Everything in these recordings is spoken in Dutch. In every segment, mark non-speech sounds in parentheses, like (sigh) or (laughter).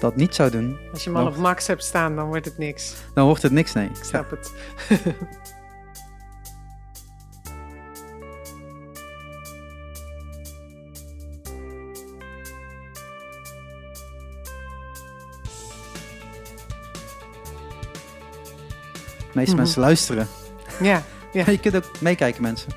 dat niet zou doen, Als je hem al op max hebt staan, dan wordt het niks. dan wordt het niks, nee. Ik snap het. De (laughs) meeste Mhm. mensen luisteren. Ja. Ja. (laughs) Je kunt ook meekijken, mensen.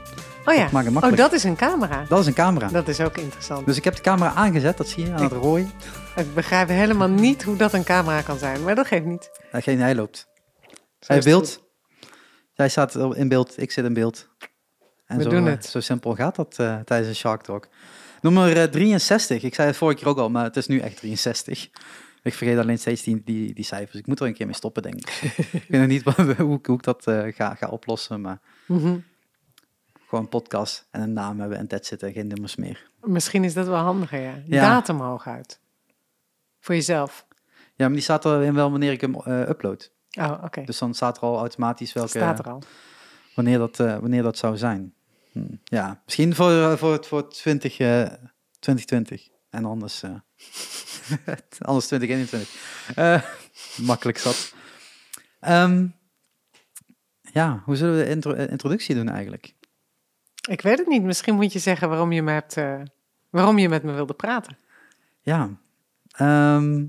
Oh ja. Dat Oh, dat is een camera. Dat is een camera. Dat is ook interessant. Dus ik heb de camera aangezet, dat zie je aan het rooien. Ik begrijp helemaal niet hoe dat een camera kan zijn, maar dat geeft niet. Hij loopt. Zo Hij is het beeld. Jij staat in beeld, ik zit in beeld. En We zo, doen eh, het. Zo simpel gaat dat eh, tijdens een Shark Talk. Nummer eh, 63. Ik zei het vorige keer ook al, maar het is nu echt 63. Ik vergeet alleen steeds die, die, die cijfers. Ik moet er een keer mee stoppen, denk ik. ik weet nog niet (laughs) hoe, ik- hoe ik dat eh, ga, ga oplossen, maar Mhm. gewoon een podcast en een naam hebben en dat zitten, geen nummers meer. Misschien is dat wel handiger, ja. Ja. Datum hooguit. Voor jezelf. Ja, maar die staat erin wel wanneer ik hem eh, upload. Oh, oké. Dus dan staat er al automatisch welke, Staat er al. wanneer, dat, eh, wanneer dat zou zijn. Hm, Ja, misschien voor, eh, voor, voor 20, eh, 2020. En anders, (laughs) anders 2021. Eh (laughs) makkelijk zat. Ehm, ja, hoe zullen we de intro- introductie doen eigenlijk? Ik weet het niet. Misschien moet je zeggen waarom je, me hebt, waarom je met me wilde praten. Ja, ehm,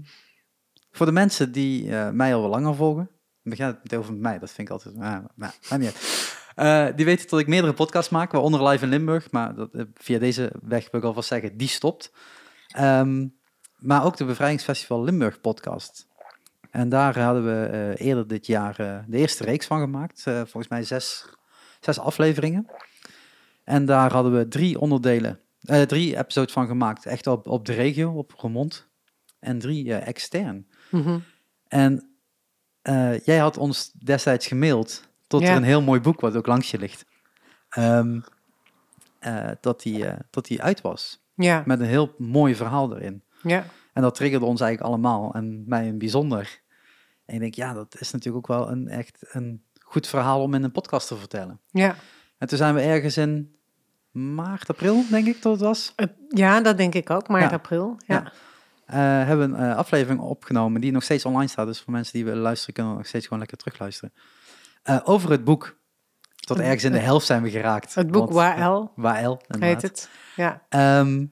voor de mensen die eh, mij al wel langer volgen, dan begint het meteen over mij, dat vind ik altijd, maar, maar, maar niet. Eh, die weten dat ik meerdere podcasts maak, waaronder Live in Limburg, maar dat, eh, via deze weg wil ik alvast zeggen, die stopt. Ehm, maar ook de Bevrijdingsfestival Limburg podcast. En daar hadden we eerder dit jaar de eerste reeks van gemaakt, volgens mij zes, zes afleveringen. En daar hadden we drie onderdelen drie episodes van gemaakt. Echt op, op de regio, op Roermond. En drie eh, extern. Mhm. En eh, jij had ons destijds gemaild tot Ja. er een heel mooi boek, wat ook langs je ligt, ehm, eh, dat, die, dat die uit was. Ja, Met een heel mooi verhaal erin. ja. En dat triggerde ons eigenlijk allemaal. En mij in bijzonder. En ik denk, ja, dat is natuurlijk ook wel een echt een goed verhaal om in een podcast te vertellen. ja. En toen zijn we ergens in maart, april, denk ik dat het was. Ja, dat denk ik ook. Maart, Ja. april. Ja. Ja. Eh, hebben een eh, aflevering opgenomen die nog steeds online staat. Dus voor mensen die willen luisteren, kunnen nog steeds gewoon lekker terugluisteren. Eh, over het boek. Tot ergens in de helft zijn we geraakt. Het boek Want- Wael heet het. Ja. Ehm,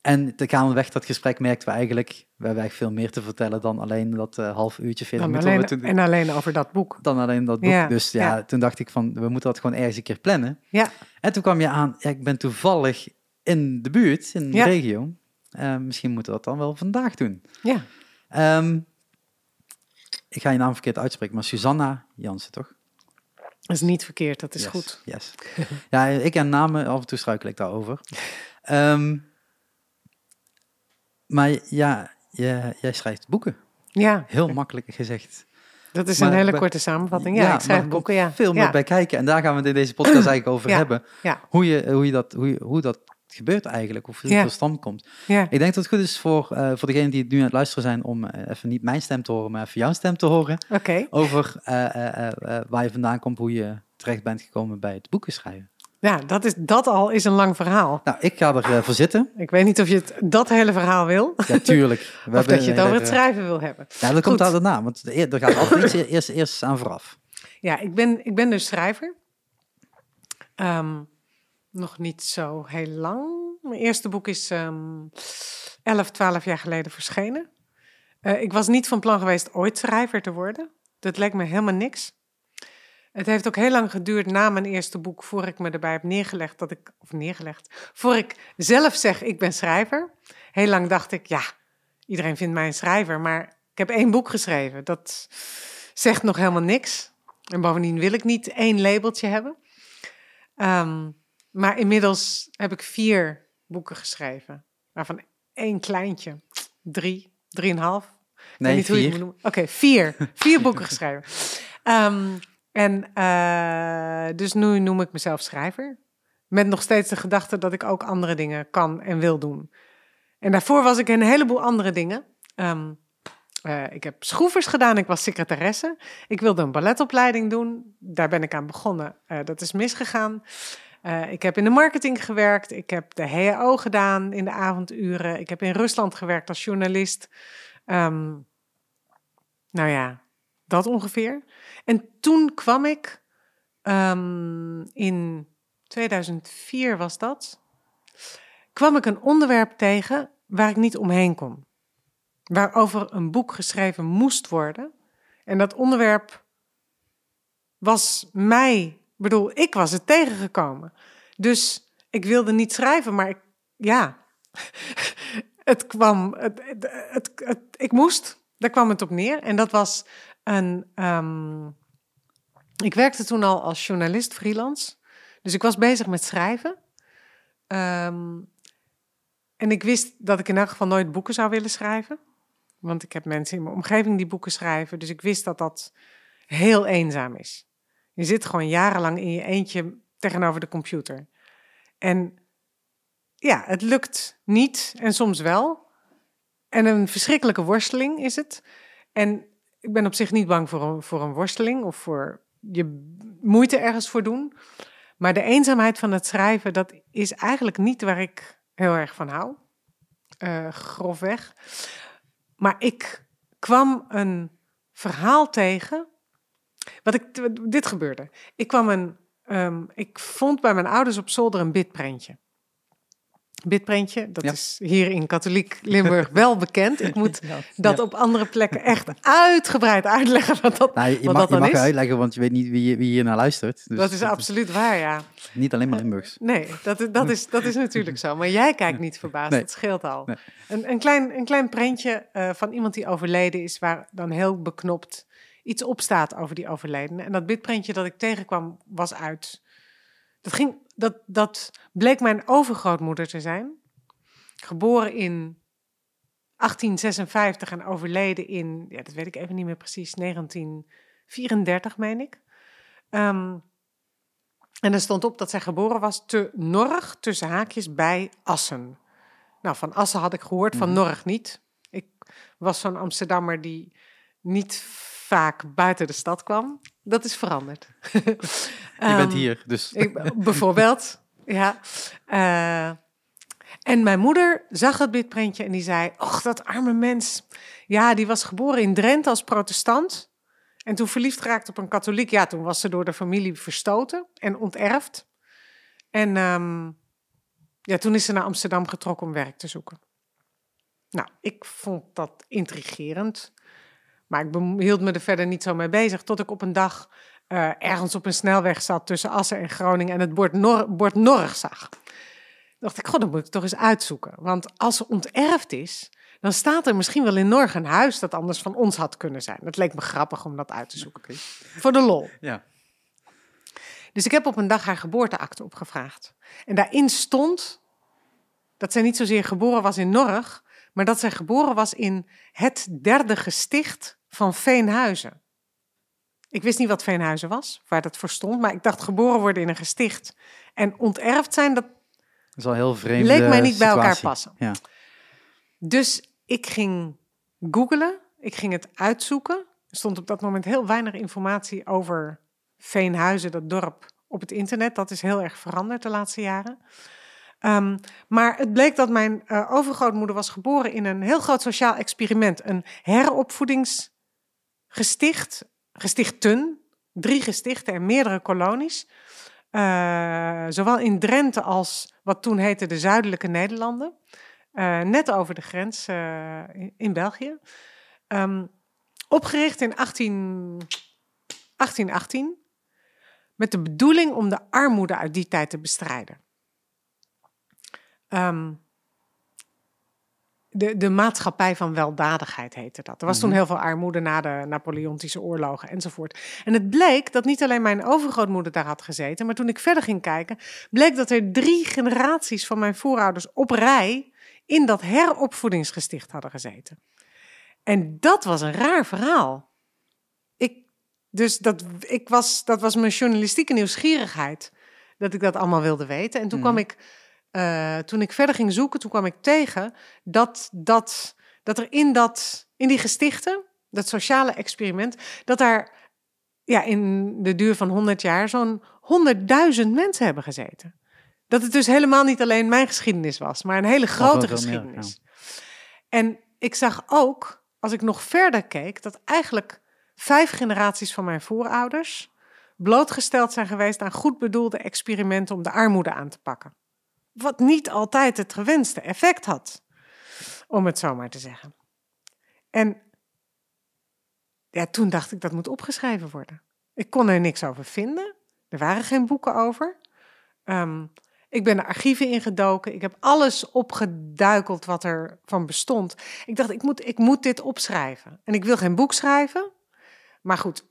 en te gaan weg dat gesprek merkten we eigenlijk, we hebben eigenlijk veel meer te vertellen dan alleen dat half uurtje, 40 Dan minuten. wat we alleen, toen- en alleen over dat boek. dan alleen dat boek. Ja, dus ja, ja. toen dacht ik van, we moeten dat gewoon ergens een keer plannen. Ja. En toen kwam je aan, ja, ik ben toevallig in de buurt, in de regio. Eh, misschien moeten we dat dan wel vandaag doen. Ja. Ehm, ik ga je naam verkeerd uitspreken, maar Susanna Jansen, toch? Dat is niet verkeerd, dat is Yes, goed. Yes. (laughs) ja, ik en namen, af en toe struikel ik daarover. Ehm, maar ja, je, jij schrijft boeken. Ja, Heel makkelijk gezegd. dat is Maar een hele bij- korte samenvatting. Ja, ik schrijf boeken, ja. Veel meer ja. bij kijken. En daar gaan we het in deze podcast (clears throat) eigenlijk over Ja. hebben. Ja. Hoe, je, hoe, je dat, hoe, je- hoe dat gebeurt eigenlijk. Of hoe het Ja. tot stand komt. Ja. Ik denk dat het goed is voor, eh voor degenen die nu aan het luisteren zijn... om eh, even niet mijn stem te horen, maar even jouw stem te horen. Oké. Over eh, waar je vandaan komt, hoe je terecht bent gekomen bij het boeken schrijven. Ja, dat, is, dat al is een lang verhaal. Nou, ik ga er eh, voor zitten. Ik weet niet of je het, dat hele verhaal wil. Ja, tuurlijk. (laughs) We of dat je het over het schrijven wil hebben. Ja, dat komt daar daarna. Want er gaat altijd iets eerst, eerst aan vooraf. Ja, ik ben, ik ben dus schrijver. Ehm, nog niet zo heel lang. Mijn eerste boek is ehm 11, 12 jaar geleden verschenen. Eh, ik was niet van plan geweest ooit schrijver te worden. Dat leek me helemaal niks. Het heeft ook heel lang geduurd na mijn eerste boek, voor ik me erbij heb neergelegd dat ik, of neergelegd, voor ik zelf zeg ik ben schrijver. Heel lang dacht ik, ja, iedereen vindt mij een schrijver, maar ik heb één boek geschreven. Dat zegt nog helemaal niks. En bovendien wil ik niet één labeltje hebben. Ehm, maar inmiddels heb ik vier boeken geschreven, waarvan één kleintje, drie, drieënhalf. Nee, niet hoe je het vier. Oké, vier. (laughs) Vier boeken geschreven. Ehm, en eh, dus nu noem ik mezelf schrijver. Met nog steeds de gedachte dat ik ook andere dingen kan en wil doen. En daarvoor was ik een heleboel andere dingen. Ehm, eh, ik heb schroevers gedaan, ik was secretaresse. Ik wilde een balletopleiding doen. Daar ben ik aan begonnen. Eh, dat is misgegaan. Eh, ik heb in de marketing gewerkt. Ik heb de HAO gedaan in de avonduren. Ik heb in Rusland gewerkt als journalist. Ehm, nou ja, dat ongeveer. En toen kwam ik ehm, in 2004 was dat, kwam ik een onderwerp tegen waar ik niet omheen kon. Waarover een boek geschreven moest worden. En dat onderwerp was mij, bedoel, ik was het tegengekomen. Dus ik wilde niet schrijven, maar ik, ja, (laughs) het kwam, het, het, het, ik moest, daar kwam het op neer. En dat was een, um, ik werkte toen al als journalist freelance. Dus ik was bezig met schrijven. Um, en ik wist dat ik in elk geval nooit boeken zou willen schrijven. Want ik heb mensen in mijn omgeving die boeken schrijven. Dus ik wist dat dat heel eenzaam is. Je zit gewoon jarenlang in je eentje tegenover de computer. En ja, het lukt niet en soms wel. En een verschrikkelijke worsteling is het. En ik ben op zich niet bang voor een, voor een worsteling of voor je moeite ergens voor doen. Maar de eenzaamheid van het schrijven, dat is eigenlijk niet waar ik heel erg van hou. Uh, grofweg. Maar ik kwam een verhaal tegen. Wat ik, dit gebeurde. Ik kwam een. Um, ik vond bij mijn ouders op zolder een bidprentje. Bidprentje, dat is hier in katholiek Limburg wel bekend. Ik moet (laughs) dat op andere plekken echt uitgebreid uitleggen wat dat, nou, je wat mag, dat dan je mag is. uitleggen, want je weet niet wie, wie hier naar luistert. Dus dat is absoluut waar, ja. Niet alleen maar Limburgs. Nee, dat, is- dat, is, dat is natuurlijk zo. Maar jij kijkt niet verbaasd, Nee. dat scheelt al. Nee. Een, een, klein, een klein prentje eh, van iemand die overleden is, waar dan heel beknopt iets op staat over die overledene. En dat bidprentje dat ik tegenkwam, was uit. Dat, ging, dat, dat bleek mijn overgrootmoeder te zijn. Geboren in 1856 en overleden in, ja, dat weet ik even niet meer precies, 1934 meen ik. Ehm, en er stond op dat zij geboren was te Norg, tussen haakjes, bij Assen. Nou, van Assen had ik gehoord, van Mhm. Norg niet. Ik was zo'n Amsterdammer die niet vaak buiten de stad kwam. Dat is veranderd. (laughs) Je Ehm, bent hier, dus... (laughs) ik, bijvoorbeeld, ja. Eh, en mijn moeder zag het bidprentje en die zei: Och, dat arme mens. Ja, die was geboren in Drenthe als protestant. En toen verliefd geraakt op een katholiek. Ja, toen was ze door de familie verstoten en onterfd. En ehm, ja, toen is ze naar Amsterdam getrokken om werk te zoeken. Nou, ik vond dat intrigerend. Maar ik hield me er verder niet zo mee bezig. Tot ik op een dag eh, ergens op een snelweg zat tussen Assen en Groningen en het bord, Nor bord Norg zag. dacht ik, god, dat moet ik toch eens uitzoeken. Want als ze onterfd is, dan staat er misschien wel in Norg een huis dat anders van ons had kunnen zijn. Dat leek me grappig om dat uit te zoeken. Voor de lol. Ja. Dus ik heb op een dag haar geboorteakte opgevraagd. En daarin stond dat zij niet zozeer geboren was in Norg, maar dat zij geboren was in het derde gesticht van Veenhuizen. Ik wist niet wat Veenhuizen was, waar dat voor stond, maar ik dacht geboren worden in een gesticht en onterfd zijn, dat Dat is wel heel vreemd. leek mij niet bij elkaar passen. Ja. Dus ik ging googlen, ik ging het uitzoeken. Er stond op dat moment heel weinig informatie over Veenhuizen, dat dorp, op het internet. Dat is heel erg veranderd de laatste jaren. Ehm, maar het bleek dat mijn eh, overgrootmoeder was geboren in een heel groot sociaal experiment. Een heropvoedingsgesticht, gestichten, drie gestichten en meerdere kolonies. Eh, zowel in Drenthe als wat toen heette de Zuidelijke Nederlanden. Eh, net over de grens in, in België. Ehm, opgericht in 18, 1818 met de bedoeling om de armoede uit die tijd te bestrijden. Ehm, de, de maatschappij van weldadigheid heette dat. Er was toen Mhm. heel veel armoede na de Napoleontische oorlogen enzovoort. En het bleek dat niet alleen mijn overgrootmoeder daar had gezeten, maar toen ik verder ging kijken, bleek dat er drie generaties van mijn voorouders op rij in dat heropvoedingsgesticht hadden gezeten. En dat was een raar verhaal. Ik, dus dat, ik was, dat was mijn journalistieke nieuwsgierigheid, dat ik dat allemaal wilde weten. En toen Mhm. kwam ik, eh, toen ik verder ging zoeken, toen kwam ik tegen dat, dat, dat er in, dat, in die gestichten, dat sociale experiment, dat daar ja, in de duur van 100 jaar zo'n 100.000 mensen hebben gezeten. Dat het dus helemaal niet alleen mijn geschiedenis was, maar een hele grote meer, geschiedenis. En ik zag ook als ik nog verder keek, dat eigenlijk vijf generaties van mijn voorouders blootgesteld zijn geweest aan goed bedoelde experimenten om de armoede aan te pakken. Wat niet altijd het gewenste effect had, om het zo maar te zeggen. En ja, toen dacht ik dat moet opgeschreven worden. Ik kon er niks over vinden. Er waren geen boeken over. Ehm, ik ben de archieven ingedoken. Ik heb alles opgeduikeld wat er van bestond. Ik dacht, ik moet, ik moet dit opschrijven. En ik wil geen boek schrijven. Maar goed,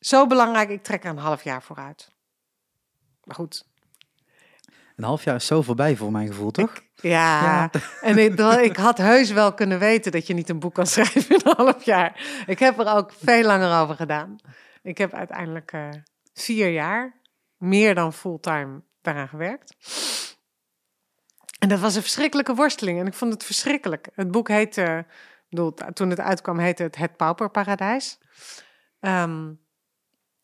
zo belangrijk, ik trek er een half jaar vooruit. Maar goed. Een half jaar is zo voorbij voor mijn gevoel, toch? ja, Ja. (laughs) en ik, ik had heus wel kunnen weten dat je niet een boek kan (laughs) schrijven in een half jaar. Ik heb er ook veel langer over gedaan. Ik heb uiteindelijk eh, vier jaar, meer dan fulltime, daaraan gewerkt. En dat was een verschrikkelijke worsteling. En ik vond het verschrikkelijk. Het boek heette, bedoel, toen het uitkwam, heette het Het Pauperparadijs. Ehm,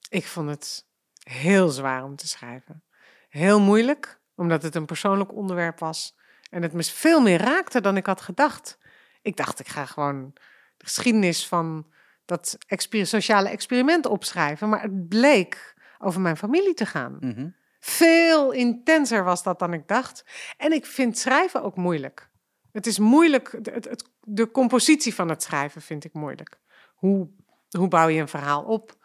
ik vond het heel zwaar om te schrijven. Heel moeilijk, omdat het een persoonlijk onderwerp was. En het me veel meer raakte dan ik had gedacht. Ik dacht, ik ga gewoon de geschiedenis van dat exper- sociale experiment opschrijven. Maar het bleek over mijn familie te gaan. Mhm. Veel intenser was dat dan ik dacht. En ik vind schrijven ook moeilijk. Het is moeilijk, de, het, het- de compositie van het schrijven vind ik moeilijk. Hoe, hoe bouw je een verhaal op?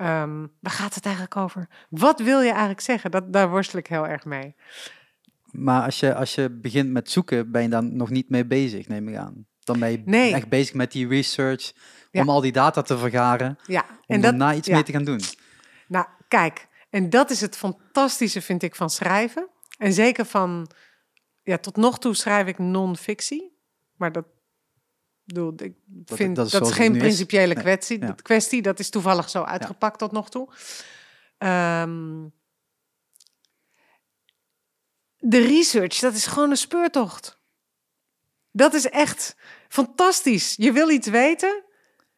Ehm, waar gaat het eigenlijk over? Wat wil je eigenlijk zeggen? Dat, daar worstel ik heel erg mee. Maar als je, als je begint met zoeken, ben je dan nog niet mee bezig, neem ik aan. Dan ben je Nee. echt bezig met die research, Ja. om al die data te vergaren, Ja, om en dat, daarna iets ja. mee te gaan doen. Nou, kijk, en dat is het fantastische, vind ik, van schrijven. En zeker van, ja, tot nog toe schrijf ik non-fictie. Maar dat, bedoel, ik vind, dat dat is geen is. principiële Nee, kwestie, ja. dat kwestie. Dat is toevallig zo uitgepakt tot nog toe. Ehm, de research, dat is gewoon een speurtocht. Dat is echt fantastisch. Je wil iets weten,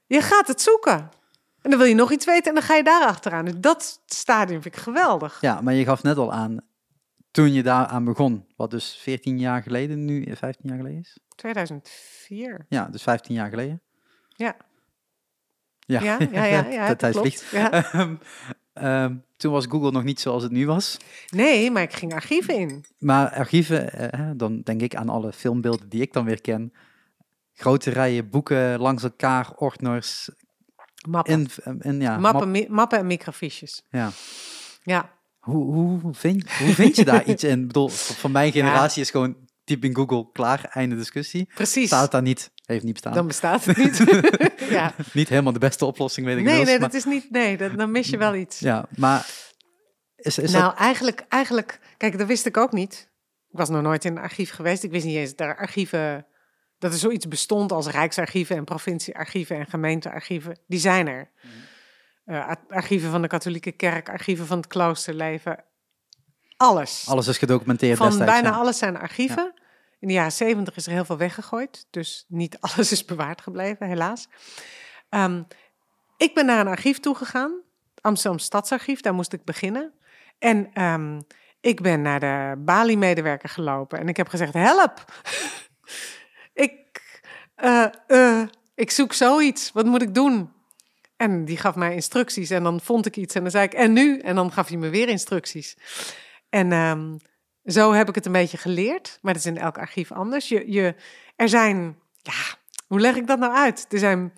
je gaat het zoeken. En dan wil je nog iets weten en dan ga je daar achteraan. Dus dat stadium vind ik geweldig. Ja, maar je gaf net al aan, toen je daaraan begon, wat dus 14 jaar geleden, nu 15 jaar geleden is? 2004. Ja, dus 15 jaar geleden. Ja. Ja, Ja, ja, ja, (laughs) dat tijd klopt. vliegt. Ja. (laughs) Ehm, ehm, toen was Google nog niet zoals het nu was. Nee, maar ik ging archieven in. Maar archieven, eh, dan denk ik aan alle filmbeelden die ik dan weer ken. Grote rijen boeken langs elkaar, ordners, Mappen. in, in ja, mappen, map- mappen en microfiches. ja. Ja. Hoe, hoe, vind, hoe vind je daar (laughs) iets in? Ik bedoel, van mijn generatie is gewoon typ in Google, klaar, einde discussie. Precies. Staat daar niet, heeft niet bestaan. Dan bestaat het niet. (laughs) (laughs) ja. Niet helemaal de beste oplossing, weet ik Nee, inmiddels, nee, maar- dat is niet. Nee, dat, dan mis je wel iets. Ja, maar is, is nou, dat... eigenlijk, eigenlijk, kijk, dat wist ik ook niet. Ik was nog nooit in een archief geweest. Ik wist niet eens dat er archieven, dat er zoiets bestond als rijksarchieven en provinciearchieven en gemeentearchieven. Die zijn er. Eh, ar- archieven van de katholieke kerk, archieven van het kloosterleven. Alles. Alles is gedocumenteerd Van destijds. bijna ja. alles zijn archieven. In de jaren zeventig is er heel veel weggegooid. Dus niet (laughs) alles is bewaard gebleven, helaas. Ehm, ik ben naar een archief toegegaan. Amsterdam Stadsarchief, daar moest ik beginnen. En ehm, ik ben naar de Bali-medewerker gelopen. En ik heb gezegd, help! (laughs) ik, eh, eh, ik zoek zoiets. Wat moet ik doen? En die gaf mij instructies. En dan vond ik iets. En dan zei ik, en nu? En dan gaf hij me weer instructies. En ehm, zo heb ik het een beetje geleerd. Maar dat is in elk archief anders. Je, je, er zijn, ja, hoe leg ik dat nou uit? Er zijn,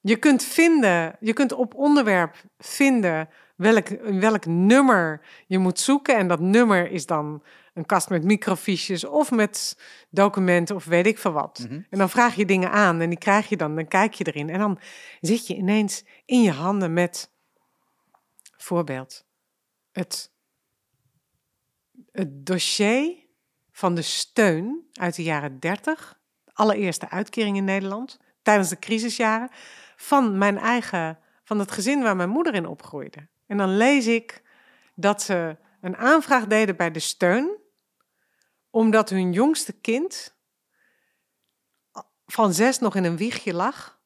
je kunt vinden, je kunt op onderwerp vinden welk, welk nummer je moet zoeken. En dat nummer is dan een kast met microfiches of met documenten of weet ik veel wat. Mhm. En dan vraag je dingen aan en die krijg je dan, dan kijk je erin. En dan zit je ineens in je handen met, voorbeeld, het het dossier van de steun uit de jaren 30, de allereerste uitkering in Nederland, tijdens de crisisjaren, van mijn eigen, van het gezin waar mijn moeder in opgroeide. En dan lees ik dat ze een aanvraag deden bij de steun, omdat hun jongste kind van zes nog in een wiegje lag,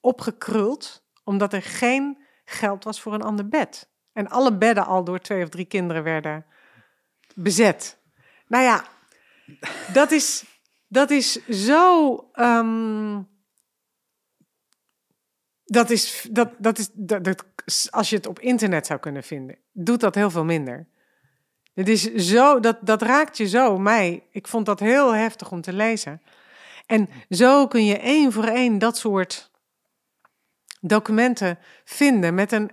opgekruld, omdat er geen geld was voor een ander bed. En alle bedden al door twee of drie kinderen werden bezet. Nou ja, dat is, dat is zo. ehm, Dat is, dat, dat is dat, dat, als je het op internet zou kunnen vinden, doet dat heel veel minder. Het is zo, dat, dat raakt je zo, mij. Ik vond dat heel heftig om te lezen. En zo kun je één voor één dat soort documenten vinden met een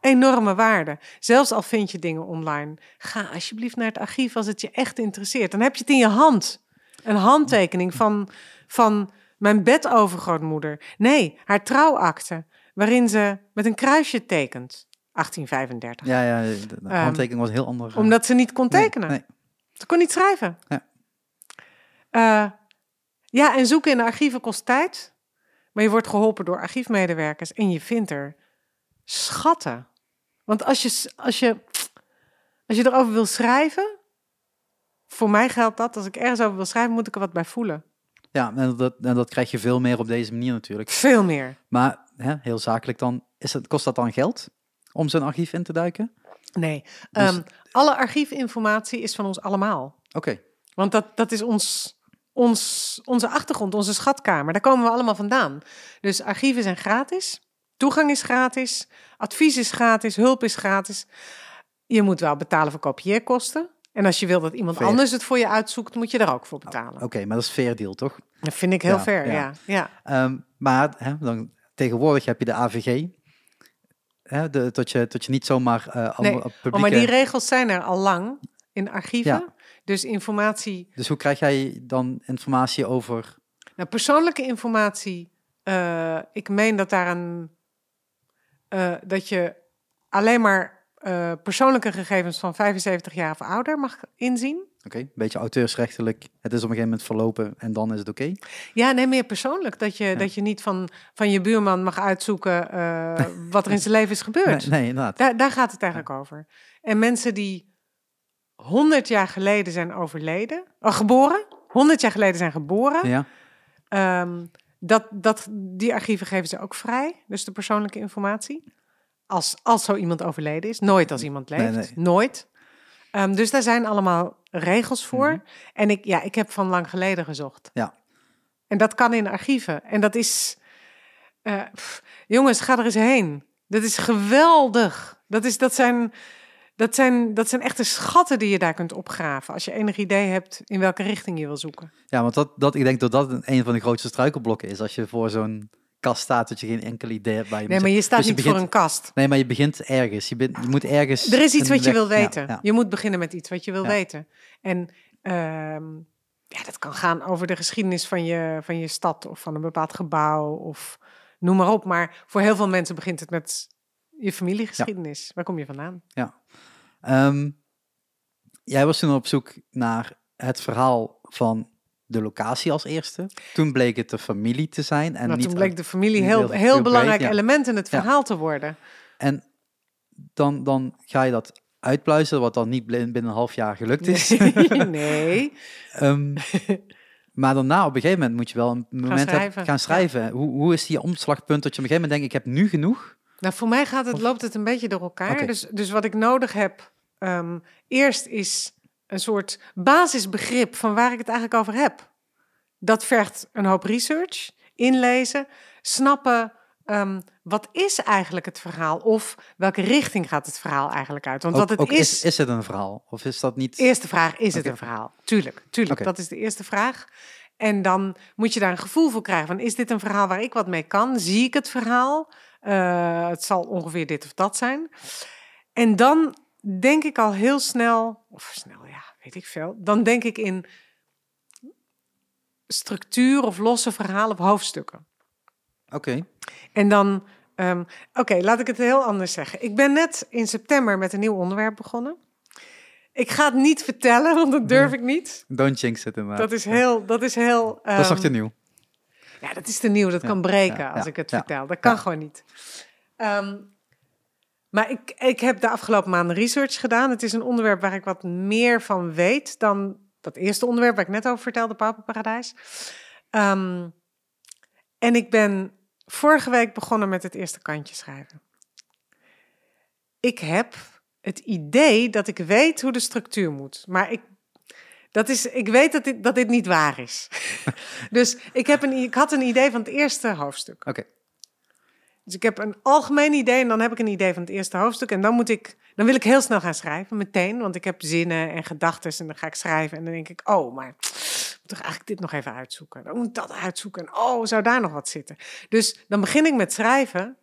enorme waarde. Zelfs al vind je dingen online. Ga alsjeblieft naar het archief als het je echt interesseert. Dan heb je het in je hand. Een handtekening van, van mijn bedovergrootmoeder. Nee, haar trouwakte, waarin ze met een kruisje tekent. 1835. Ja, ja, de, Ehm, handtekening was heel anders. Omdat ze niet kon tekenen. Nee, Ze kon niet schrijven. Ja. Eh, ja, en zoeken in de archieven kost tijd. Maar je wordt geholpen door archiefmedewerkers en je vindt er schatten. Want als je, als je, als je erover wil schrijven, voor mij geldt dat, als ik ergens over wil schrijven, moet ik er wat bij voelen. Ja, en dat, en dat krijg je veel meer op deze manier natuurlijk. Veel meer. Maar hè, heel zakelijk dan, is het, kost dat dan geld om zo'n archief in te duiken? Nee, Dus- ehm, alle archiefinformatie is van ons allemaal. Oké, Want dat, dat is ons, ons, onze achtergrond, onze schatkamer. Daar komen we allemaal vandaan. Dus archieven zijn gratis. Toegang is gratis. Advies is gratis. Hulp is gratis. Je moet wel betalen voor kopieerkosten. En als je wil dat iemand Fair. anders het voor je uitzoekt, moet je daar ook voor betalen. oké, maar dat is fair deal, toch? Dat vind ik heel Ja, fair, ja. ja. ja. Ehm, maar hè, dan, tegenwoordig heb je de AVG. Hè, de, tot, je, tot je niet zomaar allemaal Nee, publieke... Oh, maar die regels zijn er al lang in archieven. Ja. Dus informatie Dus hoe krijg jij dan informatie over... Nou, persoonlijke informatie. eh, ik meen dat daar een. eh, dat je alleen maar persoonlijke gegevens van 75 jaar of ouder mag inzien. Oké, een beetje auteursrechtelijk. Het is op een gegeven moment verlopen en dan is het oké. Ja, nee, meer persoonlijk. Dat je, dat je niet van, van je buurman mag uitzoeken eh, wat er in zijn leven is gebeurd. (laughs) Nee, nee, inderdaad. Daar, daar gaat het eigenlijk over. En mensen die 100 jaar geleden zijn overleden, oh, geboren, 100 jaar geleden zijn geboren, Ja, Ehm, dat, dat, die archieven geven ze ook vrij, dus de persoonlijke informatie. Als, als zo iemand overleden is. Nooit als iemand leeft. Nee, nee. Nooit. Ehm, dus daar zijn allemaal regels voor. Mhm. En ik, ja, ik heb van lang geleden gezocht. Ja. En dat kan in archieven. En dat is... eh, pff, jongens, ga er eens heen. Dat is geweldig. Dat, is, dat, zijn, dat, zijn, dat zijn echte schatten die je daar kunt opgraven. Als je enig idee hebt in welke richting je wil zoeken. ja want dat, dat, ik denk dat dat een van de grootste struikelblokken is. Als je voor zo'n kast staat dat je geen enkel idee hebt waar je Nee, maar je staat dus je niet voor een kast. Nee, maar je begint ergens. Je, bent, je moet ergens... Er is iets wat je wil ja, weten. ja. Je moet beginnen met iets wat je wil Ja. weten. En ehm, ja, dat kan gaan over de geschiedenis van je, van je stad of van een bepaald gebouw of noem maar op. Maar voor heel veel mensen begint het met je familiegeschiedenis. Waar kom je vandaan? Ehm, jij was toen op zoek naar het verhaal van de locatie als eerste. Toen bleek het de familie te zijn. En Nou, niet toen bleek de familie heel, heel- heel, heel breed, belangrijk ja. element in het Ja. verhaal te worden. En dan, dan ga je dat uitpluizen, wat dan niet binnen een half jaar gelukt is. Nee. (laughs) nee. Ehm, maar daarna, op een gegeven moment, moet je wel een moment hebben- schrijven, gaan ja. schrijven. Hoe, hoe is die omslagpunt dat je op een gegeven moment denkt, ik heb nu genoeg? Nou, voor mij gaat het, loopt het een beetje door elkaar. Dus, dus wat ik nodig heb, ehm, eerst is een soort basisbegrip van waar ik het eigenlijk over heb. Dat vergt een hoop research, inlezen, snappen ehm, wat is eigenlijk het verhaal of welke richting gaat het verhaal eigenlijk uit. Want Ook- wat het ook is, is, is het een verhaal? Of is dat niet... Eerste vraag, is het een verhaal? Tuurlijk, tuurlijk. Dat is de eerste vraag. En dan moet je daar een gevoel voor krijgen van, is dit een verhaal waar ik wat mee kan? Zie ik het verhaal? Eh, het zal ongeveer dit of dat zijn. En dan denk ik al heel snel, of snel, ja, weet ik veel. Dan denk ik in structuur of losse verhalen of hoofdstukken. Oké, En dan, ehm, oké, laat ik het heel anders zeggen. Ik ben net in september met een nieuw onderwerp begonnen. Ik ga het niet vertellen, want dat durf ik niet. don't jinx it inderdaad. Dat is heel, dat is heel. Dat is nog ehm, te nieuw. Ja, dat is te nieuw. Dat Ja, kan breken ja, als ja, ik het vertel. Dat kan gewoon niet. Ehm, maar ik, ik heb de afgelopen maanden research gedaan. Het is een onderwerp waar ik wat meer van weet dan dat eerste onderwerp waar ik net over vertelde, Papenparadijs. Ehm en ik ben vorige week begonnen met het eerste kantje schrijven. Ik heb het idee dat ik weet hoe de structuur moet. Maar ik, dat is, ik weet dat dit, dat dit niet waar is. (laughs) dus ik, heb een, ik had een idee van het eerste hoofdstuk. Oké, Dus ik heb een algemeen idee en dan heb ik een idee van het eerste hoofdstuk. En dan, moet ik, dan wil ik heel snel gaan schrijven, meteen. Want ik heb zinnen en gedachten en dan ga ik schrijven. En dan denk ik, oh, maar ik moet toch eigenlijk dit nog even uitzoeken. Dan moet ik dat uitzoeken. En oh, zou daar nog wat zitten? Dus dan begin ik met schrijven.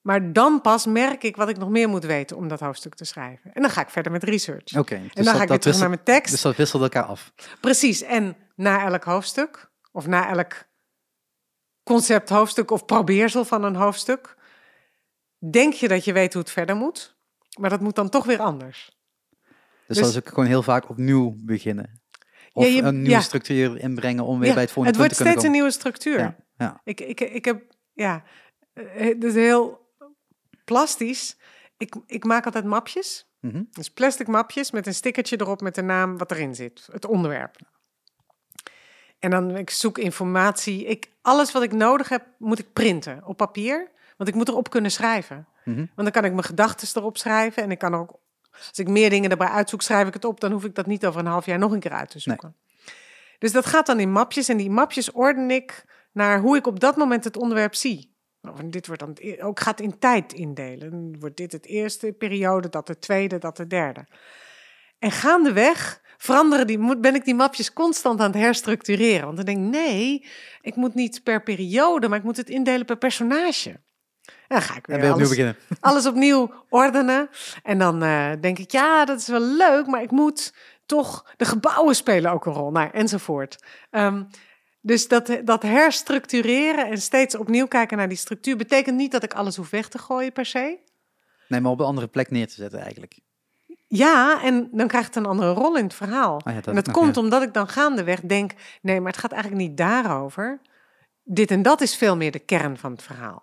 Maar dan pas merk ik wat ik nog meer moet weten om dat hoofdstuk te schrijven. En dan ga ik verder met research. Oké. en dus dan ga dat- ik weer terug naar mijn tekst. Dus dat wisselt elkaar af. Precies. En na elk hoofdstuk, of na elk concept hoofdstuk of probeersel van een hoofdstuk, denk je dat je weet hoe het verder moet. Maar dat moet dan toch weer anders. Dus, Dus- dat is ook gewoon heel vaak opnieuw beginnen. Of Ja, je- een nieuwe ja. structuur inbrengen om weer Ja, bij het volgende het punt wordt te kunnen steeds een komen. nieuwe structuur. Ik, ik, ik heb, ja, eh, het is heel plastisch. Ik, ik maak altijd mapjes. Mhm. Dus plastic mapjes met een stickertje erop met de naam wat erin zit, het onderwerp. En dan ik zoek informatie. Ik, alles wat ik nodig heb, moet ik printen op papier. Want ik moet erop kunnen schrijven. Mhm. Want dan kan ik mijn gedachten erop schrijven. En ik kan er ook, als ik meer dingen erbij uitzoek, schrijf ik het op. Dan hoef ik dat niet over een half jaar nog een keer uit te zoeken. Dus dat gaat dan in mapjes. En die mapjes orden ik naar hoe ik op dat moment het onderwerp zie. Nou, dit wordt dan ook gaat in tijd indelen. Dan wordt dit het eerste periode, dat de tweede, dat de derde. En gaandeweg veranderen die, moet, ben ik die mapjes constant aan het herstructureren. Want dan denk ik, nee, ik moet niet per periode, maar ik moet het indelen per personage. En dan ga ik weer opnieuw alles, beginnen. (laughs) alles opnieuw ordenen. En dan eh, denk ik, ja, dat is wel leuk, maar ik moet toch... De gebouwen spelen ook een rol, nou, enzovoort. Ehm, dus dat, dat herstructureren en steeds opnieuw kijken naar die structuur... betekent niet dat ik alles hoef weg te gooien per se. Nee, maar op een andere plek neer te zetten eigenlijk. Ja, en dan krijgt het een andere rol in het verhaal. Ah ja, dat en dat nog, komt ja. omdat ik dan gaandeweg denk... nee, maar het gaat eigenlijk niet daarover. Dit en dat is veel meer de kern van het verhaal.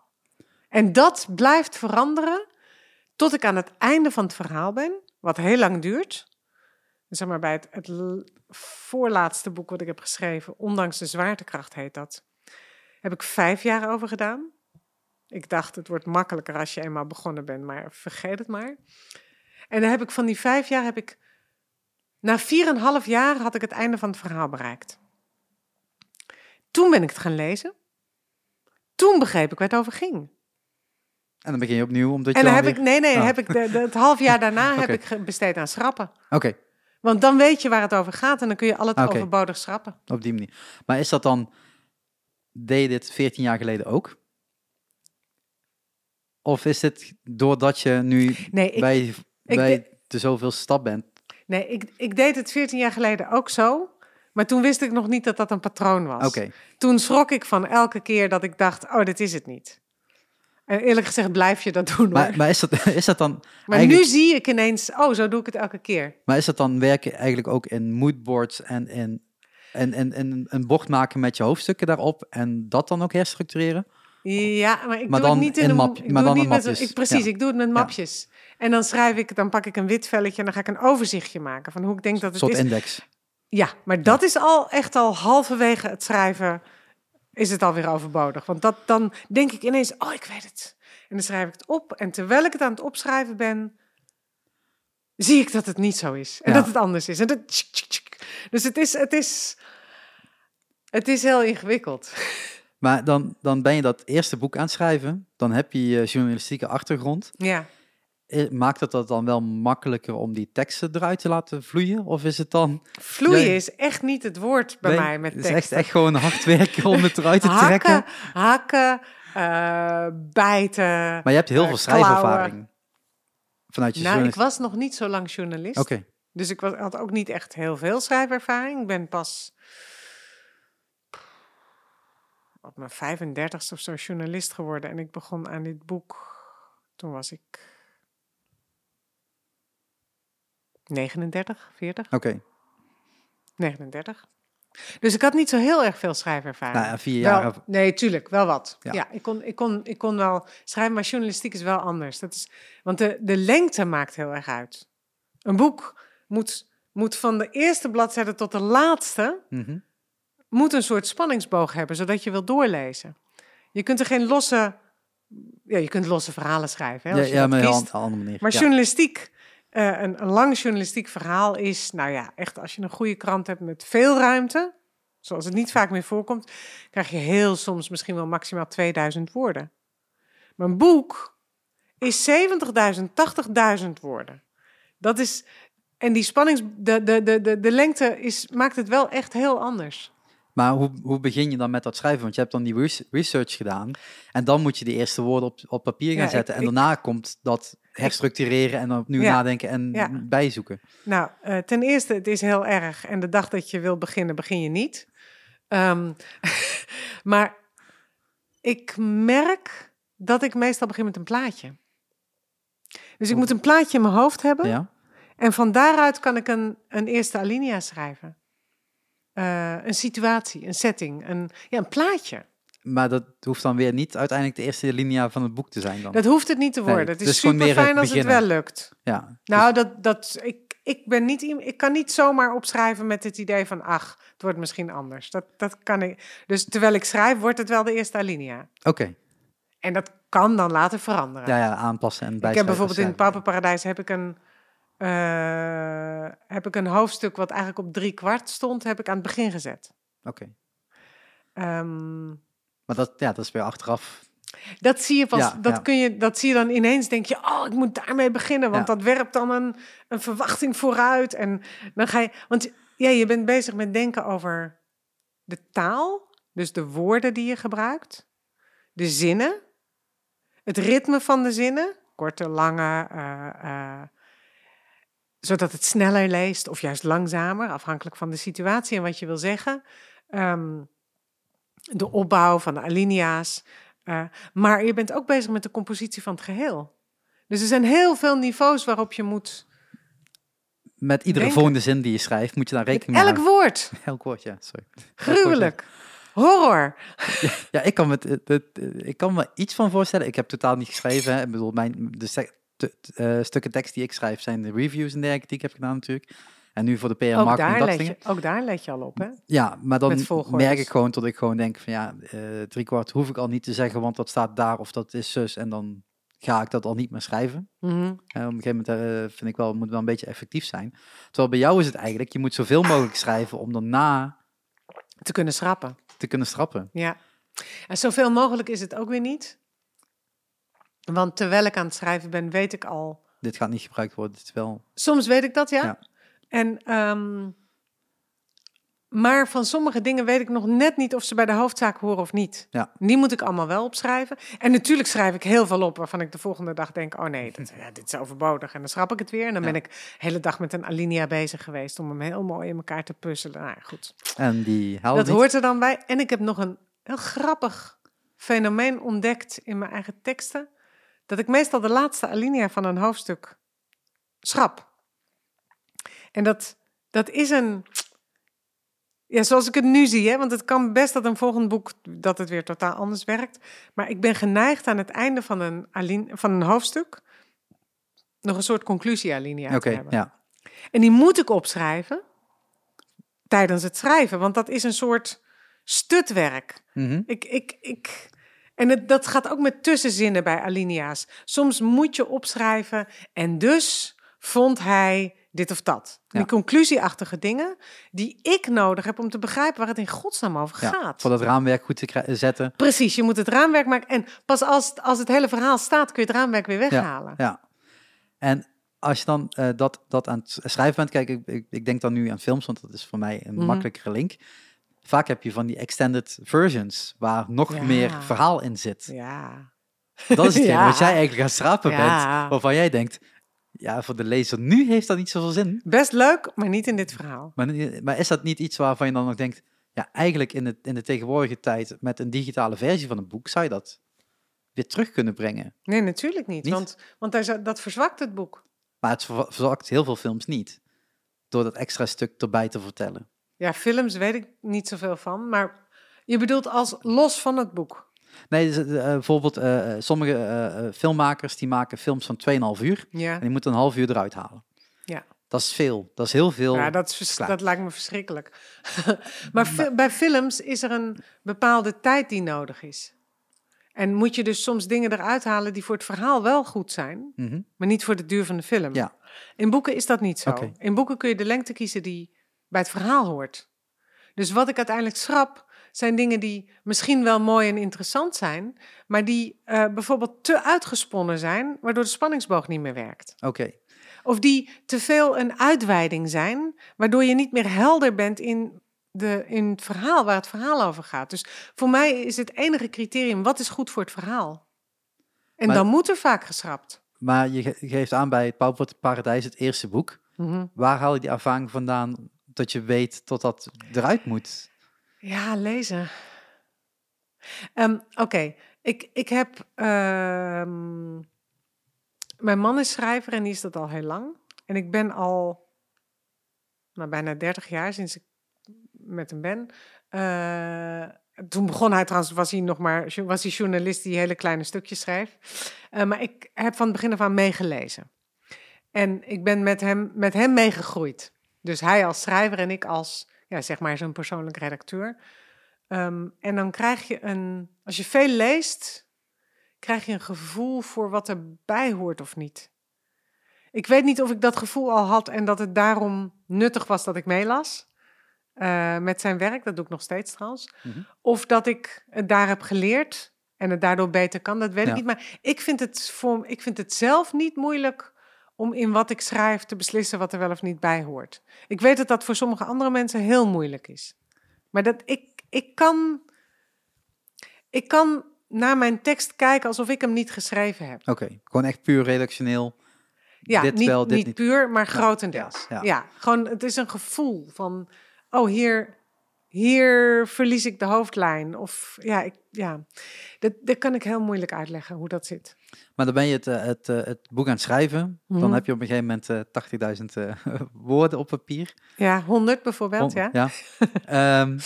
En dat blijft veranderen tot ik aan het einde van het verhaal ben... wat heel lang duurt. Zeg maar bij het, het voorlaatste boek wat ik heb geschreven... Ondanks de zwaartekracht heet dat... heb ik vijf jaar over gedaan. Ik dacht, het wordt makkelijker als je eenmaal begonnen bent... maar vergeet het maar. En dan heb ik van die vijf jaar heb ik. Na vier en een half jaar had ik het einde van het verhaal bereikt. Toen ben ik het gaan lezen. Toen begreep ik waar het over ging. En dan begin je opnieuw, omdat En je dan dan heb ik, nee, nee, Oh. heb ik de, de- het half jaar daarna (laughs) heb ik besteed aan schrappen. Oké, Want dan weet je waar het over gaat en dan kun je al het Oké. overbodig schrappen. op die manier. Maar is dat dan... Deed je dit 14 jaar geleden ook? Of is dit doordat je nu Nee, ik, bij, bij de zoveel stap bent? nee ik, ik deed het 14 jaar geleden ook zo. Maar toen wist ik nog niet dat dat een patroon was. Oké, Toen schrok ik van elke keer dat ik dacht, oh, dit is het niet. En eerlijk gezegd blijf je dat doen hoor. maar, maar is, dat, (laughs) is dat dan Maar eigenlijk- nu zie ik ineens, oh, zo doe ik het elke keer. Maar is dat dan werken eigenlijk ook in moodboards en in en, en, en een bocht maken met je hoofdstukken daarop en dat dan ook herstructureren? Ja, maar ik Maar doe dan het niet in, in een map- ik maar dan niet met ik, precies, Ja. ik doe het met mapjes. En dan schrijf ik, dan pak ik een wit velletje en dan ga ik een overzichtje maken van hoe ik denk dat het soort is. index. Ja, maar dat is al echt al halverwege het schrijven is het alweer overbodig. Want dat, dan denk ik ineens, oh, ik weet het. En dan schrijf ik het op. En terwijl ik het aan het opschrijven ben, zie ik dat het niet zo is. En Ja. dat het anders is. En dat, tsk, tsk, tsk. Dus het is, het is, het is heel ingewikkeld. Maar dan, dan ben je dat eerste boek aan het schrijven, dan heb je je journalistieke achtergrond. Ja. Eh, Maakt het dat dan wel makkelijker om die teksten eruit te laten vloeien? Of is het dan... Vloeien is echt niet het woord bij Nee, mij met Het is echt, echt gewoon hard werken om het eruit te hakken, trekken. hakken, eh, bijten. Maar je hebt heel eh, veel schrijfervaring. Vanuit je Nou, ik was nog niet zo lang journalist. Oké, Dus ik was, had ook niet echt heel veel schrijfervaring. Ik ben pas op mijn 35ste of zo journalist geworden. En ik begon aan dit boek. Toen was ik 39, 40, oké. 39. Dus ik had niet zo heel erg veel schrijfervaring. Nou ja, vier jaar. nee, tuurlijk, wel wat. Ja. Ja, ik, kon, ik, kon, ik kon wel schrijven, maar journalistiek is wel anders. Dat is, want de, de lengte maakt heel erg uit. Een boek moet, moet van de eerste bladzijde tot de laatste... Mhm. moet een soort spanningsboog hebben, zodat je wil doorlezen. Je kunt er geen losse... Ja, je kunt losse verhalen schrijven, hè, Ja, als je ja dat maar op kiest. een andere manier. Maar journalistiek, eh, een, een lang journalistiek verhaal is, nou ja, echt als je een goede krant hebt met veel ruimte, zoals het niet vaak meer voorkomt, krijg je heel soms misschien wel maximaal 2000 woorden. Mijn boek is 70.000, 80.000 woorden. Dat is, en die spannings, de, de, de, de, de lengte is, maakt het wel echt heel anders. Maar hoe, hoe begin je dan met dat schrijven? Want je hebt dan die res- research gedaan. En dan moet je die eerste woorden op, op papier gaan Ja, ik- zetten. en ik- daarna komt dat herstructureren en dan opnieuw Ja, nadenken en ja. bijzoeken. Nou, eh, ten eerste, het is heel erg. En de dag dat je wil beginnen, begin je niet. Ehm, (laughs) maar ik merk dat ik meestal begin met een plaatje. Dus ik moet een plaatje in mijn hoofd hebben. Ja? En van daaruit kan ik een, een eerste alinea schrijven. Eh, een situatie, een setting, een, ja, een plaatje. Maar dat hoeft dan weer niet uiteindelijk de eerste linia van het boek te zijn dan. Dat hoeft het niet te worden. het het is gewoon super fijn als het wel lukt. ja. Nou, dat, dat, ik, ik, ben niet, ik kan niet zomaar opschrijven met het idee van, ach, het wordt misschien anders. Dat, dat kan ik. Dus terwijl ik schrijf, wordt het wel de eerste alinea. Oké. En dat kan dan later veranderen. Ja, ja, aanpassen en ik bijschrijven. heb bijvoorbeeld in het schrijven. Pauperparadijs heb ik een, eh, heb ik een hoofdstuk wat eigenlijk op drie kwart stond, heb ik aan het begin gezet. Oké. Ehm, Maar dat, ja, dat is weer achteraf. Dat zie je pas, Ja, dat ja. kun je, dat zie je dan ineens, denk je, oh, ik moet daarmee beginnen, want Ja. dat werpt dan een, een verwachting vooruit. En dan ga je, want ja, je bent bezig met denken over de taal, dus de woorden die je gebruikt, de zinnen, het ritme van de zinnen, korte, lange, eh, eh, zodat het sneller leest of juist langzamer, afhankelijk van de situatie en wat je wil zeggen. Ehm, de opbouw van de alinea's. eh, maar je bent ook bezig met de compositie van het geheel. Dus er zijn heel veel niveaus waarop je moet. Met iedere Denken. volgende zin die je schrijft, moet je daar rekening mee elk houden. woord. (laughs) Elk woord, ja, sorry. Gruwelijk. Horror. (laughs) Ja, ik kan, me, ik kan me iets van voorstellen. Ik heb totaal niet geschreven. Hè. Ik bedoel, mijn, de eh, stukken tekst die ik schrijf zijn de reviews en dergelijke die ik heb gedaan natuurlijk. En nu voor de PR Ook daar, dat let je, ook daar let je al op, hè? Ja, maar dan merk ik gewoon tot ik gewoon denk van ja, eh drie kwart hoef ik al niet te zeggen, want dat staat daar of dat is zus. En dan ga ik dat al niet meer schrijven. Mhm. En op een gegeven moment eh, vind ik wel, moet wel een beetje effectief zijn. Terwijl bij jou is het eigenlijk, je moet zoveel mogelijk schrijven om daarna Te kunnen schrappen. te kunnen strappen. Ja. En zoveel mogelijk is het ook weer niet. Want terwijl ik aan het schrijven ben, weet ik al. Dit gaat niet gebruikt worden, dit is wel... Soms weet ik dat, ja. Ja. En, ehm, maar van sommige dingen weet ik nog net niet of ze bij de hoofdzaak horen of niet. Ja. Die moet ik allemaal wel opschrijven. En natuurlijk schrijf ik heel veel op waarvan ik de volgende dag denk: oh nee, dat, ja, dit is overbodig. En dan schrap ik het weer. En dan Ja. ben ik de hele dag met een alinea bezig geweest om hem heel mooi in elkaar te puzzelen. Nou goed. En die Dat niet. hoort er dan bij. En ik heb nog een heel grappig fenomeen ontdekt in mijn eigen teksten. Dat ik meestal de laatste alinea van een hoofdstuk schrap. En dat, dat is een... Ja, zoals ik het nu zie, hè, want het kan best dat een volgend boek dat het weer totaal anders werkt. Maar ik ben geneigd aan het einde van een, aline- van een hoofdstuk nog een soort conclusie-alinea te hebben. ja. En die moet ik opschrijven tijdens het schrijven, want dat is een soort stutwerk. Mhm. Ik, ik, ik, en het, dat gaat ook met tussenzinnen bij alinea's. Soms moet je opschrijven en dus vond hij dit of dat. Ja. Die conclusieachtige dingen die ik nodig heb om te begrijpen waar het in godsnaam over ja. gaat. Voor dat raamwerk goed te kri- zetten. Precies, je moet het raamwerk maken. En pas als, als het hele verhaal staat, kun je het raamwerk weer weghalen. Ja. En als je dan eh, dat, dat aan het schrijven bent, kijk, ik, ik, ik denk dan nu aan films, want dat is voor mij een Mhm. makkelijkere link. Vaak heb je van die extended versions, waar nog Ja. meer verhaal in zit. Ja. Dat is hetgeen (laughs) Ja. wat jij eigenlijk aan schrapen Ja. bent, waarvan jij denkt, ja, voor de lezer nu heeft dat niet zoveel zin. Best leuk, maar niet in dit verhaal. Maar, maar is dat niet iets waarvan je dan nog denkt, ja, eigenlijk in de, in de tegenwoordige tijd met een digitale versie van een boek zou je dat weer terug kunnen brengen. Nee, natuurlijk niet. Niet? Want, want daar dat verzwakt het boek. Maar het verzwakt heel veel films niet, door dat extra stuk erbij te vertellen. Ja, films weet ik niet zoveel van. Maar je bedoelt als los van het boek. Nee, dus, eh, bijvoorbeeld eh, sommige eh, eh, filmmakers die maken films van 2,5 uur Ja, en die moeten een half uur eruit halen. Ja. Dat is veel. Dat is heel veel. ja dat, is dat lijkt me verschrikkelijk. (laughs) maar fi- bij films is er een bepaalde tijd die nodig is. En moet je dus soms dingen eruit halen die voor het verhaal wel goed zijn, Mhm. maar niet voor de duur van de film. Ja. In boeken is dat niet zo. In boeken kun je de lengte kiezen die bij het verhaal hoort. Dus wat ik uiteindelijk schrap, zijn dingen die misschien wel mooi en interessant zijn, maar die eh, bijvoorbeeld te uitgesponnen zijn, waardoor de spanningsboog niet meer werkt. Oké. Of die te veel een uitweiding zijn, waardoor je niet meer helder bent in, de, in het verhaal waar het verhaal over gaat. Dus voor mij is het enige criterium, wat is goed voor het verhaal? En Maar- dan moet er vaak geschrapt. Maar je ge- geeft aan bij het Pauwpot Paradijs, het eerste boek. Mhm. Waar haal je die ervaring vandaan dat je weet dat dat eruit moet? Ja, lezen. Ehm, Oké, ik, ik heb. ehm, mijn man is schrijver en die is dat al heel lang. En ik ben al nou, bijna 30 jaar sinds ik met hem ben. Eh, toen begon hij trouwens, was hij nog maar was hij journalist die hele kleine stukjes schreef. Eh, maar ik heb van het begin af aan meegelezen. En ik ben met hem, met hem meegegroeid. Dus hij als schrijver en ik als, ja, zeg maar, zo'n persoonlijk redacteur. Ehm, en dan krijg je een, als je veel leest, krijg je een gevoel voor wat erbij hoort of niet. Ik weet niet of ik dat gevoel al had en dat het daarom nuttig was dat ik meelas. eh, met zijn werk, dat doe ik nog steeds trouwens. Mhm. Of dat ik het daar heb geleerd en het daardoor beter kan, dat weet Ja. ik niet. Maar ik vind, het voor, ik vind het zelf niet moeilijk om in wat ik schrijf te beslissen wat er wel of niet bij hoort. Ik weet dat dat voor sommige andere mensen heel moeilijk is. Maar dat ik, ik kan. Ik kan naar mijn tekst kijken alsof ik hem niet geschreven heb. Oké, gewoon echt puur redactioneel. Ja, dit niet, wel, dit niet niet. puur, maar grotendeels. ja. Ja, gewoon het is een gevoel van, oh hier, hier verlies ik de hoofdlijn. Of ja, ik, ja. Dat, dat kan ik heel moeilijk uitleggen hoe dat zit. Maar dan ben je het, eh, het, eh, het boek aan het schrijven. Dan Mhm. heb je op een gegeven moment eh 80.000 eh, (laughs) woorden op papier. Ja, 100 bijvoorbeeld, ja. (laughs) Ehm,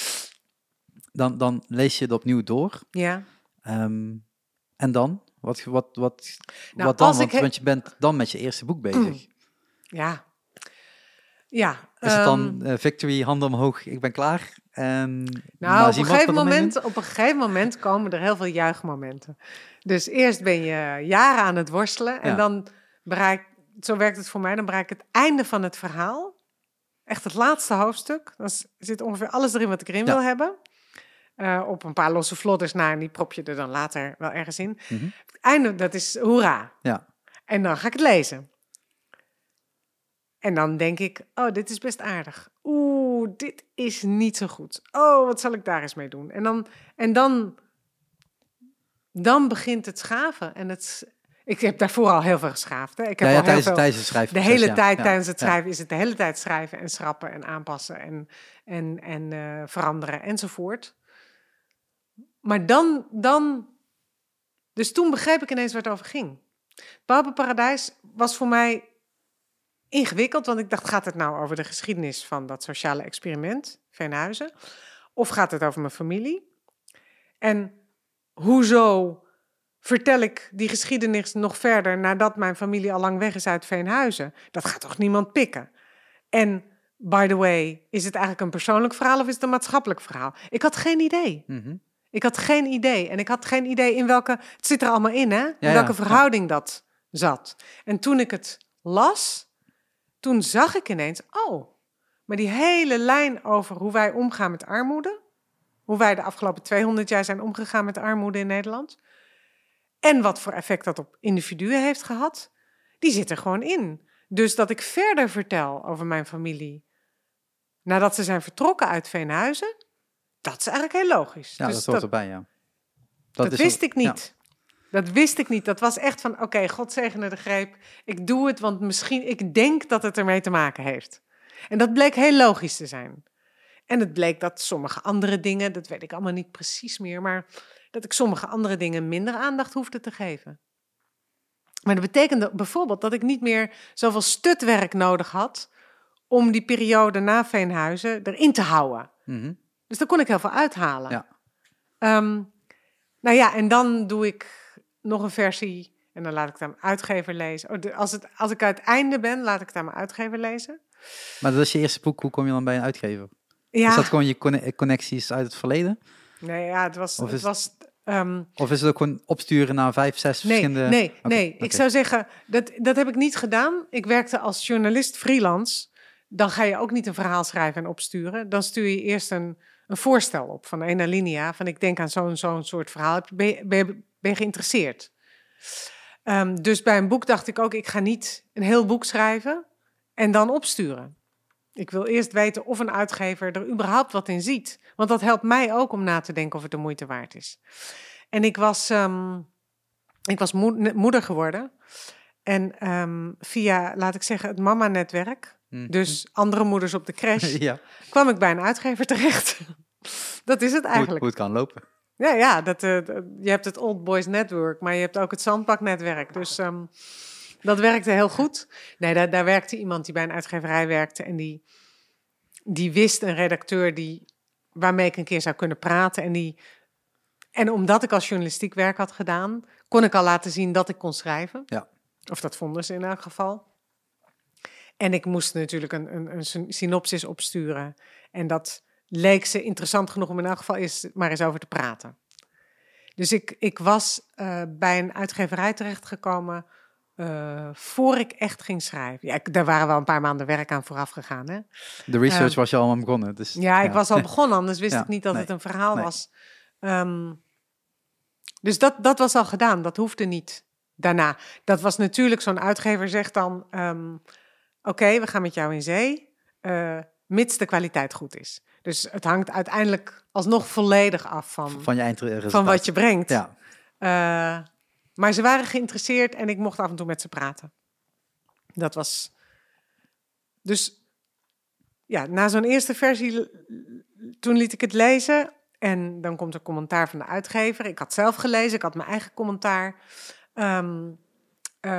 dan, dan lees je het opnieuw door. Ja. Ehm, en dan? Wat, wat, wat, Nou, wat dan? Want, he- want je bent dan met je eerste boek bezig. Ja. Ja. Is het dan ehm, eh, victory, handen omhoog, ik ben klaar? En Nou, op een, gegeven moment, op een gegeven moment komen er heel veel juichmomenten. Dus eerst ben je jaren aan het worstelen en Ja. dan bereik, zo werkt het voor mij, dan bereik ik het einde van het verhaal. Echt het laatste hoofdstuk. Dan zit ongeveer alles erin wat ik erin Ja. wil hebben. Eh, op een paar losse vlodders na en die prop je er dan later wel ergens in. Mhm. Het einde, dat is hoera. Ja. En dan ga ik het lezen. En dan denk ik, oh, dit is best aardig. Oeh, dit is niet zo goed. Oh, wat zal ik daar eens mee doen? En dan, en dan, dan begint het schaven. En het, ik heb daarvoor al heel veel geschaafd. Hè. Ik heb Ja, ja, al heel tijdens, veel, tijdens het de schrijfproces. hele ja. tijd tijdens het schrijven is het de hele tijd schrijven en schrappen en aanpassen en, en, en eh, veranderen enzovoort. Maar dan, dan, dus toen begreep ik ineens waar het over ging. Paradijs was voor mij ingewikkeld, want ik dacht, gaat het nou over de geschiedenis van dat sociale experiment, Veenhuizen? Of gaat het over mijn familie? En hoezo vertel ik die geschiedenis nog verder nadat mijn familie al lang weg is uit Veenhuizen? Dat gaat toch niemand pikken? En, by the way, is het eigenlijk een persoonlijk verhaal of is het een maatschappelijk verhaal? Ik had geen idee. Mhm. Ik had geen idee. En ik had geen idee in welke. Het zit er allemaal in, hè? In ja, welke ja. verhouding dat zat. En toen ik het las, toen zag ik ineens. Oh, maar die hele lijn over hoe wij omgaan met armoede. Hoe wij de afgelopen 200 jaar zijn omgegaan met armoede in Nederland. En wat voor effect dat op individuen heeft gehad. Die zit er gewoon in. Dus dat ik verder vertel over mijn familie. Nadat ze zijn vertrokken uit Veenhuizen. Dat is eigenlijk heel logisch. Ja, Dus dat hoort erbij, ja. dat is wist ik niet. Dat wist ik niet. Dat was echt van, oké, God zegene de greep. Ik doe het, want misschien, ik denk dat het ermee te maken heeft. En dat bleek heel logisch te zijn. En het bleek dat sommige andere dingen, dat weet ik allemaal niet precies meer, maar dat ik sommige andere dingen minder aandacht hoefde te geven. Maar dat betekende bijvoorbeeld dat ik niet meer zoveel stutwerk nodig had om die periode na Veenhuizen erin te houden. Mhm. Dus daar kon ik heel veel uithalen. Ja. Ehm, nou ja, en dan doe ik nog een versie en dan laat ik het aan mijn uitgever lezen. Oh, de- als, het, als ik uit het einde ben, laat ik het aan mijn uitgever lezen. Maar dat is je eerste boek, hoe kom je dan bij een uitgever? Ja, Is dat gewoon je conne- connecties uit het verleden? nee, ja het was... Of Het is- was ehm, Of is het ook gewoon opsturen naar vijf, zes nee, verschillende... nee, nee. Ik zou zeggen, dat, dat heb ik niet gedaan. Ik werkte als journalist freelance. Dan ga je ook niet een verhaal schrijven en opsturen. Dan stuur je eerst een, een voorstel op van een alinea. Van ik denk aan zo'n zo'n soort verhaal. Ben je, ben, je, ben geïnteresseerd? Ehm, dus bij een boek dacht ik ook, ik ga niet een heel boek schrijven en dan opsturen. Ik wil eerst weten of een uitgever er überhaupt wat in ziet. Want dat helpt mij ook om na te denken of het de moeite waard is. En ik was, ehm, ik was moeder geworden. En ehm, via, laat ik zeggen, het mama-netwerk, hm. dus andere moeders op de (laughs) crash, ja. kwam ik bij een uitgever terecht. (laughs) dat is het eigenlijk. Hoe, het kan lopen. Ja, ja dat, uh, je hebt het Old Boys Network, maar je hebt ook het Zandbak-netwerk. Dus um, dat werkte heel goed. Nee, daar, daar werkte iemand die bij een uitgeverij werkte en die, die wist een redacteur die, waarmee ik een keer zou kunnen praten. En, die, en omdat ik als journalistiek werk had gedaan, kon ik al laten zien dat ik kon schrijven. Ja. Of dat vonden ze in elk geval. En ik moest natuurlijk een, een, een synopsis opsturen. En dat leek ze interessant genoeg om in elk geval eens maar eens over te praten. Dus ik, ik was uh, bij een uitgeverij terechtgekomen uh, voor ik echt ging schrijven. Ja, daar waren wel een paar maanden werk aan vooraf gegaan. Hè? De research uh, was je allemaal begonnen. Dus, ja, ik was al (laughs) begonnen, anders wist ik niet dat het een verhaal was. Um, dus dat, dat was al gedaan, dat hoefde niet daarna. Dat was natuurlijk, zo'n uitgever zegt dan... Um, Oké, we gaan met jou in zee, uh, mits de kwaliteit goed is. Dus het hangt uiteindelijk alsnog volledig af van, van, je eindresultaat. van wat je brengt. Ja. Uh, maar ze waren geïnteresseerd en ik mocht af en toe met ze praten. Dat was. Dus ja, na zo'n eerste versie, toen liet ik het lezen. En dan komt er commentaar van de uitgever. Ik had zelf gelezen, ik had mijn eigen commentaar. Um, uh,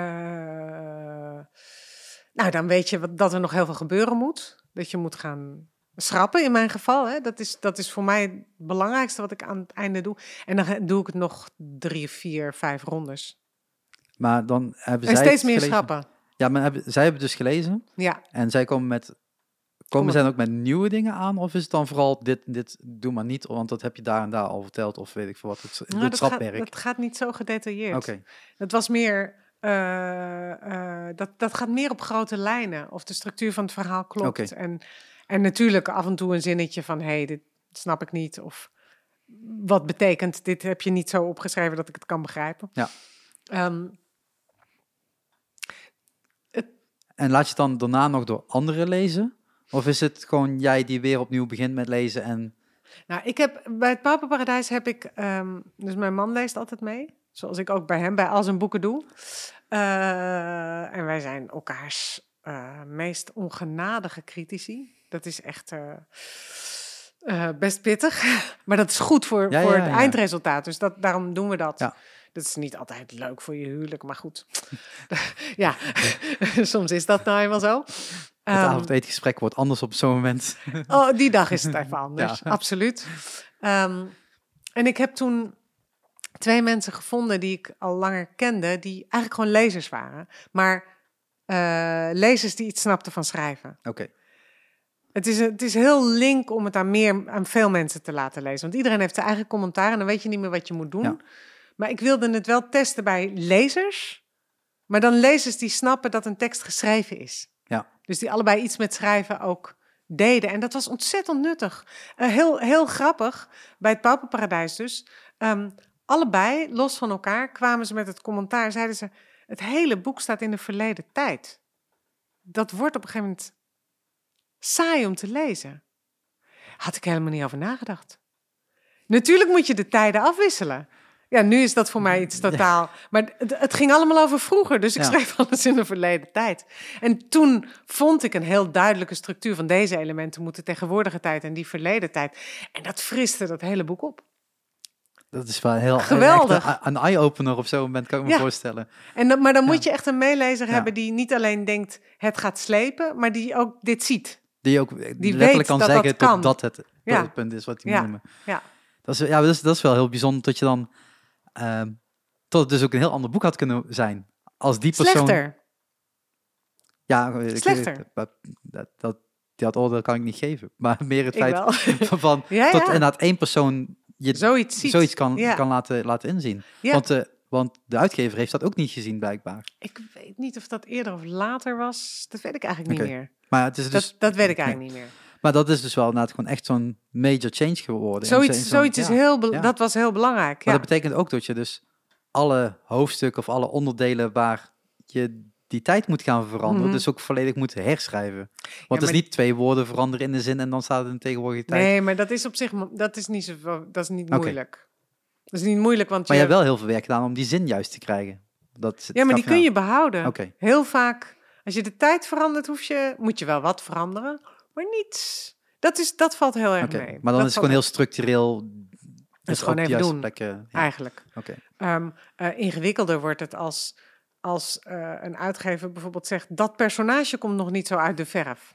nou, dan weet je dat er nog heel veel gebeuren moet. Dat je moet gaan schrappen in mijn geval. Hè. Dat, is, dat is voor mij het belangrijkste wat ik aan het einde doe. En dan doe ik het nog drie, vier, vijf rondes. Maar dan hebben en zij. steeds meer schrappen. Ja, maar hebben, zij hebben dus gelezen. Ja. En zij komen met. Komen zij ook met nieuwe dingen aan? Of is het dan vooral dit, dit doe maar niet, want dat heb je daar en daar al verteld, of weet ik veel wat. Het, nou, het dat, gaat, dat gaat niet zo gedetailleerd. Oké. Het was meer. Uh, uh, dat, dat gaat meer op grote lijnen. Of de structuur van het verhaal klopt. Okay. En en natuurlijk af en toe een zinnetje van, hé, hey, dit snap ik niet. Of wat betekent, dit heb je niet zo opgeschreven dat ik het kan begrijpen. Ja. Um, het... En laat je het dan daarna nog door anderen lezen? Of is het gewoon jij die weer opnieuw begint met lezen en... Nou, ik heb bij het Papenparadijs heb ik, um, dus mijn man leest altijd mee, zoals ik ook bij hem bij al zijn boeken doe. Uh, en wij zijn elkaars uh, meest ongenadige critici. Dat is echt uh, uh, best pittig. (laughs) maar dat is goed voor, ja, voor ja, het ja. eindresultaat. Dus dat, daarom doen we dat. Dat is niet altijd leuk voor je huwelijk, maar goed. (laughs) ja, (laughs) soms is dat nou eenmaal zo. Het um, avondetengesprek wordt anders op zo'n moment. oh, die dag is het even anders, absoluut. Um, en ik heb toen twee mensen gevonden die ik al langer kende, die eigenlijk gewoon lezers waren. Maar uh, lezers die iets snapten van schrijven. Oké. Okay. Het is, het is heel link om het aan, meer, aan veel mensen te laten lezen. Want iedereen heeft zijn eigen commentaar en dan weet je niet meer wat je moet doen. Ja. Maar ik wilde het wel testen bij lezers. Maar dan lezers die snappen dat een tekst geschreven is. Ja. Dus die allebei iets met schrijven ook deden. En dat was ontzettend nuttig. Uh, heel, heel grappig, bij het Pauperparadijs dus. Um, allebei, los van elkaar, kwamen ze met het commentaar. Zeiden ze, het hele boek staat in de verleden tijd. Dat wordt op een gegeven moment saai om te lezen. Had ik helemaal niet over nagedacht. Natuurlijk moet je de tijden afwisselen. Ja, nu is dat voor mij iets totaal. Maar het, het ging allemaal over vroeger, dus ik Ja. schreef alles in de verleden tijd. En toen vond ik een heel duidelijke structuur van deze elementen moeten tegenwoordige tijd en die verleden tijd. En dat friste dat hele boek op. Dat is wel heel Geweldig. Een, een eye-opener op zo'n moment, kan ik me Ja. voorstellen. En maar dan Ja. moet je echt een meelezer hebben die niet alleen denkt het gaat slepen, maar die ook dit ziet. Die ook Die letterlijk weet kan dat zeggen dat kan. dat het, Ja. het punt is wat die noemen. Ja. Dat is, ja, dat is, dat is wel heel bijzonder dat je dan... ehm tot het dus ook een heel ander boek had kunnen zijn. Als die persoon... Slechter. Ja, ik- Slechter. Dat, dat, dat, die oordeel kan ik niet geven. Maar meer het Ik feit wel. (laughs) van... Ja, tot inderdaad één persoon je Zoiets ziet. zoiets kan, Ja. kan laten, laten inzien. Ja. Want, eh, want de uitgever heeft dat ook niet gezien, blijkbaar. Ik weet niet of dat eerder of later was. Dat weet ik eigenlijk niet meer. Maar het is dus... dat, dat weet ik eigenlijk niet meer. Maar dat is dus wel inderdaad gewoon echt zo'n major change geworden. Zoiets, zo'n- zoiets is ja. heel, ja. dat was heel belangrijk. Maar Ja. dat betekent ook dat je dus alle hoofdstukken of alle onderdelen waar je die tijd moet gaan veranderen, Mhm. dus ook volledig moet herschrijven. Want het is niet twee woorden veranderen in de zin en dan staat het in de tegenwoordige tijd. Nee, maar dat is op zich dat is niet, zo, dat is niet moeilijk. Dat is niet moeilijk, want Maar je, je hebt wel heel veel werk gedaan om die zin juist te krijgen. Dat ja, maar die kun je behouden. Heel vaak, als je de tijd verandert, hoef je, moet je wel wat veranderen, maar niets. Dat, is, dat valt heel erg mee. Maar dan Dat is het gewoon heel structureel. dus gewoon even doen. plekken. Ja. Eigenlijk. Oké. Ehm, eh, ingewikkelder wordt het als, als eh, een uitgever bijvoorbeeld zegt... dat personage komt nog niet zo uit de verf.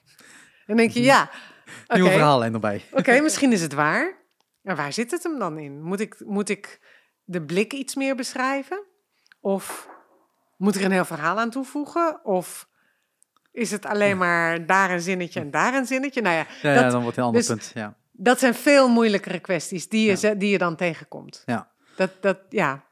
Dan denk je, ja, oké, Nieuwe verhaallijn erbij. oké, (laughs) misschien is het waar. Maar waar zit het hem dan in? Moet ik, moet ik de blik iets meer beschrijven? Of moet er een heel verhaal aan toevoegen? Of is het alleen maar daar een zinnetje en daar een zinnetje? Nou ja, Ja, ja, dat, dan wordt het een ander dus- punt. Ja. dat zijn veel moeilijkere kwesties die je, Ja. die je dan tegenkomt. Ja. Dat, dat, ja,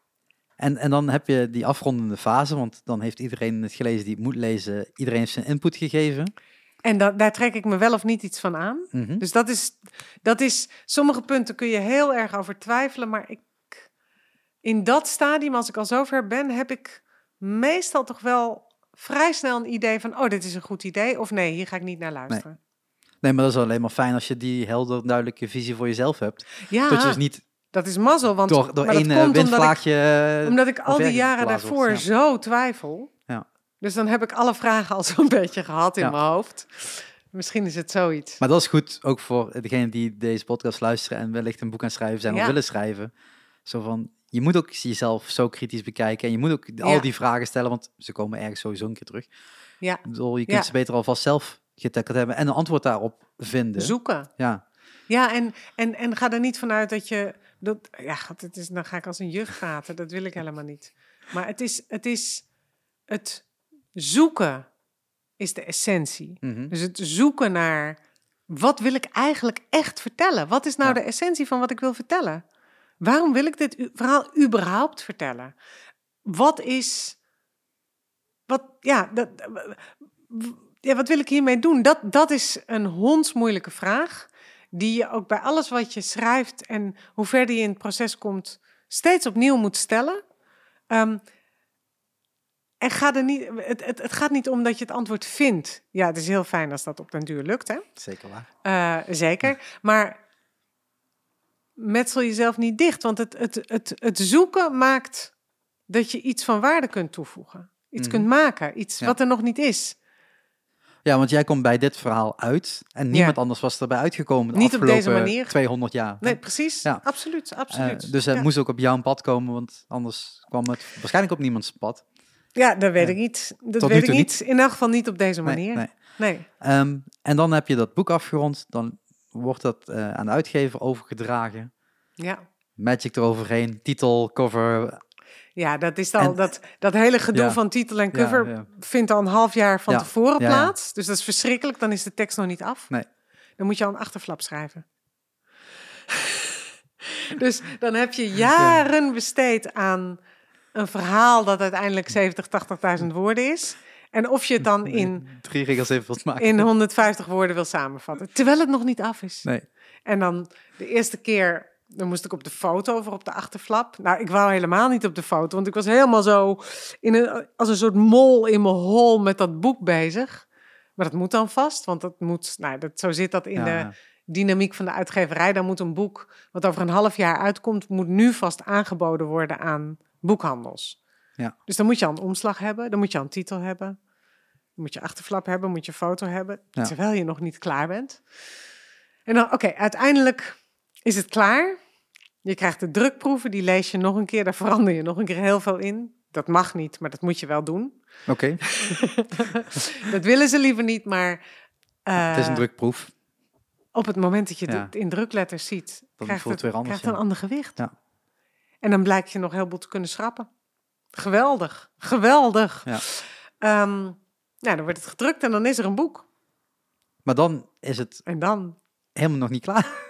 En, en dan heb je die afrondende fase, want dan heeft iedereen het gelezen die het moet lezen. Iedereen heeft zijn input gegeven. En da- daar trek ik me wel of niet iets van aan. Mhm. Dus dat is, dat is, sommige punten kun je heel erg over twijfelen, maar ik, in dat stadium, als ik al zover ben, heb ik meestal toch wel vrij snel een idee van, oh, dit is een goed idee, of nee, hier ga ik niet naar luisteren. Nee, maar dat is alleen maar fijn als je die helder, duidelijke visie voor jezelf hebt. Ja, Dat je dus niet dat is mazzel, want door, door één komt omdat ik- windvlaagje... Omdat ik al die jaren daarvoor zo twijfel. Ja. Dus dan heb ik alle vragen al zo'n (laughs) beetje gehad in Ja. mijn hoofd. Misschien is het zoiets. Maar dat is goed, ook voor degenen die deze podcast luisteren en wellicht een boek aan schrijven zijn of willen schrijven. Zo van, je moet ook jezelf zo kritisch bekijken en je moet ook al die vragen stellen, want ze komen ergens sowieso een keer terug. Ja, bedoel, je kunt ze beter alvast zelf getackeld hebben en een antwoord daarop vinden. zoeken. Ja, Ja, en, en, en ga er niet vanuit dat je. Dat, ja, het is, dan ga ik als een juf praten. Dat wil ik helemaal niet. Maar het is het, is het zoeken is de essentie. mhm. Dus het zoeken naar wat wil ik eigenlijk echt vertellen? Wat is nou Ja. de essentie van wat ik wil vertellen? Waarom wil ik dit verhaal überhaupt vertellen? Wat is. Wat, ja, dat, ja, wat wil ik hiermee doen? Dat, dat is een hondsmoeilijke vraag. Die je ook bij alles wat je schrijft en hoe verder je in het proces komt, steeds opnieuw moet stellen. Ehm, en ga er niet, het, het, het gaat niet om dat je het antwoord vindt. Ja, het is heel fijn als dat op den duur lukt, hè? zeker waar. Eh, zeker. Maar metsel jezelf niet dicht. Want het, het, het, het zoeken maakt dat je iets van waarde kunt toevoegen. Iets Mhm. kunt maken. Iets Ja. wat er nog niet is. Ja, want jij komt bij dit verhaal uit en niemand anders was erbij uitgekomen de Niet op deze manier. 200 jaar. Nee, precies. Ja. Absoluut, Eh, absoluut. dus het ja. moest ook op jouw pad komen, want anders kwam het waarschijnlijk op niemands pad. ja, dat weet ik niet. Dat Tot weet ik niet. In elk geval niet op deze manier. nee. nee. Ehm, en dan heb je dat boek afgerond, dan wordt dat eh, aan de uitgever overgedragen. Ja. Magic eroverheen, titel, cover. Ja, dat is En- dat, dat hele gedoe Ja. van titel en cover ja. vindt al een half jaar van tevoren plaats. Dus dat is verschrikkelijk. Dan is de tekst nog niet af. Nee. Dan moet je al een achterflap schrijven. (laughs) dus dan heb je (laughs) jaren besteed aan een verhaal dat uiteindelijk 70, 80.000 woorden is. En of je het dan in, Drie regels even wilt maken. in 150 woorden wil samenvatten. Terwijl het nog niet af is. Nee. En dan de eerste keer, dan moest ik op de foto of op de achterflap. Nou, ik wou helemaal niet op de foto, want ik was helemaal zo in een, als een soort mol in mijn hol met dat boek bezig. Maar dat moet dan vast, want dat moet, nou, dat, zo zit dat in Ja, de dynamiek van de uitgeverij. Dan moet een boek wat over een half jaar uitkomt, moet nu vast aangeboden worden aan boekhandels. Ja. Dus dan moet je al een omslag hebben, dan moet je al een titel hebben. Dan moet je achterflap hebben, moet je foto hebben, Ja. terwijl je nog niet klaar bent. En dan, oké, uiteindelijk is het klaar. Je krijgt de drukproeven, die lees je nog een keer, daar verander je nog een keer heel veel in. Dat mag niet, maar dat moet je wel doen. Oké, (laughs) Dat willen ze liever niet, maar eh, het is een drukproef. op het moment dat je Ja. het in drukletters ziet, krijgt voelt het, het weer anders, krijgt het een ja. ander gewicht. Ja. En dan blijkt je nog heel veel te kunnen schrappen. Geweldig, geweldig. Ja. Ehm, nou, dan wordt het gedrukt en dan is er een boek. Maar dan is het En dan... helemaal nog niet klaar.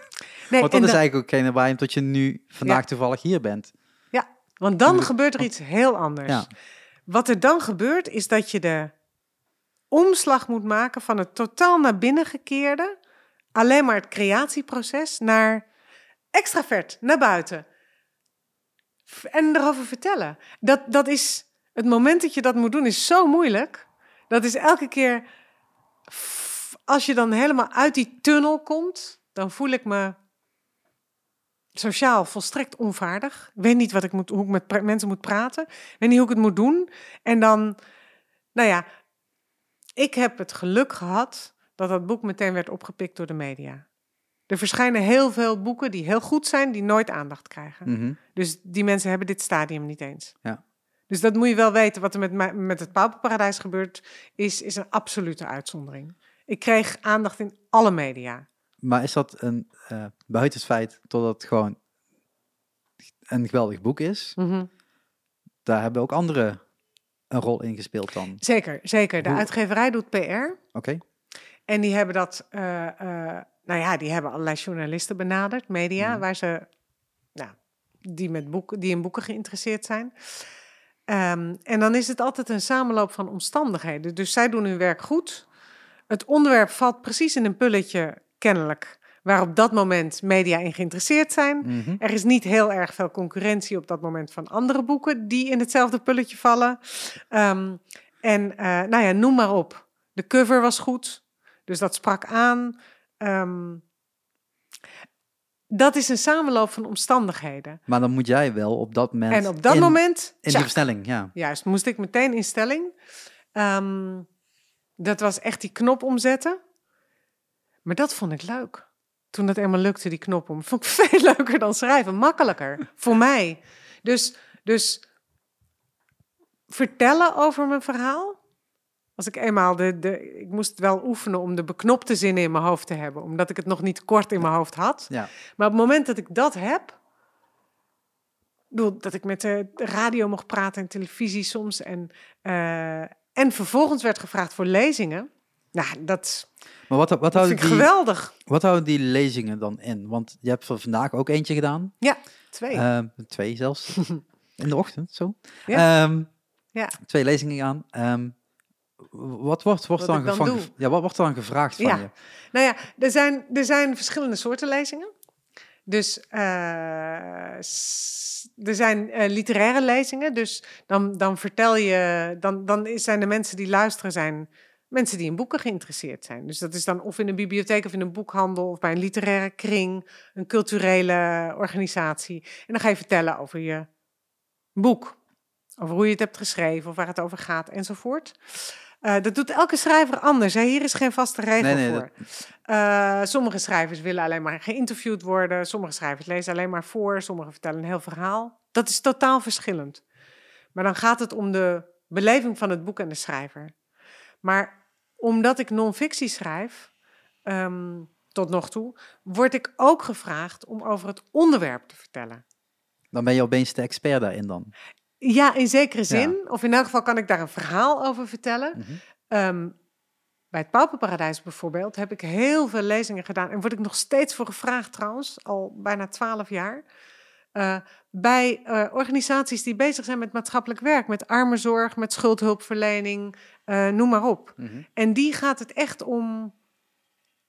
Nee, Want dat is dan- eigenlijk ook geen waarom tot je nu vandaag Ja. toevallig hier bent. Ja, want dan gebeurt er iets heel anders. Ja. Wat er dan gebeurt, is dat je de omslag moet maken van het totaal naar binnen gekeerde alleen maar het creatieproces naar extravert, naar buiten. En erover vertellen. Dat, dat is, het moment dat je dat moet doen is zo moeilijk. Dat is elke keer, als je dan helemaal uit die tunnel komt, dan voel ik me sociaal volstrekt onvaardig. Ik weet niet wat ik moet, hoe ik met mensen moet praten. Ik weet niet hoe ik het moet doen. En dan, nou ja, ik heb het geluk gehad dat dat boek meteen werd opgepikt door de media. Er verschijnen heel veel boeken die heel goed zijn, die nooit aandacht krijgen. Mhm. Dus die mensen hebben dit stadium niet eens. Ja. Dus dat moet je wel weten. Wat er met, met het Pauperparadijs gebeurt, is, is een absolute uitzondering. Ik kreeg aandacht in alle media. Maar is dat een, eh, buiten het feit dat het gewoon een geweldig boek is, Mhm. daar hebben ook anderen een rol in gespeeld dan? Zeker, zeker. De Hoe- uitgeverij doet PR. Oké. En die hebben dat, eh, eh, nou ja, die hebben allerlei journalisten benaderd, media, Mhm. waar ze, nou, die, met boeken, die in boeken geïnteresseerd zijn. Ehm, en dan is het altijd een samenloop van omstandigheden. Dus zij doen hun werk goed. Het onderwerp valt precies in een pulletje, kennelijk, waar op dat moment media in geïnteresseerd zijn. Mhm. Er is niet heel erg veel concurrentie op dat moment van andere boeken die in hetzelfde pulletje vallen. Ehm, en eh, nou ja, noem maar op. De cover was goed, dus dat sprak aan. Ehm, dat is een samenloop van omstandigheden. Maar dan moet jij wel op dat moment. En op dat in, moment, In die versnelling, ja. juist, moest ik meteen in stelling. Ehm, dat was echt die knop omzetten. Maar dat vond ik leuk. Toen dat eenmaal lukte, die knop om. (laughs) Vond ik veel leuker dan schrijven. Makkelijker. voor (laughs) mij. Dus, dus vertellen over mijn verhaal. Als ik eenmaal de, de. Ik moest wel oefenen om de beknopte zinnen in mijn hoofd te hebben. Omdat ik het nog niet kort in mijn hoofd had. ja. Maar op het moment dat ik dat heb. bedoel, Dat ik met de radio mocht praten en televisie soms. En, eh, en vervolgens werd gevraagd voor lezingen. Nou, dat, Maar wat, wat, dat houden die, geweldig. wat houden die lezingen dan in? Want je hebt er vandaag ook eentje gedaan. Twee. Ehm, twee zelfs. (laughs) in de ochtend, zo. Ja. Ehm, Ja. Twee lezingen gedaan. Ehm, wat wordt, wordt Wat dan, dan van ja, wat wordt er dan gevraagd van Ja. je? Nou ja, er zijn, er zijn verschillende soorten lezingen. Dus eh, er zijn eh, literaire lezingen. Dus dan, dan vertel je, dan, dan zijn de mensen die luisteren, zijn mensen die in boeken geïnteresseerd zijn. Dus dat is dan of in een bibliotheek of in een boekhandel of bij een literaire kring, een culturele organisatie. En dan ga je vertellen over je boek. Over hoe je het hebt geschreven of waar het over gaat enzovoort. Eh, dat doet elke schrijver anders. Hè? Hier is geen vaste regel Nee, nee, voor. Eh, sommige schrijvers willen alleen maar geïnterviewd worden. Sommige schrijvers lezen alleen maar voor. Sommigen vertellen een heel verhaal. Dat is totaal verschillend. Maar dan gaat het om de beleving van het boek en de schrijver. Maar omdat ik non-fictie schrijf, ehm, tot nog toe, word ik ook gevraagd om over het onderwerp te vertellen. Dan ben je opeens de expert daarin dan. Ja, in zekere zin. Of in elk geval kan ik daar een verhaal over vertellen. Mhm. Ehm, bij het Pauperparadijs bijvoorbeeld heb ik heel veel lezingen gedaan. En word ik nog steeds voor gevraagd trouwens, al bijna twaalf jaar. Eh, bij eh, organisaties die bezig zijn met maatschappelijk werk. Met armenzorg, met schuldhulpverlening, eh, noem maar op. Mhm. En die gaat het echt om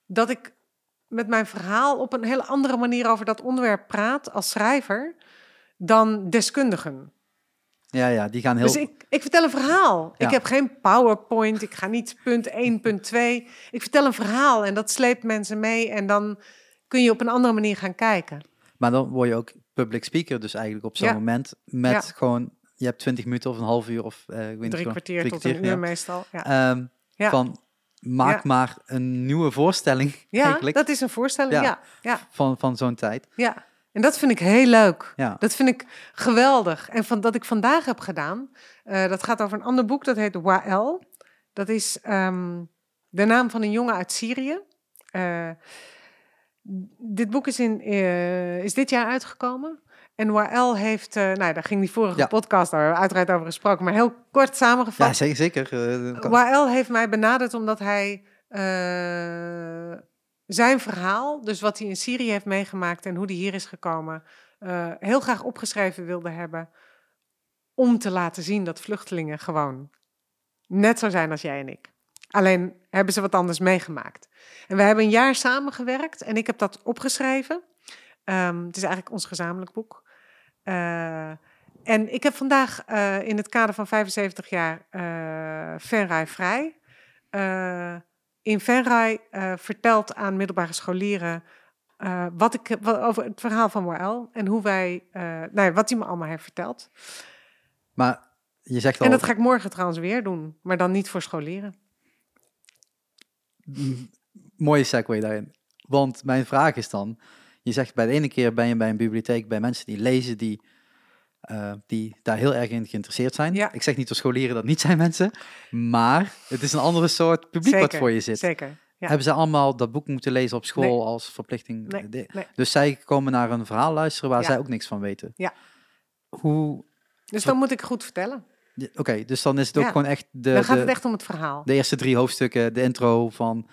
dat ik met mijn verhaal op een hele andere manier over dat onderwerp praat als schrijver dan deskundigen. Ja, ja, die gaan heel... Dus ik, ik vertel een verhaal. Ja. Ik heb geen PowerPoint. Ik ga niet punt 1, punt 2. Ik vertel een verhaal en dat sleept mensen mee. En dan kun je op een andere manier gaan kijken. Maar dan word je ook public speaker dus eigenlijk op zo'n Ja. moment. Met Ja. gewoon, je hebt 20 minuten of een half uur of... eh, ik weet Drie kwartier drie tot een uur meestal. Ja, Ja. Van, maak maar een nieuwe voorstelling (laughs) ja eigenlijk dat is een voorstelling. Ja. Ja. Ja, van, van zo'n tijd. ja. En dat vind ik heel leuk. Ja. Dat vind ik geweldig. En van dat ik vandaag heb gedaan, eh, dat gaat over een ander boek, dat heet Wael. Dat is ehm, de naam van een jongen uit Syrië. Eh, dit boek is, in, eh, is dit jaar uitgekomen. En Wael heeft, eh, nou daar ging die vorige Ja. podcast daar uiteraard over gesproken, maar heel kort samengevat. Ja, zeker. zeker. eh, Wael heeft mij benaderd omdat hij zijn verhaal, dus wat hij in Syrië heeft meegemaakt en hoe hij hier is gekomen, heel graag opgeschreven wilde hebben. Om te laten zien dat vluchtelingen gewoon net zo zijn als jij en ik. Alleen hebben ze wat anders meegemaakt. En we hebben een jaar samengewerkt en ik heb dat opgeschreven. Ehm, het is eigenlijk ons gezamenlijk boek. Uh, en ik heb vandaag uh, in het kader van 75 jaar uh, Venray Vrij in Venray verteld aan middelbare scholieren wat ik wat, over het verhaal van Moël en hoe wij, nou, wat hij me allemaal heeft verteld. Maar je zegt al... En dat ga ik morgen trouwens weer doen, maar dan niet voor scholieren. Mooie segue daarin. Want mijn vraag is dan, je zegt bij de ene keer ben je bij een bibliotheek bij mensen die lezen, die, uh, die daar heel erg in geïnteresseerd zijn. Ja. Ik zeg niet dat scholieren dat niet zijn mensen, maar het is een andere soort publiek zeker, wat voor je zit. Zeker. Ja. Hebben ze allemaal dat boek moeten lezen op school Nee. als verplichting? Nee, De- nee. Dus zij komen naar een verhaal luisteren waar Ja. zij ook niks van weten. Ja. Hoe? Dus dan moet ik goed vertellen. Oké, dus dan is het ook Ja. gewoon echt de, dan gaat de, het echt om het verhaal. de eerste drie hoofdstukken, de intro van.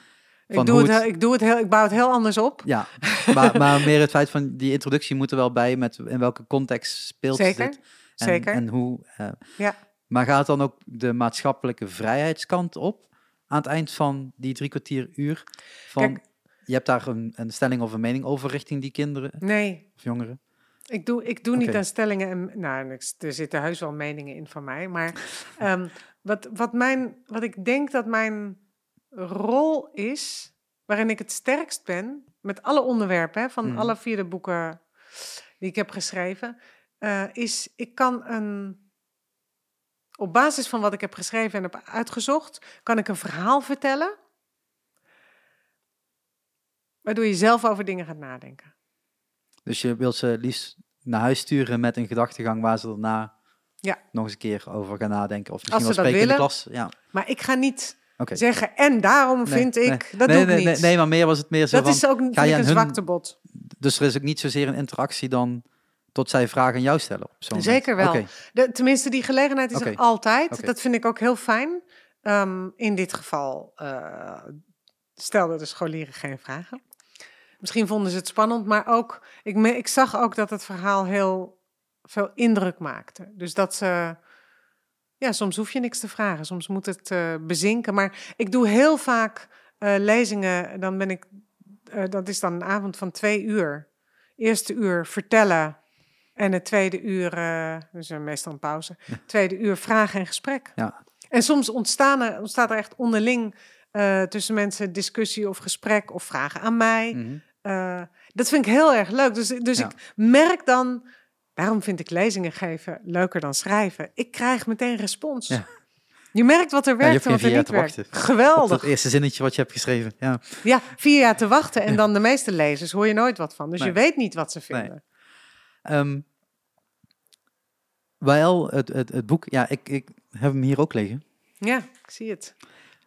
van Ik doe, het, ik, doe het heel, ik bouw het heel anders op. Ja, maar, maar meer het feit van die introductie moet er wel bij met in welke context speelt Zeker, dit. En, zeker. En hoe. eh, Ja. Maar gaat dan ook de maatschappelijke vrijheidskant op aan het eind van die drie kwartier uur? Van, Kijk- je hebt daar een, een stelling of een mening over richting die kinderen Nee, of jongeren? Ik doe, ik doe niet aan stellingen. En, nou, er zitten heus wel meningen in van mij. Maar (laughs) ehm, wat, wat, mijn, wat ik denk dat mijn rol is, waarin ik het sterkst ben, met alle onderwerpen hè, van Mhm. alle vier de boeken die ik heb geschreven, eh, is ik kan een. Op basis van wat ik heb geschreven en heb uitgezocht, kan ik een verhaal vertellen. Waardoor je zelf over dingen gaat nadenken. Dus je wilt ze liefst naar huis sturen met een gedachtegang waar ze daarna Ja. nog eens een keer over gaan nadenken. Of Als misschien ze wel spreken in de klas. Ja, Maar ik ga niet zeggen, en daarom Nee, vind nee. ik, dat nee, doe ik nee, niet. Nee, nee, maar meer was het meer zo dat van... is ook ga je een hun- zwaktebod. Dus er is ook niet zozeer een interactie dan tot zij vragen aan jou stellen. Op zo'n Zeker moment. wel. De, tenminste, die gelegenheid is er altijd. Dat vind ik ook heel fijn. Ehm, in dit geval uh, stelden de scholieren geen vragen. Misschien vonden ze het spannend, maar ook, ik, me, ik zag ook dat het verhaal heel veel indruk maakte. Dus dat ze, ja, soms hoef je niks te vragen, soms moet het uh, bezinken. Maar ik doe heel vaak uh, lezingen, dan ben ik, uh, dat is dan een avond van twee uur. Eerste uur vertellen en het tweede uur, dus meestal een pauze, tweede uur vragen en gesprek. Ja. En soms ontstaan er, ontstaat er echt onderling uh, tussen mensen discussie of gesprek of vragen aan mij. Mm -hmm. uh, dat vind ik heel erg leuk. Dus, dus ja. ik merk dan, daarom vind ik lezingen geven leuker dan schrijven. Ik krijg meteen respons. Ja. Je merkt wat er werkt ja, en wat er niet werkt. Geweldig. Dat eerste zinnetje wat je hebt geschreven. Ja, ja vier jaar te wachten en dan de meeste lezers hoor je nooit wat van. Dus nee. je weet niet wat ze vinden. Nee. Um, wel, het, het, het boek, ja, ik, ik heb hem hier ook liggen. Ja, ik zie het.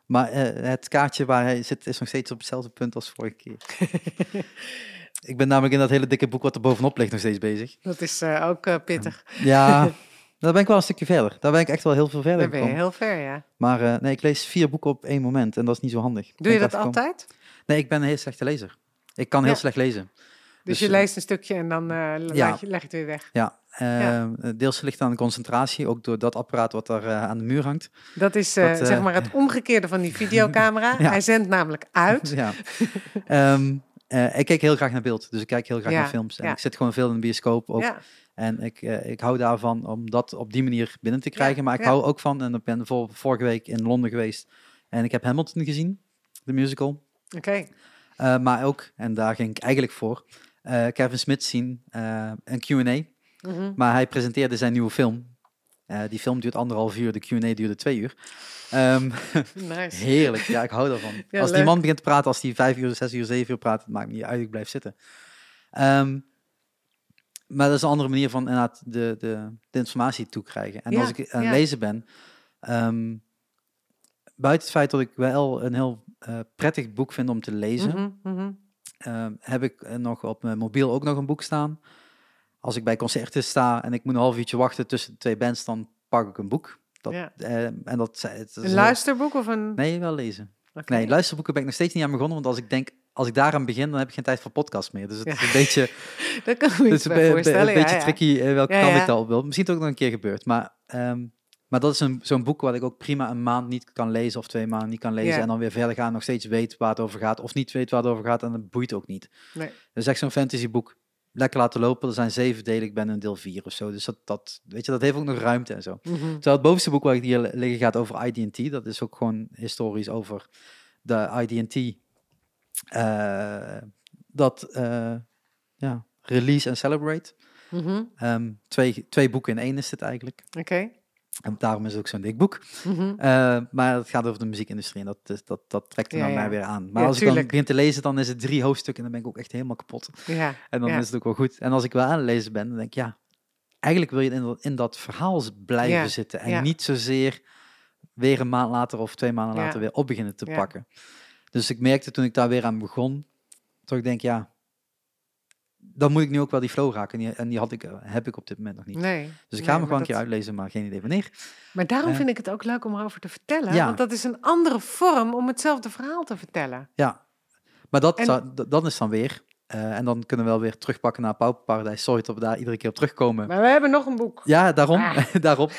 Maar uh, het kaartje waar hij zit is nog steeds op hetzelfde punt als vorige keer. (laughs) ik ben namelijk in dat hele dikke boek wat er bovenop ligt nog steeds bezig. Dat is uh, ook uh, pittig. ja, daar ben ik wel een stukje verder. Daar ben ik echt wel heel veel verder Daar ben je gekomen. heel ver, ja. Maar nee, ik lees vier boeken op één moment en dat is niet zo handig. Doe je dat altijd? Nee, ik ben een heel slechte lezer. Ik kan heel Ja. slecht lezen. Dus, Dus, je leest een stukje en dan ja. leg, je, leg je het weer weg. Ja, uh, Ja. deels ligt aan de concentratie, ook door dat apparaat wat uh, aan de muur hangt. Dat is uh, Dat, eh, zeg maar het (laughs) omgekeerde van die videocamera. Ja. Hij zendt namelijk uit. (laughs) ja. Ehm, eh, ik kijk heel graag naar beeld, dus ik kijk heel graag Ja, naar films. En ik zit gewoon veel in de bioscoop ook. En ik, eh, ik hou daarvan om dat op die manier binnen te krijgen. maar ik hou ook van, en ik ben voor, vorige week in Londen geweest. En ik heb Hamilton gezien, de musical. oké. Eh, maar ook, en daar ging ik eigenlijk voor, eh, Kevin Smith zien, eh, een Q&A. Mhm. Maar hij presenteerde zijn nieuwe film. Eh, die film duurt anderhalf uur, de Q&A duurde twee uur. Ehm, (laughs) Nice. heerlijk, ja, ik hou daarvan. Ja, als die man begint te praten, als hij vijf uur, zes uur, zeven uur praat, het maakt me niet uit, ik blijf zitten. Ehm, maar dat is een andere manier van inderdaad de, de, de informatie toekrijgen. En Ja, als ik aan het ja. lezen ben, ehm, buiten het feit dat ik wel een heel eh, prettig boek vind om te lezen, Mhm, mhm. Ehm, heb ik eh, nog op mijn mobiel ook nog een boek staan. Als ik bij concerten sta en ik moet een half uurtje wachten tussen twee bands, dan pak ik een boek. Dat, Ja. eh, en dat, het is Een luisterboek of een... Nee, wel lezen. Oké. Nee, luisterboeken ben ik nog steeds niet aan begonnen, want als ik denk, als ik daaraan begin, dan heb ik geen tijd voor podcast meer. Dus het is een beetje, (laughs) Daar kan me bij be- een beetje ja, tricky eh, welke kant ik daar op wil. Misschien ook nog een keer gebeurd, maar ehm, Maar dat is een, zo'n boek wat ik ook prima een maand niet kan lezen of twee maanden niet kan lezen. En dan weer verder gaan, nog steeds weet waar het over gaat. Of niet weet waar het over gaat en dat boeit ook niet. Nee. Is echt zo'n fantasyboek. Lekker laten lopen. Er zijn zeven delen, ik ben in deel vier of zo. Dus dat, dat, weet je, dat heeft ook nog ruimte en zo. Mhm. Terwijl het bovenste boek waar ik hier liggen gaat over ID&T. Dat is ook gewoon historisch over de ID&T. eh, dat, eh, ja, Release en Celebrate. Mhm. Ehm, twee, twee boeken in één is dit eigenlijk. Oké. En daarom is het ook zo'n dik boek. Mhm. Eh, maar het gaat over de muziekindustrie en dat, is, dat, dat trekt er Ja, naar ja. mij weer aan. Maar Ja, als ik dan begin te lezen, dan is het drie hoofdstukken en dan ben ik ook echt helemaal kapot. Ja. En dan is het ook wel goed. En als ik wel aan het lezen ben, dan denk ik, ja, eigenlijk wil je in dat, in dat verhaal blijven zitten. En niet zozeer weer een maand later of twee maanden later weer op beginnen te pakken. Dus ik merkte toen ik daar weer aan begon, ik denk, ja, dan moet ik nu ook wel die flow raken. En die, en die had ik, eh, heb ik op dit moment nog niet. Nee. Dus ik ga hem gewoon een dat- keer uitlezen, maar geen idee wanneer. Maar daarom Eh. vind ik het ook leuk om erover te vertellen. Ja. Want dat is een andere vorm om hetzelfde verhaal te vertellen. Ja, maar dat, En- zou- d- dat is dan weer. eh, en dan kunnen we wel weer terugpakken naar Pauperparadijs. Sorry dat we daar iedere keer op terugkomen. Maar we hebben nog een boek. Ja, daarom. Ah. (laughs) daarop.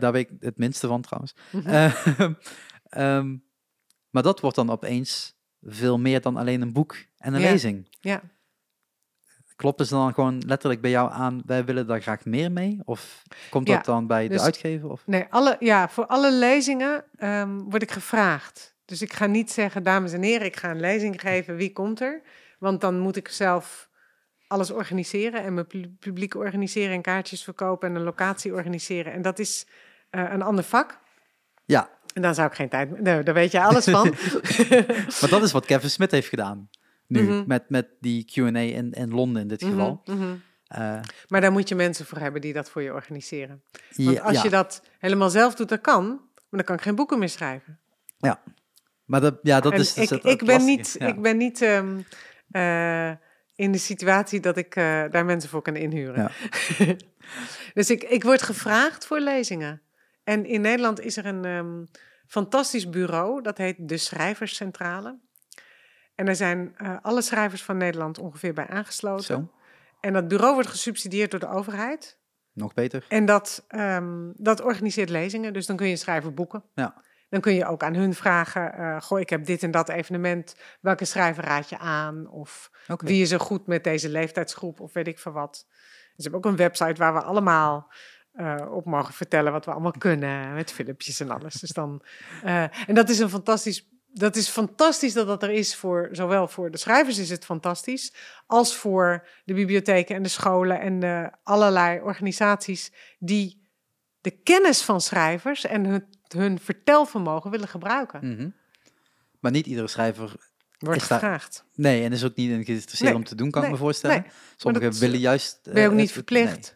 Daar weet ik het minste van trouwens. Mhm. Eh, (laughs) ehm, maar dat wordt dan opeens veel meer dan alleen een boek en een Ja. lezing. Ja. Kloppen ze dan gewoon letterlijk bij jou aan, wij willen daar graag meer mee? Of komt Ja, dat dan bij de dus- uitgever? Of? Nee, alle, ja, voor alle lezingen ehm, word ik gevraagd. Dus ik ga niet zeggen, dames en heren, ik ga een lezing geven, wie komt er? Want dan moet ik zelf alles organiseren en mijn pu- publiek organiseren en kaartjes verkopen en een locatie organiseren. En dat is eh, een ander vak. Ja, En dan zou ik geen tijd meer... Nee, daar weet je alles van. (laughs) maar dat is wat Kevin Smith heeft gedaan. Nu, Mhm. met, met die Q&A in, in Londen in dit geval. Mhm, mhm. Eh, Maar daar moet je mensen voor hebben die dat voor je organiseren. Want ja, als ja. je dat helemaal zelf doet, dat kan. Maar dan kan ik geen boeken meer schrijven. Maar dat, ja, dat en is dus ik, het- ik ben lastige, niet, ja. ik ben niet ehm, eh, in de situatie dat ik eh, daar mensen voor kan inhuren. (laughs) dus ik, ik word gevraagd voor lezingen. En in Nederland is er een ehm, fantastisch bureau, dat heet de Schrijverscentrale. En er zijn eh, alle schrijvers van Nederland ongeveer bij aangesloten. Zo, En dat bureau wordt gesubsidieerd door de overheid. nog beter. En dat, ehm, dat organiseert lezingen, dus dan kun je een schrijver boeken. Ja. Dan kun je ook aan hun vragen, eh, goh, ik heb dit en dat evenement, welke schrijver raad je aan? Of wie is er goed met deze leeftijdsgroep, of weet ik veel wat. Dus we hebben ook een website waar we allemaal eh, op mogen vertellen wat we allemaal kunnen, met filmpjes en alles. Dus dan, en dat is een fantastisch, dat is fantastisch dat dat er is voor, zowel voor de schrijvers is het fantastisch, als voor de bibliotheken en de scholen en de allerlei organisaties die de kennis van schrijvers en hun, hun vertelvermogen willen gebruiken. Mhm. Maar niet iedere schrijver... Wordt daar- gevraagd. Nee, en is ook niet in geïnteresseerd Nee, om te doen, kan ik me voorstellen. nee. Sommigen willen juist... Ben je ook eh, niet verplicht.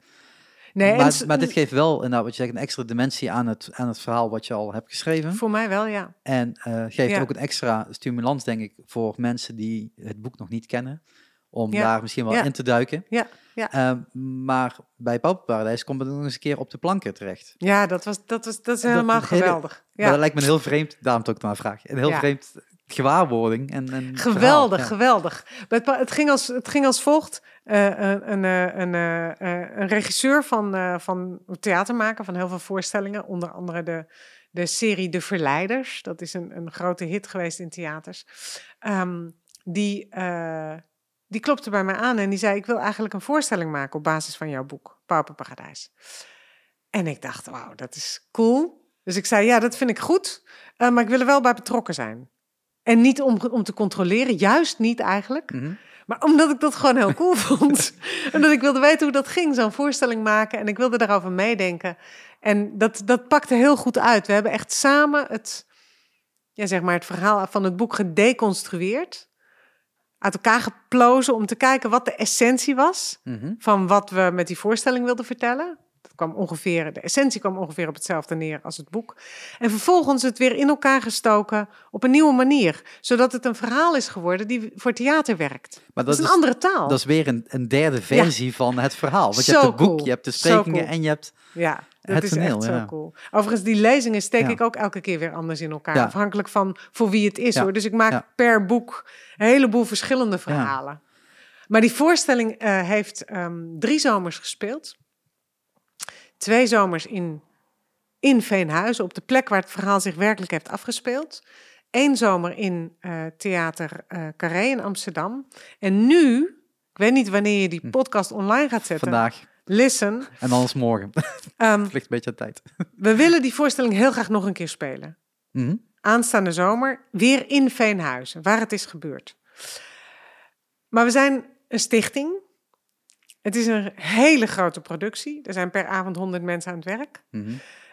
Nee. Maar, maar dit geeft wel, inderdaad, wat je zegt, een extra dimensie aan het, aan het verhaal wat je al hebt geschreven. voor mij wel, ja. En eh, geeft Ja. ook een extra stimulans, denk ik, voor mensen die het boek nog niet kennen. Om Ja. daar misschien wel Ja. in te duiken. Ja, ja. Ehm, maar bij Pauperparadijs komt het nog eens een keer op de planken terecht. Ja, dat, was, dat, was, dat is helemaal dat hele- geweldig. Maar dat Ja. lijkt me een heel vreemd, daarom ook naar vraag, een heel Ja. vreemd gewaarwording. En, en Geweldig, verhaal, ja. geweldig. Het, ging als, het ging als volgt. Eh, een, een, eh, een, eh, eh, een regisseur van, eh, van theater maken, van heel veel voorstellingen. Onder andere de, de serie De Verleiders. Dat is een, een grote hit geweest in theaters. Ehm, die, die klopte bij mij aan en die zei... ik wil eigenlijk een voorstelling maken op basis van jouw boek, Pauperparadijs. En ik dacht, wauw, dat is cool. Dus ik zei, ja, dat vind ik goed, maar ik wil er wel bij betrokken zijn. En niet om, om te controleren, juist niet eigenlijk. Mhm. Maar omdat ik dat gewoon heel cool vond. (laughs) en dat ik wilde weten hoe dat ging, zo'n voorstelling maken. En ik wilde daarover meedenken. En dat, dat pakte heel goed uit. We hebben echt samen het, ja, zeg maar het verhaal van het boek gedeconstrueerd. Uit elkaar geplozen om te kijken wat de essentie was Mhm. van wat we met die voorstelling wilden vertellen. Kwam ongeveer, de essentie kwam ongeveer op hetzelfde neer als het boek. En vervolgens het weer in elkaar gestoken op een nieuwe manier. Zodat het een verhaal is geworden die voor theater werkt. Maar Dat is een andere taal. Dat is weer een, een derde versie van het verhaal. Want je Zo hebt het boek, cool. je hebt de sprekingen cool. en je hebt... Ja, dat Het is toneel, echt zo cool. Overigens, die lezingen steek Ja. ik ook elke keer weer anders in elkaar. Afhankelijk van voor wie het is hoor. Dus ik maak per boek een heleboel verschillende verhalen. Maar die voorstelling eh, heeft ehm, drie zomers gespeeld. Twee zomers in in Veenhuizen, op de plek waar het verhaal zich werkelijk heeft afgespeeld. Eén zomer in eh, Theater eh Carré in Amsterdam. En nu, ik weet niet wanneer je die Hm. podcast online gaat zetten. Vandaag Listen, en anders morgen. (laughs) Het ligt een beetje aan tijd. (laughs) we willen die voorstelling heel graag nog een keer spelen. Mhm. Aanstaande zomer weer in Veenhuizen, waar het is gebeurd. Maar we zijn een stichting. Het is een hele grote productie. Er zijn per avond 100 mensen aan het werk. Mhm.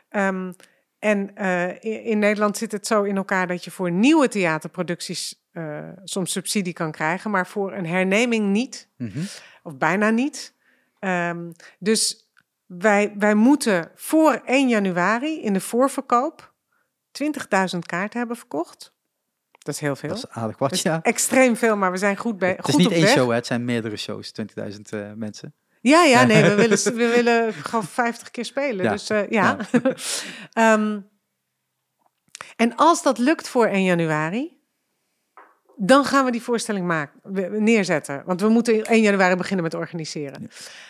Ehm, en eh, in, Nederland zit het zo in elkaar dat je voor nieuwe theaterproducties eh, soms subsidie kan krijgen, maar voor een herneming niet, Mhm. of bijna niet. Ehm, dus wij, wij moeten voor 1 januari in de voorverkoop 20.000 kaarten hebben verkocht. Dat is heel veel. Dat is aardig wat, Dat is ja. extreem veel, maar we zijn goed, bij, Het is goed niet op één weg. show, hè. het zijn meerdere shows, 20.000 eh, mensen. Ja, ja, nee, we willen, (laughs) we willen gewoon 50 keer spelen. Ja, Dus eh, ja. (laughs) Ehm, en als dat lukt voor 1 januari, dan gaan we die voorstelling maken, neerzetten. Want we moeten 1 januari beginnen met organiseren.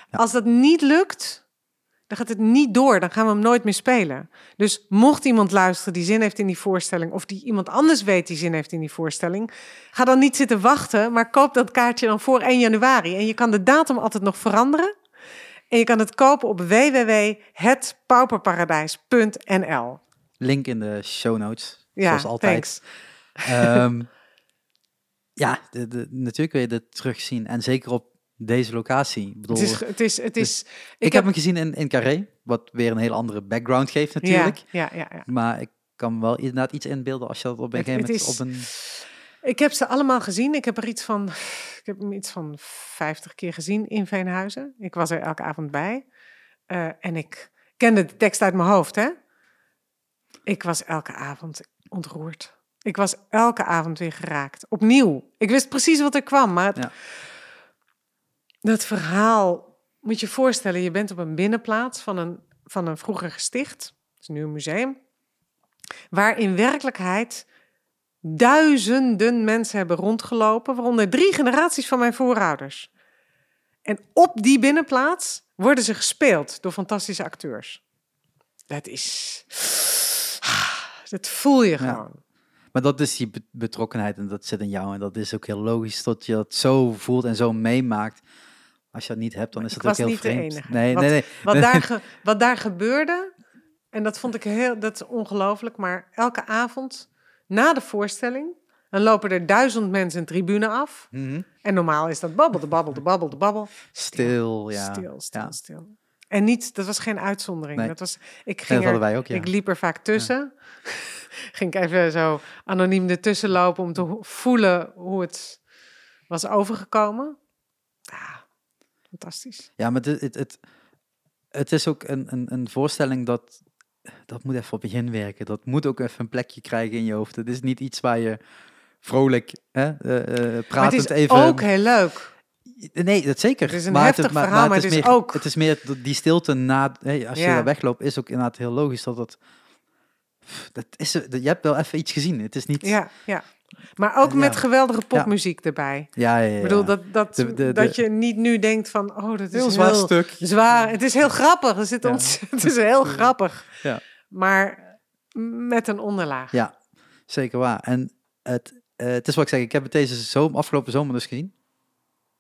Ja. Als dat niet lukt, dan gaat het niet door. Dan gaan we hem nooit meer spelen. Dus mocht iemand luisteren die zin heeft in die voorstelling, of die iemand anders weet die zin heeft in die voorstelling, ga dan niet zitten wachten, maar koop dat kaartje dan voor 1 januari. En je kan de datum altijd nog veranderen. En je kan het kopen op www.hetpauperparadijs.nl. Link in de show notes, Ja, zoals altijd. Ehm, (laughs) ja, de, de, natuurlijk wil je dit terugzien. En zeker op deze locatie. Ik bedoel, Het is, het is, het is, ik, heb hem gezien in, in Carré, wat weer een hele andere background geeft natuurlijk. Ja, ja, ja, ja. Maar ik kan wel inderdaad iets inbeelden als je dat op een gegeven moment op een... Ik heb ze allemaal gezien. Ik heb er iets van, ik heb hem iets van 50 keer gezien in Veenhuizen. Ik was er elke avond bij. Eh, en ik kende de tekst uit mijn hoofd, hè? Ik was elke avond ontroerd. Ik was elke avond weer geraakt. Opnieuw. Ik wist precies wat er kwam, maar het, Ja. Dat verhaal, moet je voorstellen, je bent op een binnenplaats van een, van een vroeger gesticht. Het is nu een museum. Waar in werkelijkheid duizenden mensen hebben rondgelopen, waaronder drie generaties van mijn voorouders. En op die binnenplaats worden ze gespeeld door fantastische acteurs. Dat is. Dat voel je Ja. gewoon. Maar dat is die be- betrokkenheid en dat zit in jou. En dat is ook heel logisch dat je dat zo voelt en zo meemaakt. Als je dat niet hebt, dan is het ook was heel niet de vreemd. enige. Nee, Wat- nee, nee. Wat (laughs) daar, ge- wat daar gebeurde, en dat vond ik heel, dat is ongelooflijk, maar elke avond na de voorstelling, dan lopen er duizend mensen een tribune af. Mhm. En normaal is dat babbel, de babbel, de babbel, de babbel. Stil, ja. Stil, stil, ja. stil. En niet, dat was geen uitzondering. Nee. Dat was, ik Nee, dat ging er, wij ook, ja. ik liep er vaak tussen. (laughs) ging ik even zo anoniem ertussen lopen om te voelen hoe het was overgekomen. Ja, fantastisch. Ja, maar het, het, het, het is ook een, een, een voorstelling dat... Dat moet even op begin werken. Dat moet ook even een plekje krijgen in je hoofd. Het is niet iets waar je vrolijk, hè, eh, eh, Maar het is even... ook heel leuk. Nee, dat zeker. Het is een maar heftig het, maar, verhaal, maar het is het is meer, ook- Het is meer die stilte na... Hey, als je Ja. daar wegloopt, is ook inderdaad heel logisch dat dat... dat is, dat, je hebt wel even iets gezien. Het is niet... Ja, ja. Maar ook met geweldige popmuziek erbij. ja, ja, ja. Ik bedoel, dat, dat, De- de- dat je niet nu denkt van, oh, dat is heel heel zwaar stuk. zwaar. Het is heel grappig. Er zit ons, (laughs) het is heel grappig. Ja. Maar met een onderlaag. Ja, zeker waar. En het, eh, het is wat ik zeg, ik heb het deze zomer, afgelopen zomer dus gezien.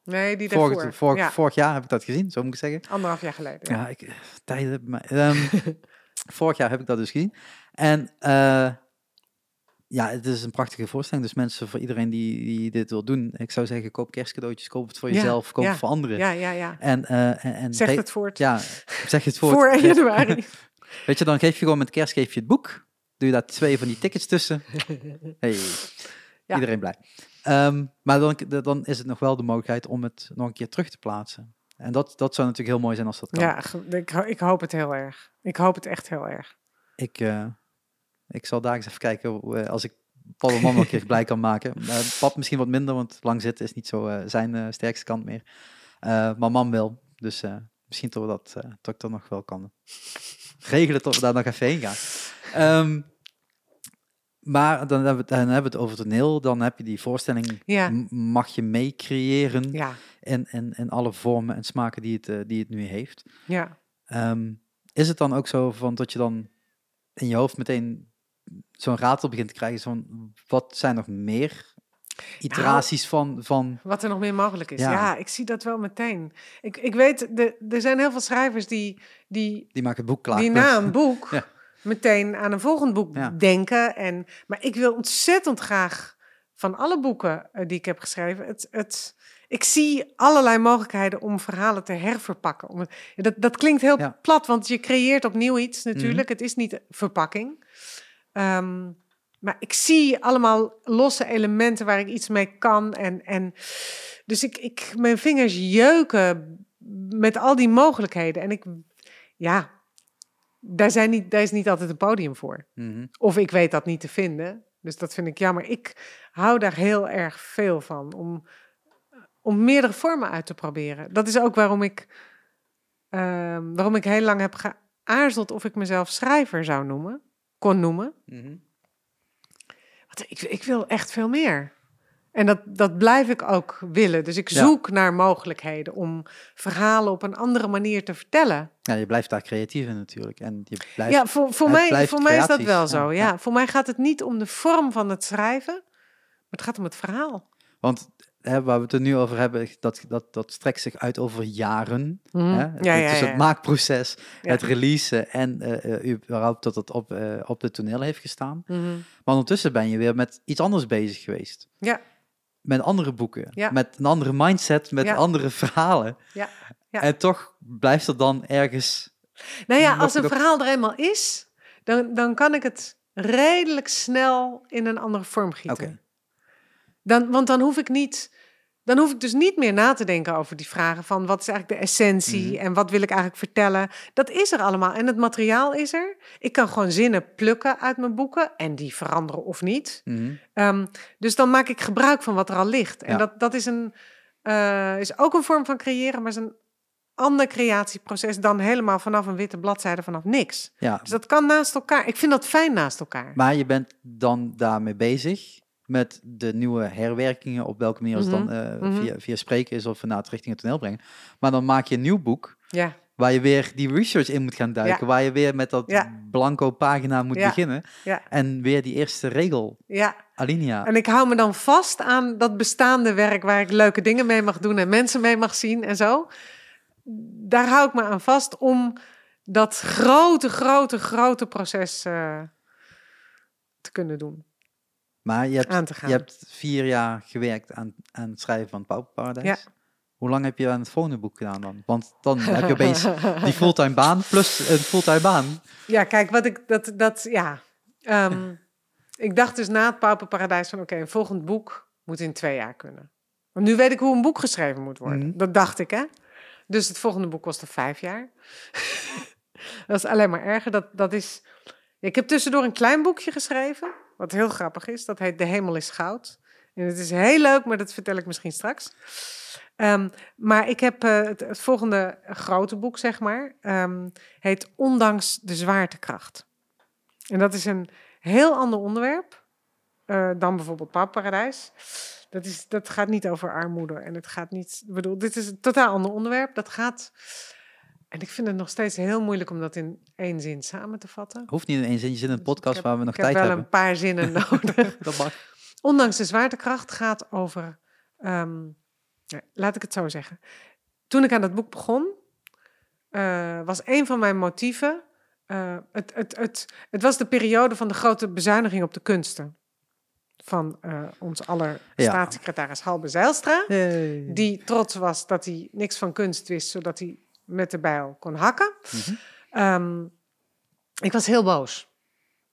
Nee, die daarvoor. Vorig, vorig, ja, vorig jaar heb ik dat gezien, zo moet ik zeggen. anderhalf jaar geleden. Ja. Ja, ik, tijden, maar, ehm, (laughs) vorig jaar heb ik dat dus gezien. En eh, ja, het is een prachtige voorstelling. Dus mensen, voor iedereen die, die dit wil doen, ik zou zeggen, koop kerstcadeautjes, koop het voor jezelf, koop het voor anderen. Ja, ja, ja. En, eh, en, en Zeg het voort. Ja, zeg het (laughs) voor. Voor 1 januari. (laughs) Weet je, dan geef je gewoon met kerst geef je het boek. Doe je daar twee van die tickets tussen. (laughs) Hey, Ja. iedereen blij. Ehm, maar dan, dan is het nog wel de mogelijkheid om het nog een keer terug te plaatsen. En dat, dat zou natuurlijk heel mooi zijn als dat kan. Ja, ik, ik hoop het heel erg. Ik hoop het echt heel erg. Ik, eh, ik zal daar eens even kijken eh, als ik pap en mam nog een keer blij kan maken. (laughs) Pap misschien wat minder, want lang zitten is niet zo eh, zijn sterkste kant meer. Maar mam wel. Dus misschien dat, we dat, dat ik dat nog wel kan regelen tot we daar nog even heen gaan. Ehm, maar dan hebben, we, het- dan hebben we het over toneel. Dan heb je die voorstelling, Ja. mag je mee creëren Ja, in, in, in alle vormen en smaken die het, die het nu heeft. ja. Ehm, is het dan ook zo van dat je dan in je hoofd meteen zo'n raadsel begint te krijgen. Van, wat zijn nog meer iteraties van, van... Wat er nog meer mogelijk is. Ja. Ja, ik zie dat wel meteen. Ik, ik weet, de, er zijn heel veel schrijvers die, die, Die maken het boek klaar. die na een boek (laughs) Ja. meteen aan een volgend boek Ja. denken. En, maar ik wil ontzettend graag van alle boeken eh, die ik heb geschreven, het, het, ik zie allerlei mogelijkheden om verhalen te herverpakken. Om dat, dat klinkt heel. Mhm. plat, want je creëert opnieuw iets natuurlijk. Het is niet verpakking. Ehm, maar ik zie allemaal losse elementen waar ik iets mee kan. En, en dus ik, ik, mijn vingers jeuken met al die mogelijkheden. En ik, ja, daar, zijn niet, daar is niet altijd een podium voor. Mhm. Of ik weet dat niet te vinden. Dus dat vind ik jammer. Ik hou daar heel erg veel van. Om, om meerdere vormen uit te proberen. Dat is ook waarom ik, ehm, waarom ik heel lang heb geaarzeld of ik mezelf schrijver zou noemen. Kon noemen. Mhm. Want ik, ik wil echt veel meer. En dat, dat blijf ik ook willen. Dus ik Ja. zoek naar mogelijkheden om verhalen op een andere manier te vertellen. Ja, je blijft daar creatief in natuurlijk. En je blijft... Ja, voor, voor, mij, voor mij is dat wel zo. Ja, Ja, ja. Voor mij gaat het niet om de vorm van het schrijven, maar het gaat om het verhaal. Want hè, waar we het er nu over hebben, dat, dat, dat strekt zich uit over jaren. Hè? Mhm. Ja, ja, dus ja. het maakproces, het releasen en eh eh, überhaupt dat het op, eh, op het toneel heeft gestaan. Mhm. Maar ondertussen ben je weer met iets anders bezig geweest. Ja, Met andere boeken, met een andere mindset, met andere verhalen. ja. Ja. En toch blijft er dan ergens... Nou ja, als een verhaal er eenmaal is, dan, dan kan ik het redelijk snel in een andere vorm gieten. Dan, want dan hoef ik niet. Dan hoef ik dus niet meer na te denken over die vragen van wat is eigenlijk de essentie Mhm. en wat wil ik eigenlijk vertellen. Dat is er allemaal en het materiaal is er. Ik kan gewoon zinnen plukken uit mijn boeken en die veranderen of niet. Mhm. Ehm, dus dan maak ik gebruik van wat er al ligt. En Ja. dat, dat is, een, eh, is ook een vorm van creëren, maar is een ander creatieproces dan helemaal vanaf een witte bladzijde, vanaf niks. Ja, Dus dat kan naast elkaar. Ik vind dat fijn naast elkaar. maar je bent dan daarmee bezig met de nieuwe herwerkingen, op welke manier het dan eh, mhm. via, via spreken is of vanuit richting het toneel brengen. Maar dan maak je een nieuw boek Ja, waar je weer die research in moet gaan duiken, waar je weer met dat Ja. blanco pagina moet beginnen en weer die eerste regel, ja. alinea. En ik hou me dan vast aan dat bestaande werk waar ik leuke dingen mee mag doen en mensen mee mag zien en zo. Daar hou ik me aan vast om dat grote, grote, grote proces eh, te kunnen doen, Maar je hebt, aan te gaan. je hebt vier jaar gewerkt aan, aan het schrijven van Pauperparadijs. Ja. Hoe lang heb je aan het volgende boek gedaan dan? Want dan (laughs) heb je opeens die fulltime baan plus een fulltime baan. Ja, kijk, wat ik dat, dat ja. Ehm, ik dacht dus na het Pauperparadijs van oké, een volgend boek moet in twee jaar kunnen. Want nu weet ik hoe een boek geschreven moet worden. Mhm. Dat dacht ik, hè? Dus het volgende boek kostte vijf jaar. (laughs) dat is alleen maar erger. Dat, dat is... Ja, ik heb tussendoor een klein boekje geschreven, wat heel grappig is. Dat heet De Hemel is Goud. En het is heel leuk, maar dat vertel ik misschien straks. Ehm, maar ik heb eh, het, volgende grote boek, zeg maar, ehm, heet Ondanks de zwaartekracht. En dat is een heel ander onderwerp eh, dan bijvoorbeeld Paparadijs. Dat, is, dat gaat niet over armoede en het gaat niet. Bedoel, dit is een totaal ander onderwerp. Dat gaat. En ik vind het nog steeds heel moeilijk om dat in één zin samen te vatten. Hoeft niet in één zin, je zit in een podcast Ik heb- waar we nog ik heb tijd wel hebben. een paar zinnen (laughs) nodig. Dat mag. Ondanks de zwaartekracht gaat over. ehm, laat ik het zo zeggen. Toen ik aan dat boek begon, eh, was een van mijn motieven. eh, het, het, het, het was de periode van de grote bezuiniging op de kunsten. Van eh, ons aller Ja. staatssecretaris Halbe Zijlstra. Hey. Die trots was dat hij niks van kunst wist, zodat hij met de bijl kon hakken. Mhm. Ehm, ik was heel boos.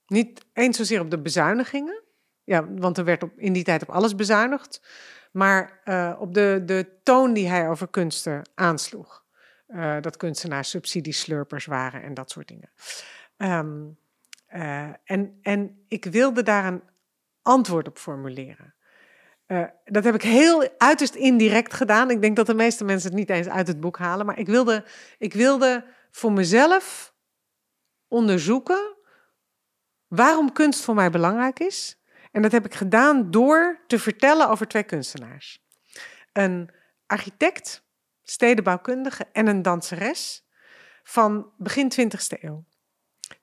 Niet eens zozeer op de bezuinigingen. Ja, want er werd op, in die tijd op alles bezuinigd. Maar eh, op de, de toon die hij over kunsten aansloeg. Eh, dat kunstenaars subsidieslurpers waren en dat soort dingen. Ehm, eh, en, en ik wilde daar een antwoord op formuleren. Eh, dat heb ik heel uiterst indirect gedaan. Ik denk dat de meeste mensen het niet eens uit het boek halen. Maar ik wilde, ik wilde voor mezelf onderzoeken waarom kunst voor mij belangrijk is. En dat heb ik gedaan door te vertellen over twee kunstenaars. Een architect, stedenbouwkundige en een danseres van begin 20e eeuw.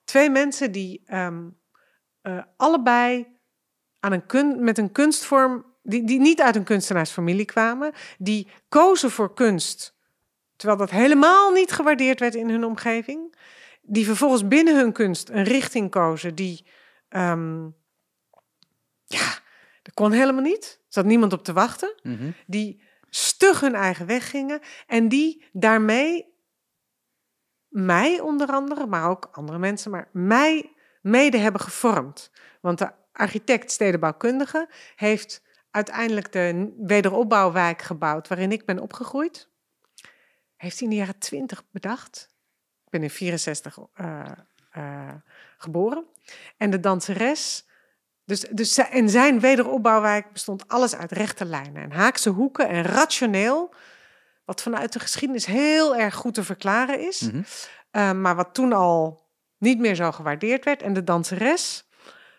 Twee mensen die ehm, eh, allebei aan een kun met een kunstvorm, die, die niet uit een kunstenaarsfamilie kwamen, die kozen voor kunst, terwijl dat helemaal niet gewaardeerd werd in hun omgeving, die vervolgens binnen hun kunst een richting kozen die, ehm, ja, dat kon helemaal niet. Er zat niemand op te wachten. Mhm. Die stug hun eigen weg gingen en die daarmee mij onder andere, maar ook andere mensen, maar mij mede hebben gevormd. Want de architect stedenbouwkundige heeft uiteindelijk de wederopbouwwijk gebouwd waarin ik ben opgegroeid. Heeft hij in de jaren twintig bedacht. Ik ben in 64 eh, eh, geboren. En de danseres. Dus, dus in zijn wederopbouwwijk bestond alles uit rechte lijnen en haakse hoeken en rationeel. Wat vanuit de geschiedenis heel erg goed te verklaren is. Mhm. Uh, maar wat toen al niet meer zo gewaardeerd werd. En de danseres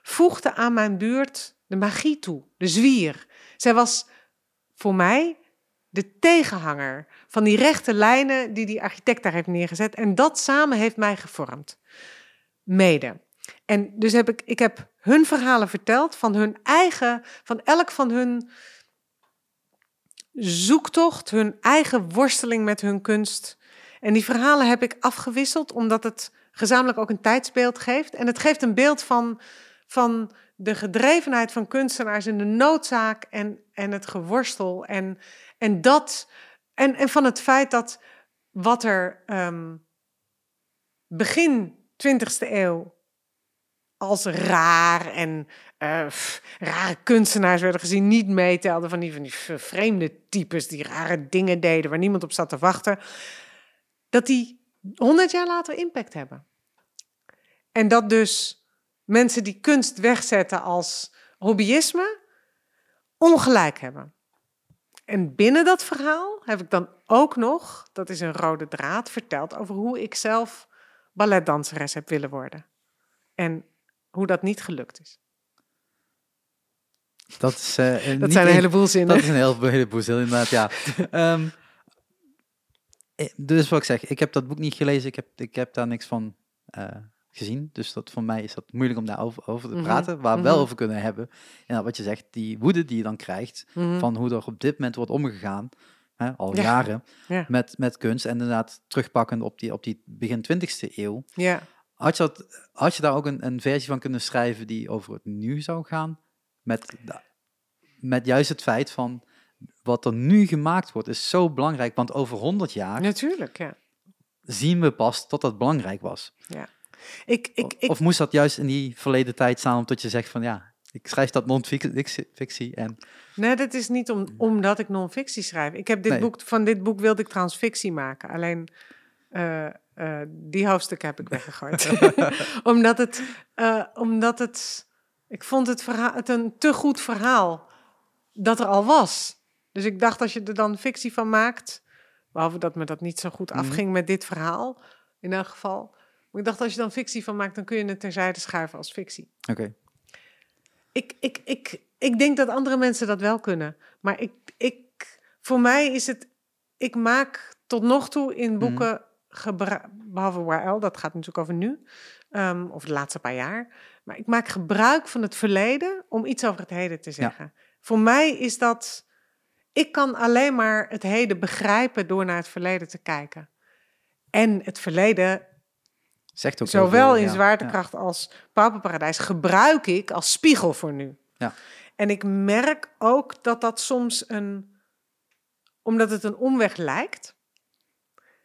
voegde aan mijn buurt de magie toe, de zwier. Zij was voor mij de tegenhanger van die rechte lijnen die die architect daar heeft neergezet. En dat samen heeft mij gevormd. Mede. En dus heb ik, ik heb hun verhalen verteld van hun eigen, van elk van hun zoektocht, hun eigen worsteling met hun kunst. En die verhalen heb ik afgewisseld, omdat het gezamenlijk ook een tijdsbeeld geeft. En het geeft een beeld van, van de gedrevenheid van kunstenaars in de noodzaak en, en het geworstel. En, en, dat, en, en van het feit dat wat er ehm, begin 20e eeuw als raar en eh, rare kunstenaars werden gezien, niet meetelden van die, van die vreemde types die rare dingen deden waar niemand op zat te wachten, dat die honderd jaar later impact hebben. En dat dus mensen die kunst wegzetten als hobbyisme ongelijk hebben. En binnen dat verhaal heb ik dan ook nog, dat is een rode draad, verteld over hoe ik zelf balletdanseres heb willen worden. En hoe dat niet gelukt is. Dat, is, (laughs) uh, dat niet zijn een heleboel zinnen. Dat is een heleboel, heleboel zinnen, inderdaad, ja. um, (laughs) dus wat ik zeg, ik heb dat boek niet gelezen, ik heb, ik heb daar niks van uh, gezien. Dus dat, voor mij is dat moeilijk om daarover over te praten. Mm -hmm. Waar we wel over kunnen hebben, en wat je zegt, die woede die je dan krijgt, mm -hmm. van hoe er op dit moment wordt omgegaan, hè, al ja. jaren, ja. met, met kunst. En inderdaad terugpakken op die, op die begin 20e eeuw. Ja. Had je, dat, had je daar ook een, een versie van kunnen schrijven die over het nu zou gaan? Met, met juist het feit van wat er nu gemaakt wordt, is zo belangrijk. Want over 100 jaar Natuurlijk, ja. zien we pas dat dat belangrijk was. Ja. Ik, ik, ik, of moest dat juist in die verleden tijd staan, omdat je zegt van ja, ik schrijf dat non-fictie en... Nee, dat is niet om, omdat ik non-fictie schrijf. Ik heb dit Nee. boek, van dit boek wilde ik trouwens fictie maken. Alleen eh, eh, die hoofdstuk heb ik weggegooid. (laughs) omdat, het, eh, omdat het... Ik vond het, verhaal, het een te goed verhaal dat er al was. Dus ik dacht, als je er dan fictie van maakt... Behalve dat me dat niet zo goed Mhm. afging met dit verhaal, in elk geval. Maar ik dacht, als je dan fictie van maakt, dan kun je het terzijde schuiven als fictie. Oké, Ik, ik, ik, ik denk dat andere mensen dat wel kunnen. Maar ik, ik, voor mij is het. Ik maak tot nog toe in boeken. gebruik behalve WRL, dat gaat natuurlijk over nu. ehm, of de laatste paar jaar. Maar ik maak gebruik van het verleden om iets over het heden te zeggen. Voor mij is dat. Ik kan alleen maar het heden begrijpen door naar het verleden te kijken. En het verleden zegt ook Zowel in. Zwaartekracht als Pauperparadijs gebruik ik als spiegel voor nu. Ja. En ik merk ook dat dat soms een, omdat het een omweg lijkt,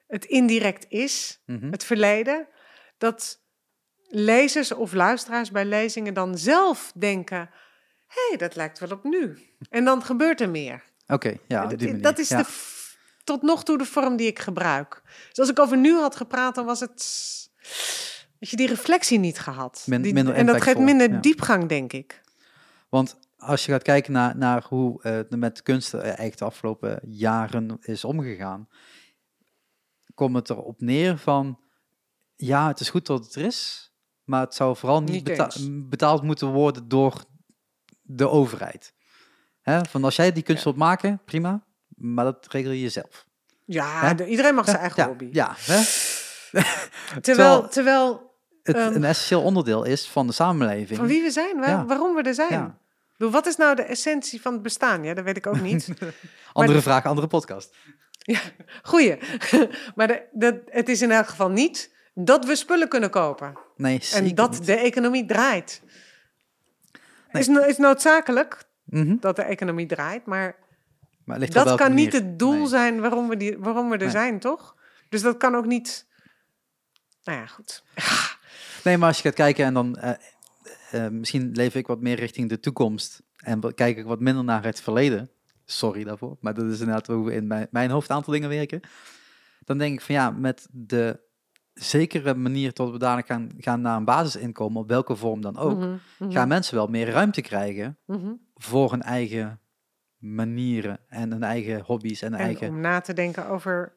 het indirect is. Mhm. het verleden, dat lezers of luisteraars bij lezingen dan zelf denken, hé, hey, dat lijkt wel op nu. En dan gebeurt er meer. Oké, ja, op Dat- die manier. dat is ja. de, tot nog toe de vorm die ik gebruik. Dus als ik over nu had gepraat, dan was het... Weet je, die reflectie niet gehad. Die- en dat geeft minder ja. diepgang, denk ik. Want als je gaat kijken naar, naar hoe eh, er met kunst eh, eigenlijk de afgelopen jaren is omgegaan, komt het erop neer van, ja, het is goed dat het er is, maar het zou vooral niet, Niet beta- eens. betaald moeten worden door de overheid. Hè? Van als jij die kunst Ja. wilt maken, prima, maar dat regel je zelf. Ja, Hè? iedereen mag zijn eigen ja, hobby. Ja, hè? (laughs) Terwijl, het Ehm. een essentieel onderdeel is van de samenleving. Van wie we zijn, waar- Ja. waarom we er zijn. Ja. Bedoel, wat is nou de essentie van het bestaan? Ja, dat weet ik ook niet. (laughs) Andere de- vraag, andere podcast. Goeie. (laughs) maar de, de, het is in elk geval niet dat we spullen kunnen kopen. Nee, En dat niet. de economie draait. Is, no- is noodzakelijk Mhm. dat de economie draait, maar Maar het dat kan niet het doel Nee. zijn waarom we, die, waarom we er Nee. zijn, toch? Dus dat kan ook niet. Nou ja, goed. (laughs) Nee, maar als je gaat kijken en dan... eh, eh, misschien leef ik wat meer richting de toekomst. En kijk ik wat minder naar het verleden. Sorry daarvoor. Maar dat is inderdaad hoe we in mijn, mijn hoofd een aantal dingen werken. Dan denk ik van ja, met de zekere manier tot we dadelijk gaan, gaan naar een basisinkomen, op welke vorm dan ook, Mhm, mhm, gaan mensen wel meer ruimte krijgen mhm. voor hun eigen manieren en hun eigen hobby's en En eigen... om na te denken over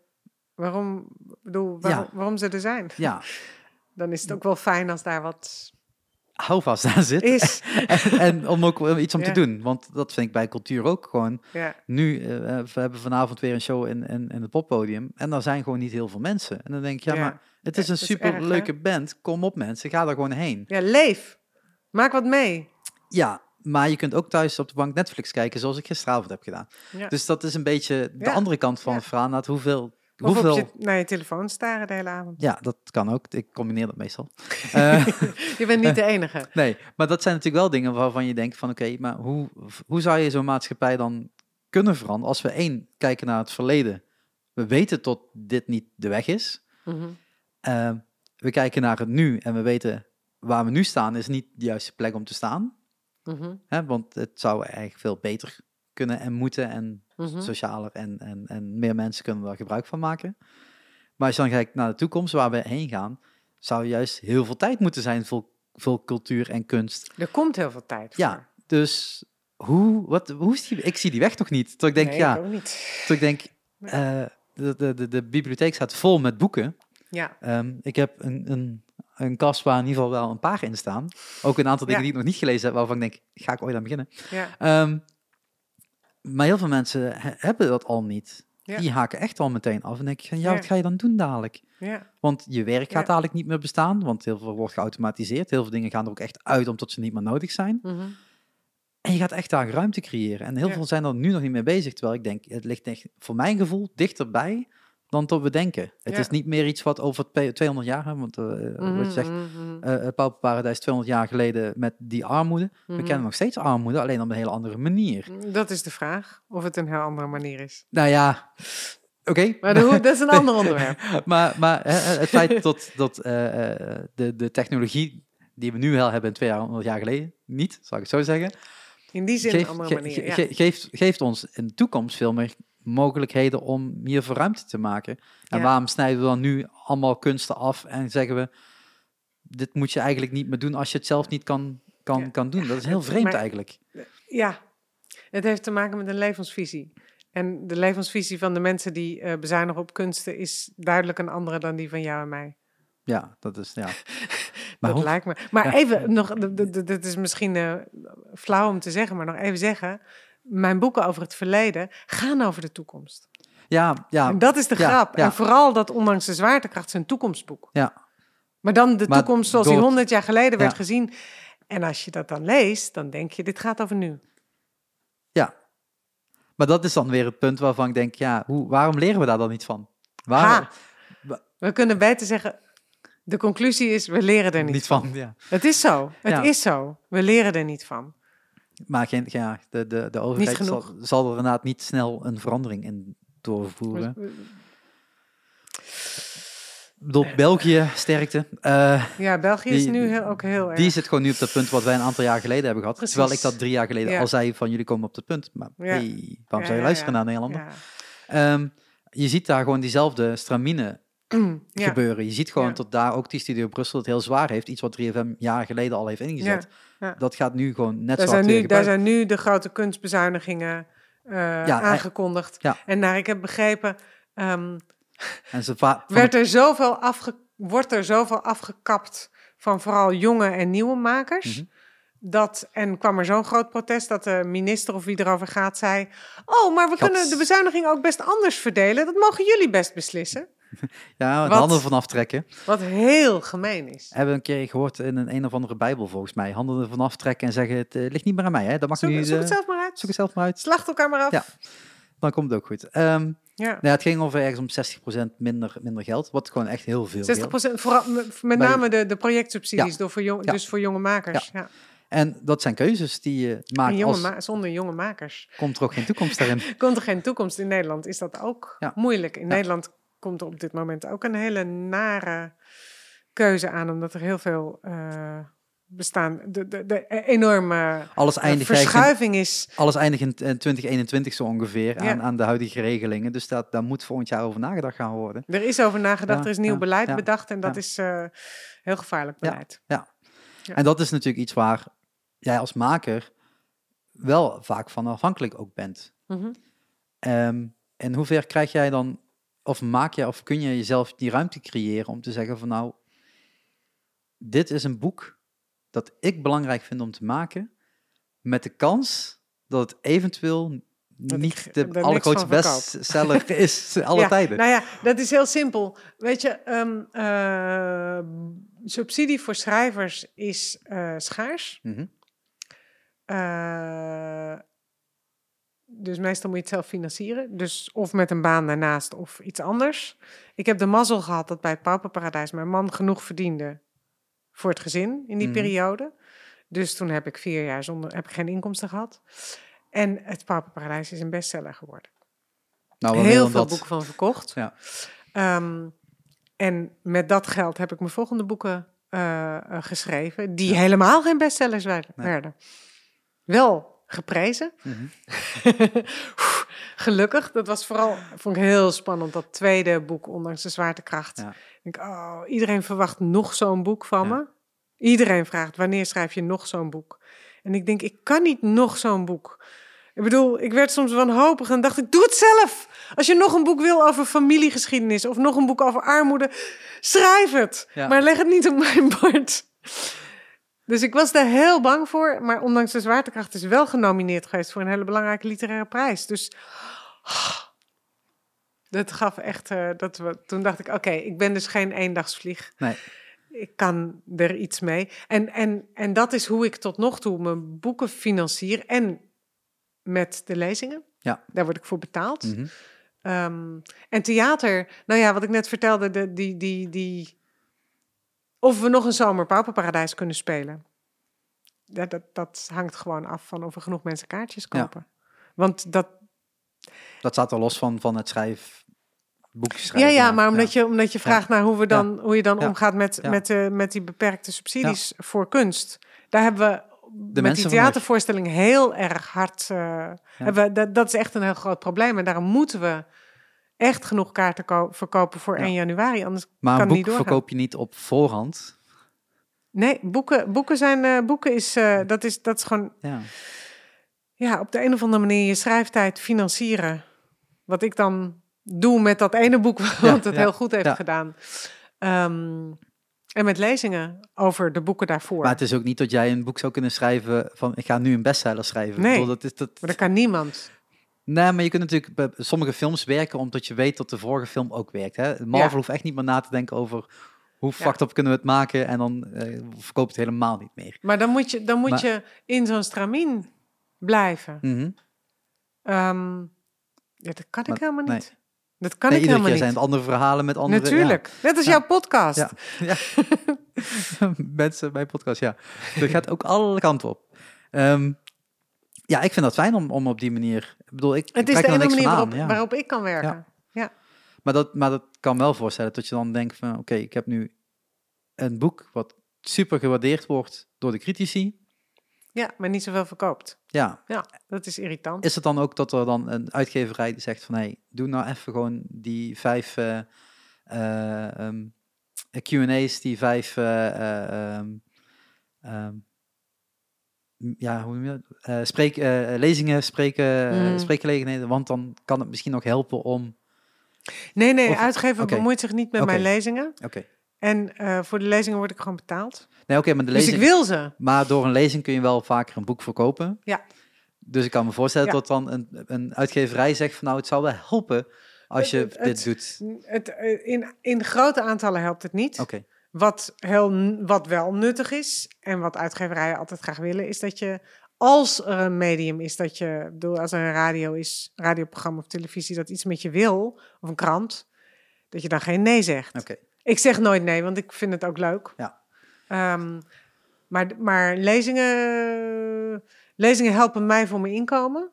waarom, ik bedoel, waarom, Ja. waarom ze er zijn. Ja, (laughs) Dan is het ook wel fijn als daar wat houvast aan zit. is. (laughs) en, en om ook wel iets om Ja. te doen. Want dat vind ik bij cultuur ook gewoon. ja. Nu, eh, we hebben vanavond weer een show in, in, in het poppodium. En daar zijn gewoon niet heel veel mensen. En dan denk je, ja, Ja. maar het is een super leuke band. Kom op mensen, ga er gewoon heen. ja, leef. Maak wat mee. Ja, maar je kunt ook thuis op de bank Netflix kijken, zoals ik gisteravond heb gedaan. Dus dat is een beetje de andere kant van het verhaal. Hoeveel... Of hoeveel... op je, naar je telefoon staren de hele avond. Ja, dat kan ook. Ik combineer dat meestal. (laughs) Eh, Je bent niet de enige. Nee, maar dat zijn natuurlijk wel dingen waarvan je denkt van oké, maar hoe, hoe zou je zo'n maatschappij dan kunnen veranderen als we één kijken naar het verleden. We weten tot dit niet de weg is. Mhm. Eh, we kijken naar het nu en we weten waar we nu staan is niet de juiste plek om te staan. Hè? Want het zou eigenlijk veel beter kunnen en moeten en Mhm. socialer en, en, en meer mensen kunnen daar gebruik van maken. Maar als je dan kijkt naar de toekomst waar we heen gaan, zou juist heel veel tijd moeten zijn voor, voor cultuur en kunst. Er komt heel veel tijd voor. Ja, dus hoe, wat, hoe is die, ik zie die weg toch niet. Tot ik denk, nee, ja, ik niet. tot ik denk, eh, de, de, de, de bibliotheek staat vol met boeken. Ja, Ehm, ik heb een, een, een kast waar in ieder geval wel een paar in staan. Ook een aantal dingen Ja. die ik nog niet gelezen heb, waarvan ik denk, ga ik ooit aan beginnen. ja, Ehm, maar heel veel mensen he- hebben dat al niet. Ja. Die haken echt al meteen af en denk je, van, ja, wat ga je dan doen dadelijk? ja. Want je werk gaat Ja. dadelijk niet meer bestaan, want heel veel wordt geautomatiseerd. Heel veel dingen gaan er ook echt uit omdat ze niet meer nodig zijn. Mhm. En je gaat echt daar ruimte creëren. En heel veel zijn er nu nog niet mee bezig. Terwijl ik denk, het ligt echt voor mijn gevoel dichterbij dan tot we denken. Het Ja. is niet meer iets wat over pe- 200 jaar, want eh, wat je zegt, Mhm, mhm, eh Pauperparadijs 200 jaar geleden met die armoede. We mhm. kennen nog steeds armoede, alleen op een hele andere manier. Dat is de vraag, of het een heel andere manier is. Nou ja, oké. Maar dat is een ander (laughs) onderwerp. maar maar hè, het feit dat, dat eh, eh, de, de technologie die we nu wel hebben 200 jaar geleden, niet, zal ik het zo zeggen, In die zin een andere manier. ge- ja. ge- geeft, geeft ons in de toekomst veel meer mogelijkheden om voor ruimte te maken. En Ja. waarom snijden we dan nu allemaal kunsten af en zeggen we, dit moet je eigenlijk niet meer doen als je het zelf niet kan, kan, Ja. kan doen. Dat is heel (laughs) vreemd Maar- eigenlijk. Ja, het heeft te maken met een levensvisie. En de levensvisie van de mensen die eh, bezuinigen op kunsten is duidelijk een andere dan die van jou en mij. Ja, dat is, ja. (laughs) Maar dat lijkt me. Maar even nog, dit is misschien eh, flauw om te zeggen, maar nog even zeggen. Mijn boeken over het verleden gaan over de toekomst. ja, ja, en dat is de grap. ja. En vooral dat ondanks de zwaartekracht zijn toekomstboek. ja. Maar dan de Maar toekomst zoals door die honderd jaar geleden werd Ja. gezien. En als je dat dan leest, dan denk je, dit gaat over nu. Ja. Maar dat is dan weer het punt waarvan ik denk, ja, hoe, waarom leren we daar dan niet van? Waarom? We kunnen beter zeggen, de conclusie is, we leren er niet, Niet van. van, ja. Het is zo, het Ja. is zo. We leren er niet van. Maar geen, ja, de, de, de overheid zal, zal er inderdaad niet snel een verandering in doorvoeren. Ik bedoel, België, sterkte. eh, Ja, België is Die- nu heel, ook heel erg. die zit gewoon nu op dat punt wat wij een aantal jaar geleden hebben gehad. Precies. Terwijl ik dat drie jaar geleden Ja. al zei van jullie komen op dat punt. Maar Ja. hey, waarom zou je luisteren naar Nederlander? Ehm, je ziet daar gewoon diezelfde stramine (clears throat) gebeuren. Je ziet gewoon dat daar ook die studio Brussel het heel zwaar heeft. Iets wat 3FM jaren geleden al heeft ingezet. Ja. Dat gaat nu gewoon net Daar, zo zijn nu, daar zijn nu de grote kunstbezuinigingen eh, Ja, aangekondigd. ja. En naar ik heb begrepen, ehm, En ze werd er zoveel afge, wordt er zoveel afgekapt van vooral jonge en nieuwe makers. Mhm. Dat, en kwam er zo'n groot protest dat de minister of wie erover gaat zei... Oh, maar we kunnen de bezuiniging ook best anders verdelen. Dat mogen jullie best beslissen. (laughs) Ja, de Wat? handen van aftrekken. Wat heel gemeen is. Hebben we een keer gehoord in een een of andere bijbel volgens mij. Handen ervan aftrekken en zeggen, het eh, ligt niet meer aan mij. Hè? Dat mag Zoek, nu, zoek eh, het zelf maar uit. zoek het zelf maar uit. Slacht elkaar maar af. Ja. Dan komt het ook goed. Ehm, nou Ja. ja, het ging over ergens om 60% minder, minder geld. Wat gewoon echt heel veel 60 geld. vooral, met name de, de projectsubsidies, door voor jong, Ja. dus voor jonge makers. Ja. En dat zijn keuzes die je En maakt. jonge Als, zonder jonge makers komt er ook geen toekomst daarin. (laughs) komt er geen toekomst. In Nederland is dat ook moeilijk. In. Nederland komt er op dit moment ook een hele nare keuze aan, omdat er heel veel eh, bestaan. De, de, de enorme Alles eh, eindigt, in- verschuiving is. alles eindigt in eh, 2021 zo ongeveer Ja. aan, aan de huidige regelingen. Dus dat, daar moet volgend jaar over nagedacht gaan worden. Er is over nagedacht, Ja, er is nieuw ja, beleid bedacht en dat is eh, heel gevaarlijk beleid. Ja. En dat is natuurlijk iets waar jij als maker wel vaak van afhankelijk ook bent. Mhm. Ehm en hoe ver krijg jij dan, of maak je, of kun je jezelf die ruimte creëren om te zeggen van nou, dit is een boek dat ik belangrijk vind om te maken, met de kans dat het eventueel Dat niet ik de er allergrootste bestseller (laughs) is alle Ja, tijden. Nou ja, dat is heel simpel. Weet je, ehm, eh, subsidie voor schrijvers is eh, schaars. Mhm. Eh, dus meestal moet je het zelf financieren. Dus of met een baan daarnaast of iets anders. Ik heb de mazzel gehad dat bij het Pauperparadijs mijn man genoeg verdiende voor het gezin in die Mhm. periode. Dus toen heb ik vier jaar zonder, heb ik geen inkomsten gehad. En het Pauperparadijs is een bestseller geworden Nou, heel veel dat. boeken van verkocht. Ja. Ehm, en met dat geld heb ik mijn volgende boeken eh, eh, geschreven, die helemaal geen bestsellers werden. Nee. werden. Wel geprezen. Mhm. (laughs) Gelukkig. Dat was vooral, vond ik heel spannend, dat tweede boek, ondanks de zwaartekracht. Ja. Ik denk, oh, iedereen verwacht nog zo'n boek van Ja. me. Iedereen vraagt, wanneer schrijf je nog zo'n boek? En ik denk, ik kan niet nog zo'n boek. Ik bedoel, ik werd soms wanhopig en dacht ik, doe het zelf. Als je nog een boek wil over familiegeschiedenis of nog een boek over armoede, schrijf het. Ja. Maar leg het niet op mijn bord. Dus ik was daar heel bang voor. Maar ondanks de zwaartekracht is wel genomineerd geweest voor een hele belangrijke literaire prijs. Dus ah, dat gaf echt, eh, dat we, toen dacht ik, oké, ik ben dus geen eendagsvlieg. Nee. Ik kan er iets mee. En, en, en dat is hoe ik tot nog toe mijn boeken financier. En met de lezingen. Ja. Daar word ik voor betaald. Mhm. Ehm, en theater, nou ja, wat ik net vertelde, de, die, die, die, of we nog een zomer Pauperparadijs kunnen spelen. Dat, dat, dat hangt gewoon af van of er genoeg mensen kaartjes Ja. kopen. Want dat, Dat staat er los van, van het schrijf, boekjes ja, schrijven. ja, maar omdat, Je, omdat je Ja. vraagt naar hoe, we dan, hoe je dan omgaat met, met, eh, met die beperkte subsidies voor kunst. Daar hebben we met die theatervoorstelling heel erg hard. eh, hebben we, dat, dat is echt een heel groot probleem. En daarom moeten we echt genoeg kaarten ko- verkopen voor Ja. 1 januari. Anders Maar kan boek niet doorgaan. verkoop je niet op voorhand. Nee, boeken, boeken zijn. eh, boeken is, eh, dat is. Dat is gewoon. Ja. Ja, op de een of andere manier je schrijftijd financieren. Wat ik dan doe met dat ene boek, (laughs) wat het ja, heel goed heeft gedaan. Ehm, en met lezingen over de boeken daarvoor. Maar het is ook niet dat jij een boek zou kunnen schrijven van ik ga nu een bestseller schrijven. Nee. Bedoel, dat is, dat, Maar dat kan niemand. Nee, maar je kunt natuurlijk bij sommige films werken omdat je weet dat de vorige film ook werkt. Hè? Marvel Ja. hoeft echt niet meer na te denken over hoe Ja. fucked up kunnen we het maken en dan eh verkoopt het helemaal niet meer. Maar dan moet je, dan moet Maar- je in zo'n stramien blijven. Mhm. Ehm, ja, dat kan ik helemaal nee. niet. Dat kan Nee, ik helemaal keer zijn niet. het andere verhalen met andere... Natuurlijk. Net als Ja. jouw podcast. Ja. Ja. (laughs) (laughs) Mensen bij podcast, ja. Dat gaat ook alle kanten op. Ehm, ja, ik vind dat fijn om, om op die manier... Ik bedoel, ik, Het is de enige manier waarop, ja. waarop ik kan werken. Maar dat, maar dat kan wel voorstellen dat je dan denkt van... Oké, ik heb nu een boek wat super gewaardeerd wordt door de critici. Ja, maar niet zoveel verkoopt. Ja, Ja, dat is irritant. is het dan ook dat er dan een uitgeverij die zegt van... Hé, hey, doe nou even gewoon die vijf eh, eh, ehm, Q&A's, die vijf... eh, eh, ehm, ehm, ja, hoe noem je? Eh, spreek, eh, lezingen, spreken, Mm. spreekgelegenheden, want dan kan het misschien nog helpen om... Nee, nee, Of- uitgever bemoeit zich niet met mijn lezingen. Oké, En eh, voor de lezingen word ik gewoon betaald. nee, oké, maar de Dus lezing... ik wil ze. Maar door een lezing kun je wel vaker een boek verkopen. Ja. Dus ik kan me voorstellen Ja. dat dan een, een uitgeverij zegt van nou, het zou wel helpen als je Het- dit het- doet? Het, in, in grote aantallen helpt het niet. Oké, Wat, heel, wat wel nuttig is en wat uitgeverijen altijd graag willen, is dat je als er een medium is dat je, bedoel, als er een radio is, radioprogramma of televisie dat iets met je wil, of een krant, dat je dan geen nee zegt. oké. Ik zeg nooit nee, want ik vind het ook leuk. Ja. Ehm, maar maar lezingen, lezingen helpen mij voor mijn inkomen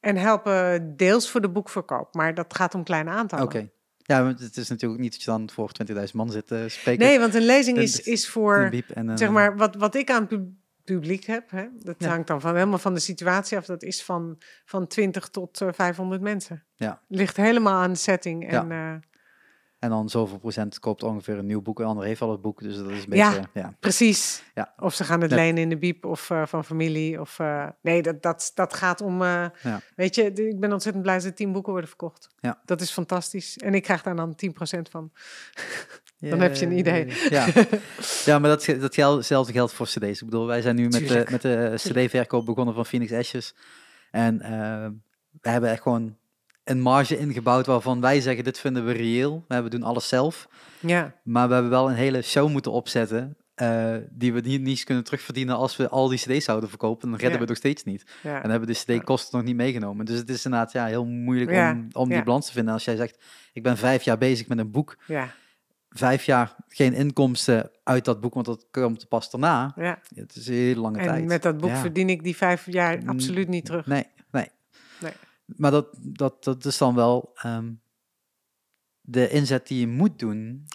en helpen deels voor de boekverkoop. Maar dat gaat om kleine aantallen. Oké. Ja, want het is natuurlijk niet dat je dan voor 20.000 man zit te spreken. Nee, want een lezing is, is voor, en, eh, zeg maar, wat, wat ik aan pu- publiek heb, hè, dat Ja. hangt dan van, helemaal van de situatie af. Dat is van, van 20 tot eh, 500 mensen. Ja. Ligt helemaal aan de setting. En, eh, En dan zoveel procent koopt ongeveer een nieuw boek. Een ander heeft al het boek, dus dat is een beetje... Ja. Precies. Ja. Of ze gaan het Ja. lenen in de biep of eh, van familie. Of, eh, nee, dat, dat, dat gaat om... eh. Weet je, ik ben ontzettend blij dat tien boeken worden verkocht. Ja. Dat is fantastisch. En ik krijg daar dan 10% van. (laughs) Dan heb je een idee. Ja, ja maar dat, dat gel- hetzelfde geldt voor cd's. Ik bedoel, wij zijn nu met de, met de cd-verkoop begonnen van Phoenix Ashes. En we hebben echt gewoon een marge ingebouwd waarvan wij zeggen, dit vinden we reëel. We doen alles zelf. Ja, Maar we hebben wel een hele show moeten opzetten... eh, die we niet, niet kunnen terugverdienen als we al die cd's zouden verkopen. Dan redden Ja. we het nog steeds niet. ja. En hebben de CD-kosten nog niet meegenomen. Dus het is inderdaad ja, heel moeilijk om, om die balans te vinden. Als jij zegt, ik ben vijf jaar bezig met een boek. ja, Vijf jaar geen inkomsten uit dat boek, want dat komt pas daarna. ja. Het is een hele lange tijd. En met dat boek verdien ik die vijf jaar absoluut niet terug. Nee. Maar dat, dat, dat is dan wel ehm, de inzet die je moet doen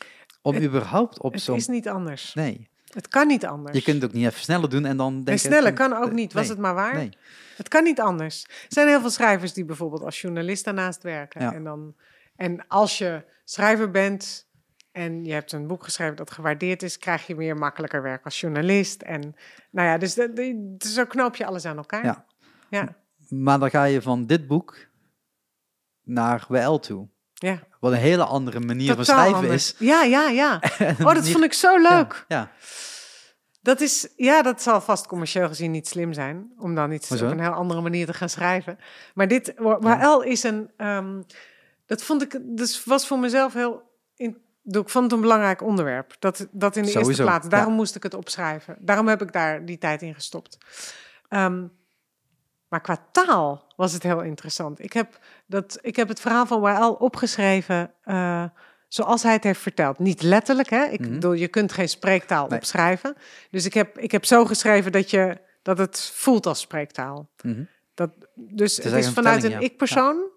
om Het- überhaupt op Het zo'n... is niet anders. Nee, Het kan niet anders. je kunt het ook niet even sneller doen en dan Nee, denken... sneller kan ook niet. Was nee, het maar waar? Nee, Het kan niet anders. Er zijn heel veel schrijvers die bijvoorbeeld als journalist daarnaast werken. Ja. En, dan, en als je schrijver bent en je hebt een boek geschreven dat gewaardeerd is, krijg je meer makkelijker werk als journalist. En nou ja, dus de- dus zo knoop je alles aan elkaar. Ja. Ja, maar dan ga je van dit boek naar WL toe. ja. Wat een hele andere manier van schrijven anders. is. Ja, ja, ja. (laughs) Oh, dat vond ik zo leuk. Ja, Dat is, ja, dat zal vast commercieel gezien niet slim zijn. Om dan iets Hoezo? op een heel andere manier te gaan schrijven. Maar dit, WL is een. ehm, dat vond ik, dus was voor mezelf heel. In, ik vond het een belangrijk onderwerp. Dat, dat in de Sowieso, eerste plaats. Daarom ja. moest ik het opschrijven. Daarom heb ik daar die tijd in gestopt. Ehm, maar qua taal was het heel interessant. Ik heb, dat, ik heb het verhaal van WL opgeschreven. eh, zoals hij het heeft verteld. Niet letterlijk, hè? Ik Mhm. bedoel, je kunt geen spreektaal Nee. opschrijven. Dus ik heb, ik heb zo geschreven dat, je, dat het voelt als spreektaal. Mhm. Dat, dus is het is een vanuit een ja. ik-persoon.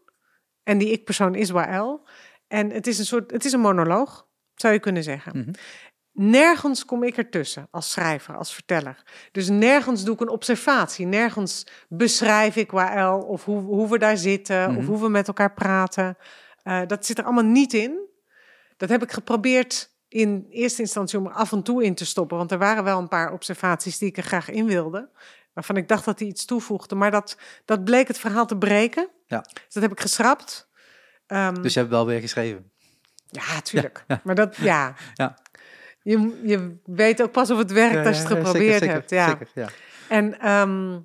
En die ik-persoon is WL. En het is een soort, het is een monoloog, zou je kunnen zeggen. Mhm. Nergens kom ik ertussen als schrijver, als verteller. Dus nergens doe ik een observatie. Nergens beschrijf ik WL of hoe, hoe we daar zitten of Mhm. hoe we met elkaar praten. Eh, dat zit er allemaal niet in. Dat heb ik geprobeerd in eerste instantie om er af en toe in te stoppen. Want er waren wel een paar observaties die ik er graag in wilde. Waarvan ik dacht dat die iets toevoegde. Maar dat, dat bleek het verhaal te breken. Ja. Dus dat heb ik geschrapt. Ehm, Dus je hebt wel weer geschreven. ja, tuurlijk. Maar dat, ja. Ja. Je, je weet ook pas of het werkt als je het geprobeerd zeker, hebt. Ja. Zeker, ja. En, ehm,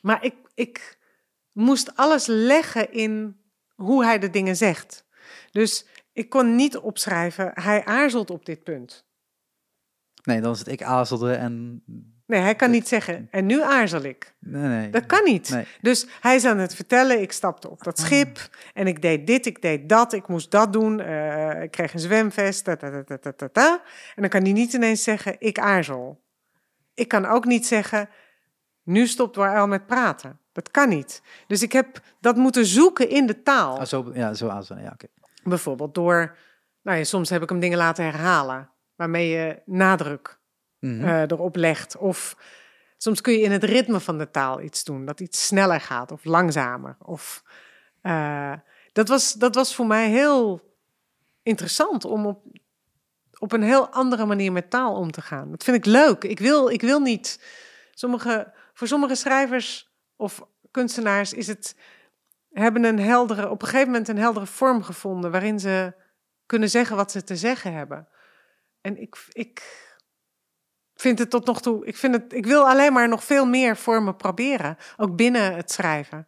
maar ik, ik moest alles leggen in hoe hij de dingen zegt. Dus ik kon niet opschrijven, hij aarzelt op dit punt. Nee, dan is het ik aarzelde en... Nee, hij kan niet zeggen, en nu aarzel ik. Nee, nee. Dat kan niet. Nee. Dus hij is aan het vertellen, ik stapte op dat schip en ik deed dit, ik deed dat, ik moest dat doen, eh, ik kreeg een zwemvest, ta, ta, ta. En dan kan hij niet ineens zeggen, ik aarzel. Ik kan ook niet zeggen, nu stopt Wael met praten. Dat kan niet. Dus ik heb dat moeten zoeken in de taal. Ah, zo, ja, zo aarzelen, ja, oké. Bijvoorbeeld door, nou ja, soms heb ik hem dingen laten herhalen, waarmee je nadruk Mhm. eh, erop legt. Of soms kun je in het ritme van de taal iets doen, dat iets sneller gaat of langzamer. Of, eh, dat, was, dat was voor mij heel interessant om op, op een heel andere manier met taal om te gaan. Dat vind ik leuk. Ik wil, ik wil niet. Sommige, voor sommige schrijvers of kunstenaars is het hebben een heldere, op een gegeven moment een heldere vorm gevonden waarin ze kunnen zeggen wat ze te zeggen hebben. En ik, ik vind het tot nog toe, ik, vind het, ik wil alleen maar nog veel meer vormen proberen, ook binnen het schrijven.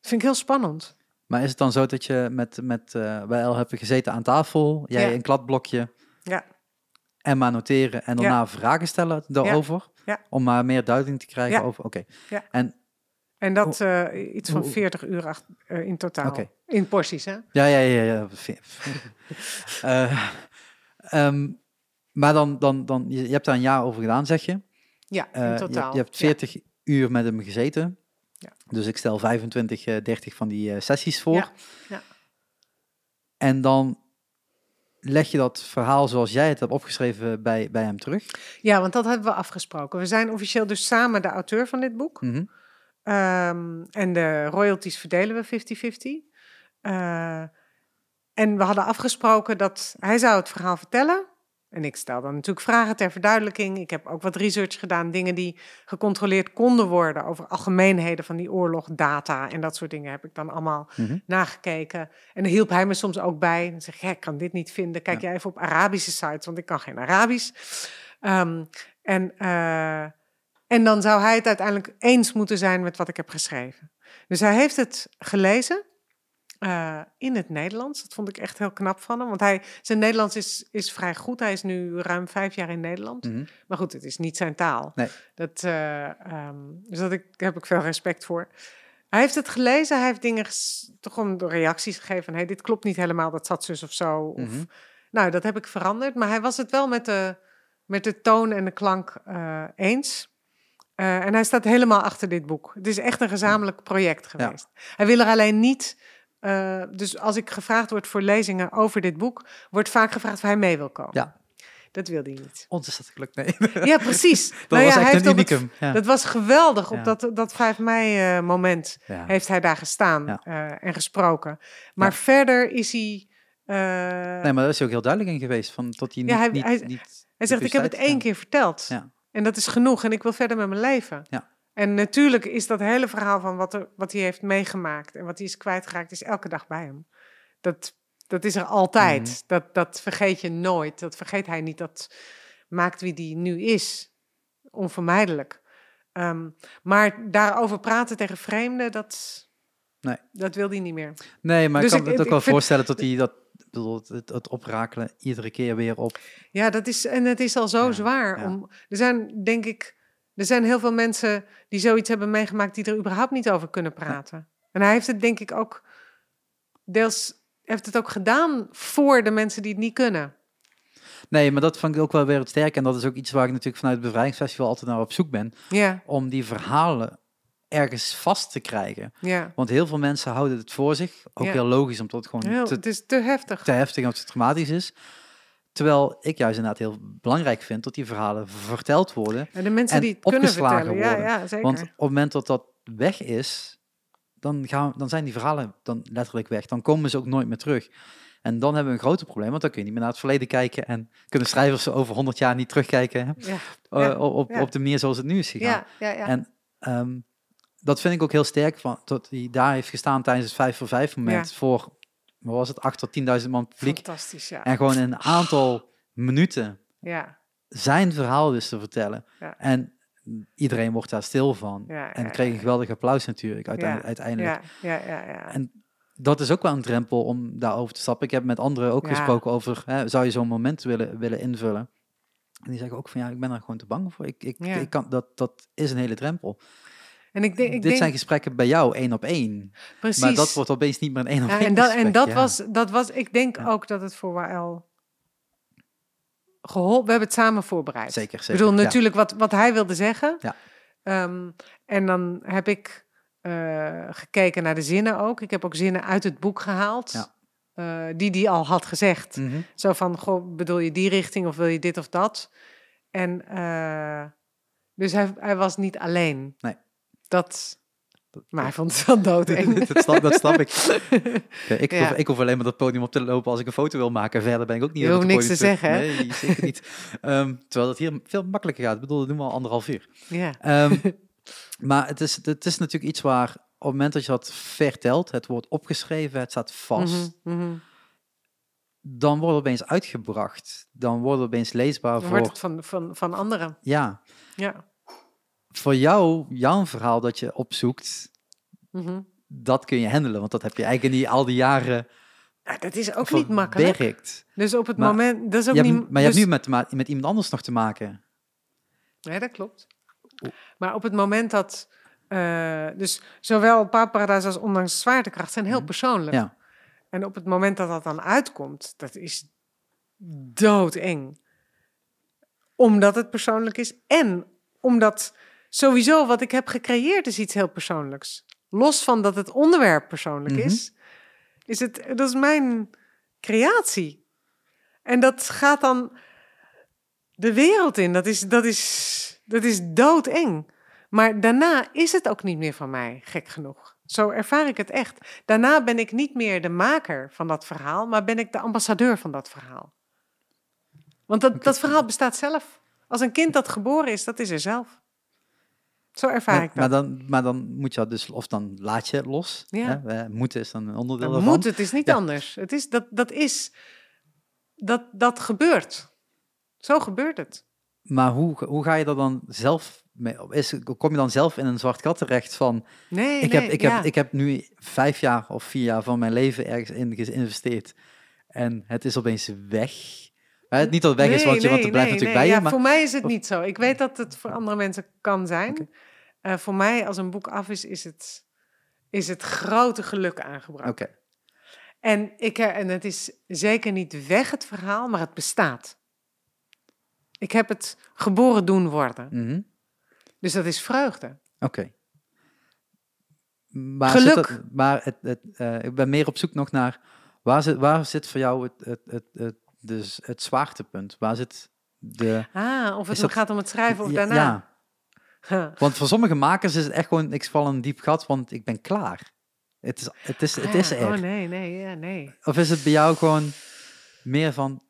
Dat vind ik heel spannend. Maar is het dan zo dat je met, met uh, wij al hebben gezeten aan tafel, jij Ja. een kladblokje Ja. en maar noteren en daarna vragen stellen daarover? Ja. Om maar meer duiding te krijgen Ja. over, oké. En dat eh, iets van hoe- 40 uur eh, in totaal. In porties, hè? Ja, ja, ja. ja. (laughs) Ehm, maar dan, dan, dan, je, hebt daar een jaar over gedaan, zeg je. Ja, Eh, in je, totaal. je hebt 40 uur met hem gezeten. Ja. Dus ik stel 25, eh, 30 van die eh, sessies voor. Ja, ja. En dan leg je dat verhaal zoals jij het hebt opgeschreven bij, bij hem terug. Ja, want dat hebben we afgesproken. We zijn officieel dus samen de auteur van dit boek. Ehm, en de royalties verdelen we 50-50. Eh, en we hadden afgesproken dat hij zou het verhaal vertellen. En ik stel dan natuurlijk vragen ter verduidelijking. Ik heb ook wat research gedaan, dingen die gecontroleerd konden worden over algemeenheden van die oorlog, data en dat soort dingen heb ik dan allemaal Mhm. nagekeken. En hielp hij me soms ook bij. Dan zeg ik, "Hè, ik kan dit niet vinden. Kijk Ja. jij even op Arabische sites, want ik kan geen Arabisch. Ehm, en, eh, en dan zou hij het uiteindelijk eens moeten zijn met wat ik heb geschreven. Dus hij heeft het gelezen eh, in het Nederlands. Dat vond ik echt heel knap van hem. Want hij, zijn Nederlands is, is vrij goed. Hij is nu ruim vijf jaar in Nederland. Mhm. Maar goed, het is niet zijn taal. Nee. Dat, eh, ehm, dus dat ik, daar heb ik veel respect voor. Hij heeft het gelezen, hij heeft dingen, toch door reacties gegeven van, hey, dit klopt niet helemaal, dat zat zus of zo. Of, Mhm. Nou, dat heb ik veranderd, maar hij was het wel met de, met de toon en de klank eh, eens. En hij staat helemaal achter dit boek. Het is echt een gezamenlijk project Ja. geweest. Hij wil er alleen niet, eh, dus als ik gevraagd word voor lezingen over dit boek, wordt vaak gevraagd of hij mee wil komen. Ja. Dat wilde hij niet. Ons is dat gelukt, nee. (laughs) Ja, precies. dat Nou ja, was hij echt een het unicum. Ja. dat was geweldig. Op Ja. dat, dat 5 mei eh, moment Ja. heeft hij daar gestaan Ja. eh, en gesproken. Maar Ja. verder is hij... Nee, maar daar is hij ook heel duidelijk in geweest. Van, tot hij niet, Ja, hij- niet, hij- niet hij zegt, ik heb het één keer verteld. Ja. En dat is genoeg. En ik wil verder met mijn leven. Ja. En natuurlijk is dat hele verhaal van wat, er, wat hij heeft meegemaakt... en wat hij is kwijtgeraakt, is elke dag bij hem. Dat, dat is er altijd. Mhm. dat, dat vergeet je nooit. Dat vergeet hij niet. Dat maakt wie die nu is. Onvermijdelijk. Ehm, maar daarover praten tegen vreemden, dat, Nee. dat wil hij niet meer. Nee, maar Dus ik kan ik- me het ook wel vind- voorstellen dat hij dat... bedoel, Het, het oprakelen iedere keer weer op. Ja, dat is, en het is al zo Ja, zwaar. ja. Om, er zijn, denk ik, er zijn heel veel mensen die zoiets hebben meegemaakt die er überhaupt niet over kunnen praten. En hij heeft het, denk ik, ook deels heeft het ook gedaan voor de mensen die het niet kunnen. Nee, maar dat vond ik ook wel weer het sterk. En dat is ook iets waar ik natuurlijk vanuit het Bevrijdingsfestival altijd naar op zoek ben. Ja, Om die verhalen ergens vast te krijgen. ja. Want heel veel mensen houden het voor zich. Ook Ja. heel logisch, omdat het gewoon Heel, te, het is te heftig. te heftig en te traumatisch is. Terwijl ik juist inderdaad heel belangrijk vind dat die verhalen verteld worden. En de mensen en die het kunnen opgeslagen vertellen. Worden. ja, zeker. Want op het moment dat dat weg is, dan, gaan, dan zijn die verhalen dan letterlijk weg. Dan komen ze ook nooit meer terug. En dan hebben we een groot probleem, want dan kun je niet meer naar het verleden kijken. En kunnen schrijvers over 100 jaar niet terugkijken ja, eh, op, op, de manier zoals het nu is gegaan. En ehm, dat vind ik ook heel sterk, van, dat hij daar heeft gestaan tijdens het 5 voor 5 moment voor, wat was het, 8 tot 10.000 man publiek. Fantastisch, ja. En gewoon in een aantal minuten ja, zijn verhaal dus te vertellen. Ja. En iedereen wordt daar stil van. Ja, en kreeg een geweldig applaus natuurlijk, uiteindelijk. ja, ja, ja, ja. En dat is ook wel een drempel om daarover te stappen. Ik heb met anderen ook gesproken over, hè, zou je zo'n moment willen, willen invullen? En die zeggen ook van, ja, ik ben er gewoon te bang voor. Ik, ik, ik kan, dat, dat is een hele drempel. En ik denk, ik Dit denk zijn gesprekken bij jou één op één. precies. Maar dat wordt opeens niet meer een één op Ja, één en dat, en gesprek, dat, ja. was, dat was, ik denk Ja. ook dat het voor Wael geholpen. We hebben het samen voorbereid. Zeker, Ik zeker. bedoel, ja. natuurlijk wat, wat hij wilde zeggen. Ja. Ehm, en dan heb ik eh, gekeken naar de zinnen ook. Ik heb ook zinnen uit het boek gehaald. Ja. eh, die die al had gezegd. Mhm. Zo van, goh, bedoel je die richting of wil je dit of dat? En eh, dus hij, hij was niet alleen. Nee. Dat, Dat- maar hij vond het wel doodeng. dat, snap, dat snap ik. (laughs) Ik, Ja. hoef, ik hoef alleen maar dat podium op te lopen als ik een foto wil maken. Verder ben ik ook niet... Je hoeft niks te zeggen, hè? Nee, zeker niet. (laughs) Ehm, terwijl het hier veel makkelijker gaat. Ik bedoel, dat doen we al anderhalf uur. ja. Ehm, (laughs) maar het is, het is natuurlijk iets waar op het moment dat je dat vertelt, het wordt opgeschreven, het staat vast, Mhm, mhm. dan wordt het opeens uitgebracht. Dan wordt het opeens leesbaar Dan voor... wordt het van, van, van anderen. Ja, Ja. Voor jou, jouw verhaal dat je opzoekt, Mhm. dat kun je handelen. Want dat heb je eigenlijk niet al die jaren Ja, dat is ook niet makkelijk. verwerkt. Dus op het Maar moment... Dat is ook Je hebt- niet, maar je dus- hebt nu met, met iemand anders nog te maken. Nee, dat klopt. Maar op het moment dat... eh, dus zowel Paradise als Ondanks Zwaartekracht zijn heel Mhm. persoonlijk. Ja. En op het moment dat dat dan uitkomt, dat is doodeng. Omdat het persoonlijk is en omdat sowieso wat ik heb gecreëerd is iets heel persoonlijks. Los van dat het onderwerp persoonlijk Mhm. is, is het, dat is mijn creatie. En dat gaat dan de wereld in. Dat is, dat is, dat is doodeng. Maar daarna is het ook niet meer van mij, gek genoeg. Zo ervaar ik het echt. Daarna ben ik niet meer de maker van dat verhaal, maar ben ik de ambassadeur van dat verhaal. Want dat, dat verhaal bestaat zelf. Als een kind dat geboren is, dat is er zelf. Zo ervaar Maar, ik maar, dat. dan, maar dan moet je dat dus, of dan laat je het los. Ja. Hè? Moeten is dan een onderdeel Dan moet het is niet Ja. anders. Het is, dat, dat is, dat, dat gebeurt. Zo gebeurt het. Maar hoe, hoe ga je er dan zelf mee? Is, kom je dan zelf in een zwart gat terecht van... Nee, ik, nee, heb, ik, ja. heb, ik heb nu vijf jaar of vier jaar van mijn leven ergens in geïnvesteerd. En het is opeens weg. Hè, niet dat het weg is, want, je, want het blijft natuurlijk bij ja, je. Maar, Voor mij is het niet zo. Ik weet dat het voor andere mensen kan zijn. Eh, voor mij, als een boek af is, is het, is het grote geluk aangebracht. Oké, En, ik, eh, en het is zeker niet weg, het verhaal, maar het bestaat. Ik heb het geboren doen worden. mhm, Dus dat is vreugde. oké. Maar, Geluk. Dat, maar het, het, eh, ik ben meer op zoek nog naar... Waar zit, waar zit voor jou het, het, het, het, dus het zwaartepunt? Waar zit de... Ah, of het dat- gaat om het schrijven of Ja, daarna. Ja, Huh. want voor sommige makers is het echt gewoon... Ik val een diep gat, want ik ben klaar. Het is, het is, het Ah, is ja. er. Oh nee, nee, ja, nee. Of is het bij jou gewoon meer van...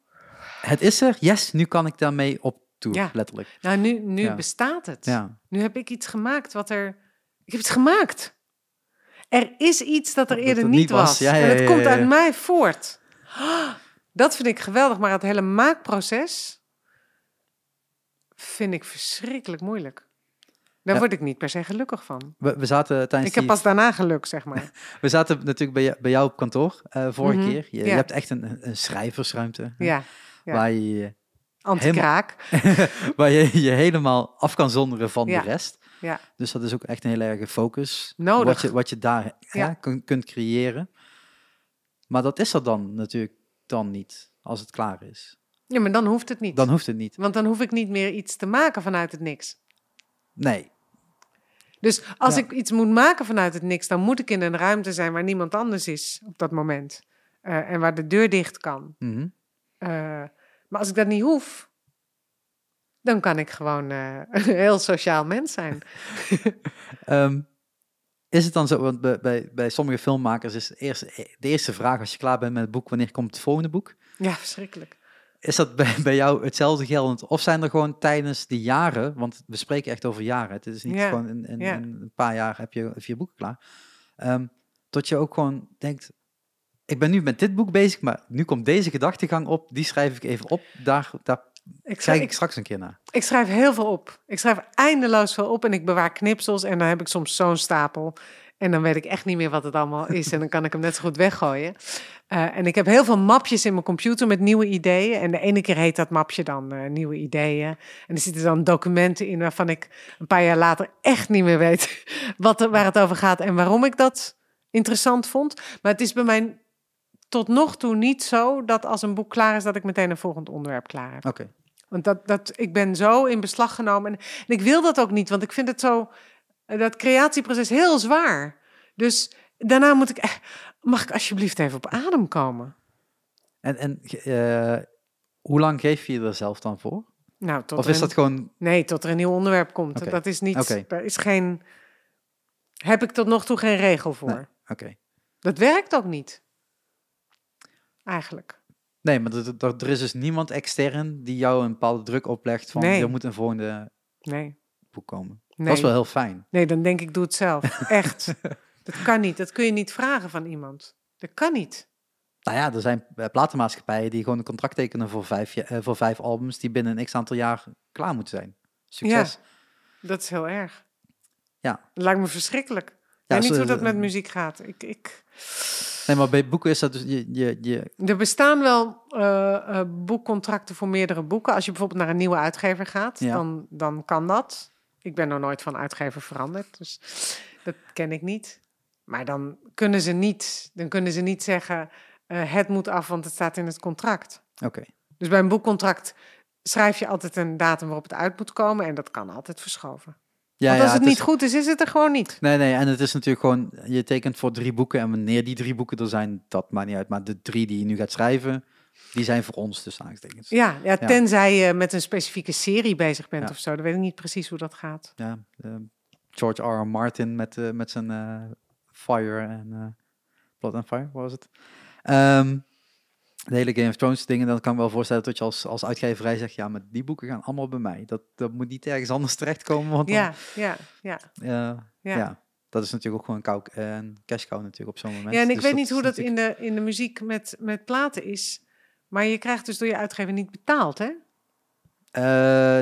Het is er, yes, nu kan ik daarmee op tour, Ja. letterlijk. Nou, nu, nu Ja. bestaat het. Ja. Nu heb ik iets gemaakt wat er... Ik heb iets gemaakt. Er is iets dat er Dat eerder er niet was. en het komt uit mij voort. Ah, Dat vind ik geweldig, maar het hele maakproces vind ik verschrikkelijk moeilijk. Daar Ja. word ik niet per se gelukkig van. We, we zaten tijdens Ik heb die- pas daarna geluk, zeg maar. (laughs) We zaten natuurlijk bij, jou- bij jou op kantoor eh, vorige Mhm, keer. Je, hebt echt een, een schrijversruimte. Ja, ja. Waar je je anti-kraak. (laughs) waar je je helemaal af kan zonderen van de rest. Ja. Dus dat is ook echt een hele erge focus. Nodig. Wat je, wat je daar hè, Ja. kun- kunt creëren. Maar dat is er dan natuurlijk dan niet, als het klaar is. Ja, maar dan hoeft het niet. Dan hoeft het niet. Want dan hoef ik niet meer iets te maken vanuit het niks. Nee. Dus als Ja. ik iets moet maken vanuit het niks, dan moet ik in een ruimte zijn waar niemand anders is op dat moment. Eh, en waar de deur dicht kan. Mhm. Eh, maar als ik dat niet hoef, dan kan ik gewoon eh, (laughs) een heel sociaal mens zijn. Ehm, is het dan zo, want bij, bij, bij sommige filmmakers is de eerste, de eerste vraag als je klaar bent met het boek, wanneer komt het volgende boek? Ja, verschrikkelijk. Is dat bij, bij jou hetzelfde geldend? Of zijn er gewoon tijdens die jaren, want we spreken echt over jaren, het is niet Ja, gewoon in, in, ja. in een paar jaar heb je, heb je je boek klaar, Ehm, tot je ook gewoon denkt, ik ben nu met dit boek bezig, maar nu komt deze gedachtegang op, die schrijf ik even op, daar, daar Ik kijk schrijf, ik ik, straks een keer naar. ik schrijf heel veel op. Ik schrijf eindeloos veel op en ik bewaar knipsels en dan heb ik soms zo'n stapel. En dan weet ik echt niet meer wat het allemaal is en dan kan ik hem net zo goed weggooien. Eh, en ik heb heel veel mapjes in mijn computer met nieuwe ideeën. En de ene keer heet dat mapje dan eh, nieuwe ideeën. En er zitten dan documenten in waarvan ik een paar jaar later echt niet meer weet (laughs) wat waar het over gaat en waarom ik dat interessant vond. Maar het is bij mij tot nog toe niet zo dat als een boek klaar is, dat ik meteen een volgend onderwerp klaar heb. Oké. Want dat, dat, ik ben zo in beslag genomen. En, en ik wil dat ook niet, want ik vind het zo, eh, dat creatieproces heel zwaar. Dus daarna moet ik, eh, mag ik alsjeblieft even op adem komen? En, en eh, hoe lang geef je er zelf dan voor? Nou, tot Of is een- dat gewoon, Nee, tot er een nieuw onderwerp komt. Dat is niet, Oké. daar is geen, heb ik tot nog toe geen regel voor. Nee. oké. Dat werkt ook niet. Eigenlijk. Nee, maar er, is dus niemand extern die jou een bepaalde druk oplegt van, Nee. er moet een volgende Nee. boek komen. nee. Dat is wel heel fijn. Nee, dan denk ik, doe het zelf. (laughs) Echt. dat kan niet. Dat kun je niet vragen van iemand. Dat kan niet. Nou ja, er zijn eh, platenmaatschappijen die gewoon een contract tekenen voor vijf, eh, voor vijf albums die binnen een x aantal jaar klaar moeten zijn. Succes. Dat is heel erg. Ja. Dat lijkt me verschrikkelijk. Weet niet hoe dat met muziek gaat. Ik, ik, Nee, maar bij boeken is dat dus... Je, je, je, er bestaan wel eh, eh, boekcontracten voor meerdere boeken. Als je bijvoorbeeld naar een nieuwe uitgever gaat, Ja. dan, dan kan dat. Ik ben nog nooit van uitgever veranderd, dus dat ken ik niet. Maar dan kunnen ze niet, dan kunnen ze niet zeggen... eh, het moet af, want het staat in het contract. Oké. Dus bij een boekcontract schrijf je altijd een datum waarop het uit moet komen... en dat kan altijd verschoven. Ja, want ja, als het, is- niet goed is, is het er gewoon niet. Nee, nee, en het is natuurlijk gewoon, je tekent voor drie boeken en wanneer die drie boeken er zijn, dat maakt niet uit. Maar de drie die je nu gaat schrijven, die zijn voor ons dus aangestekend. Ja, ja, Ja. tenzij je met een specifieke serie bezig bent of zo. Dan weet ik niet precies hoe dat gaat. Ja, eh, George R. R. Martin met, eh, met zijn eh, Fire en Blood and Fire, was het? Ehm, de hele Game of Thrones dingen, dan kan ik me wel voorstellen dat je als, als uitgeverij zegt, ja, maar die boeken gaan allemaal bij mij. Dat, dat moet niet ergens anders terechtkomen, want dan, Ja, ja, ja. Ja. ja. dat is natuurlijk ook gewoon een, kou, een cash cow natuurlijk op zo'n moment. ja, en ik Dus weet niet hoe dat natuurlijk- in de, in de muziek met, met platen is. Maar je krijgt dus door je uitgever niet betaald, hè? Eh,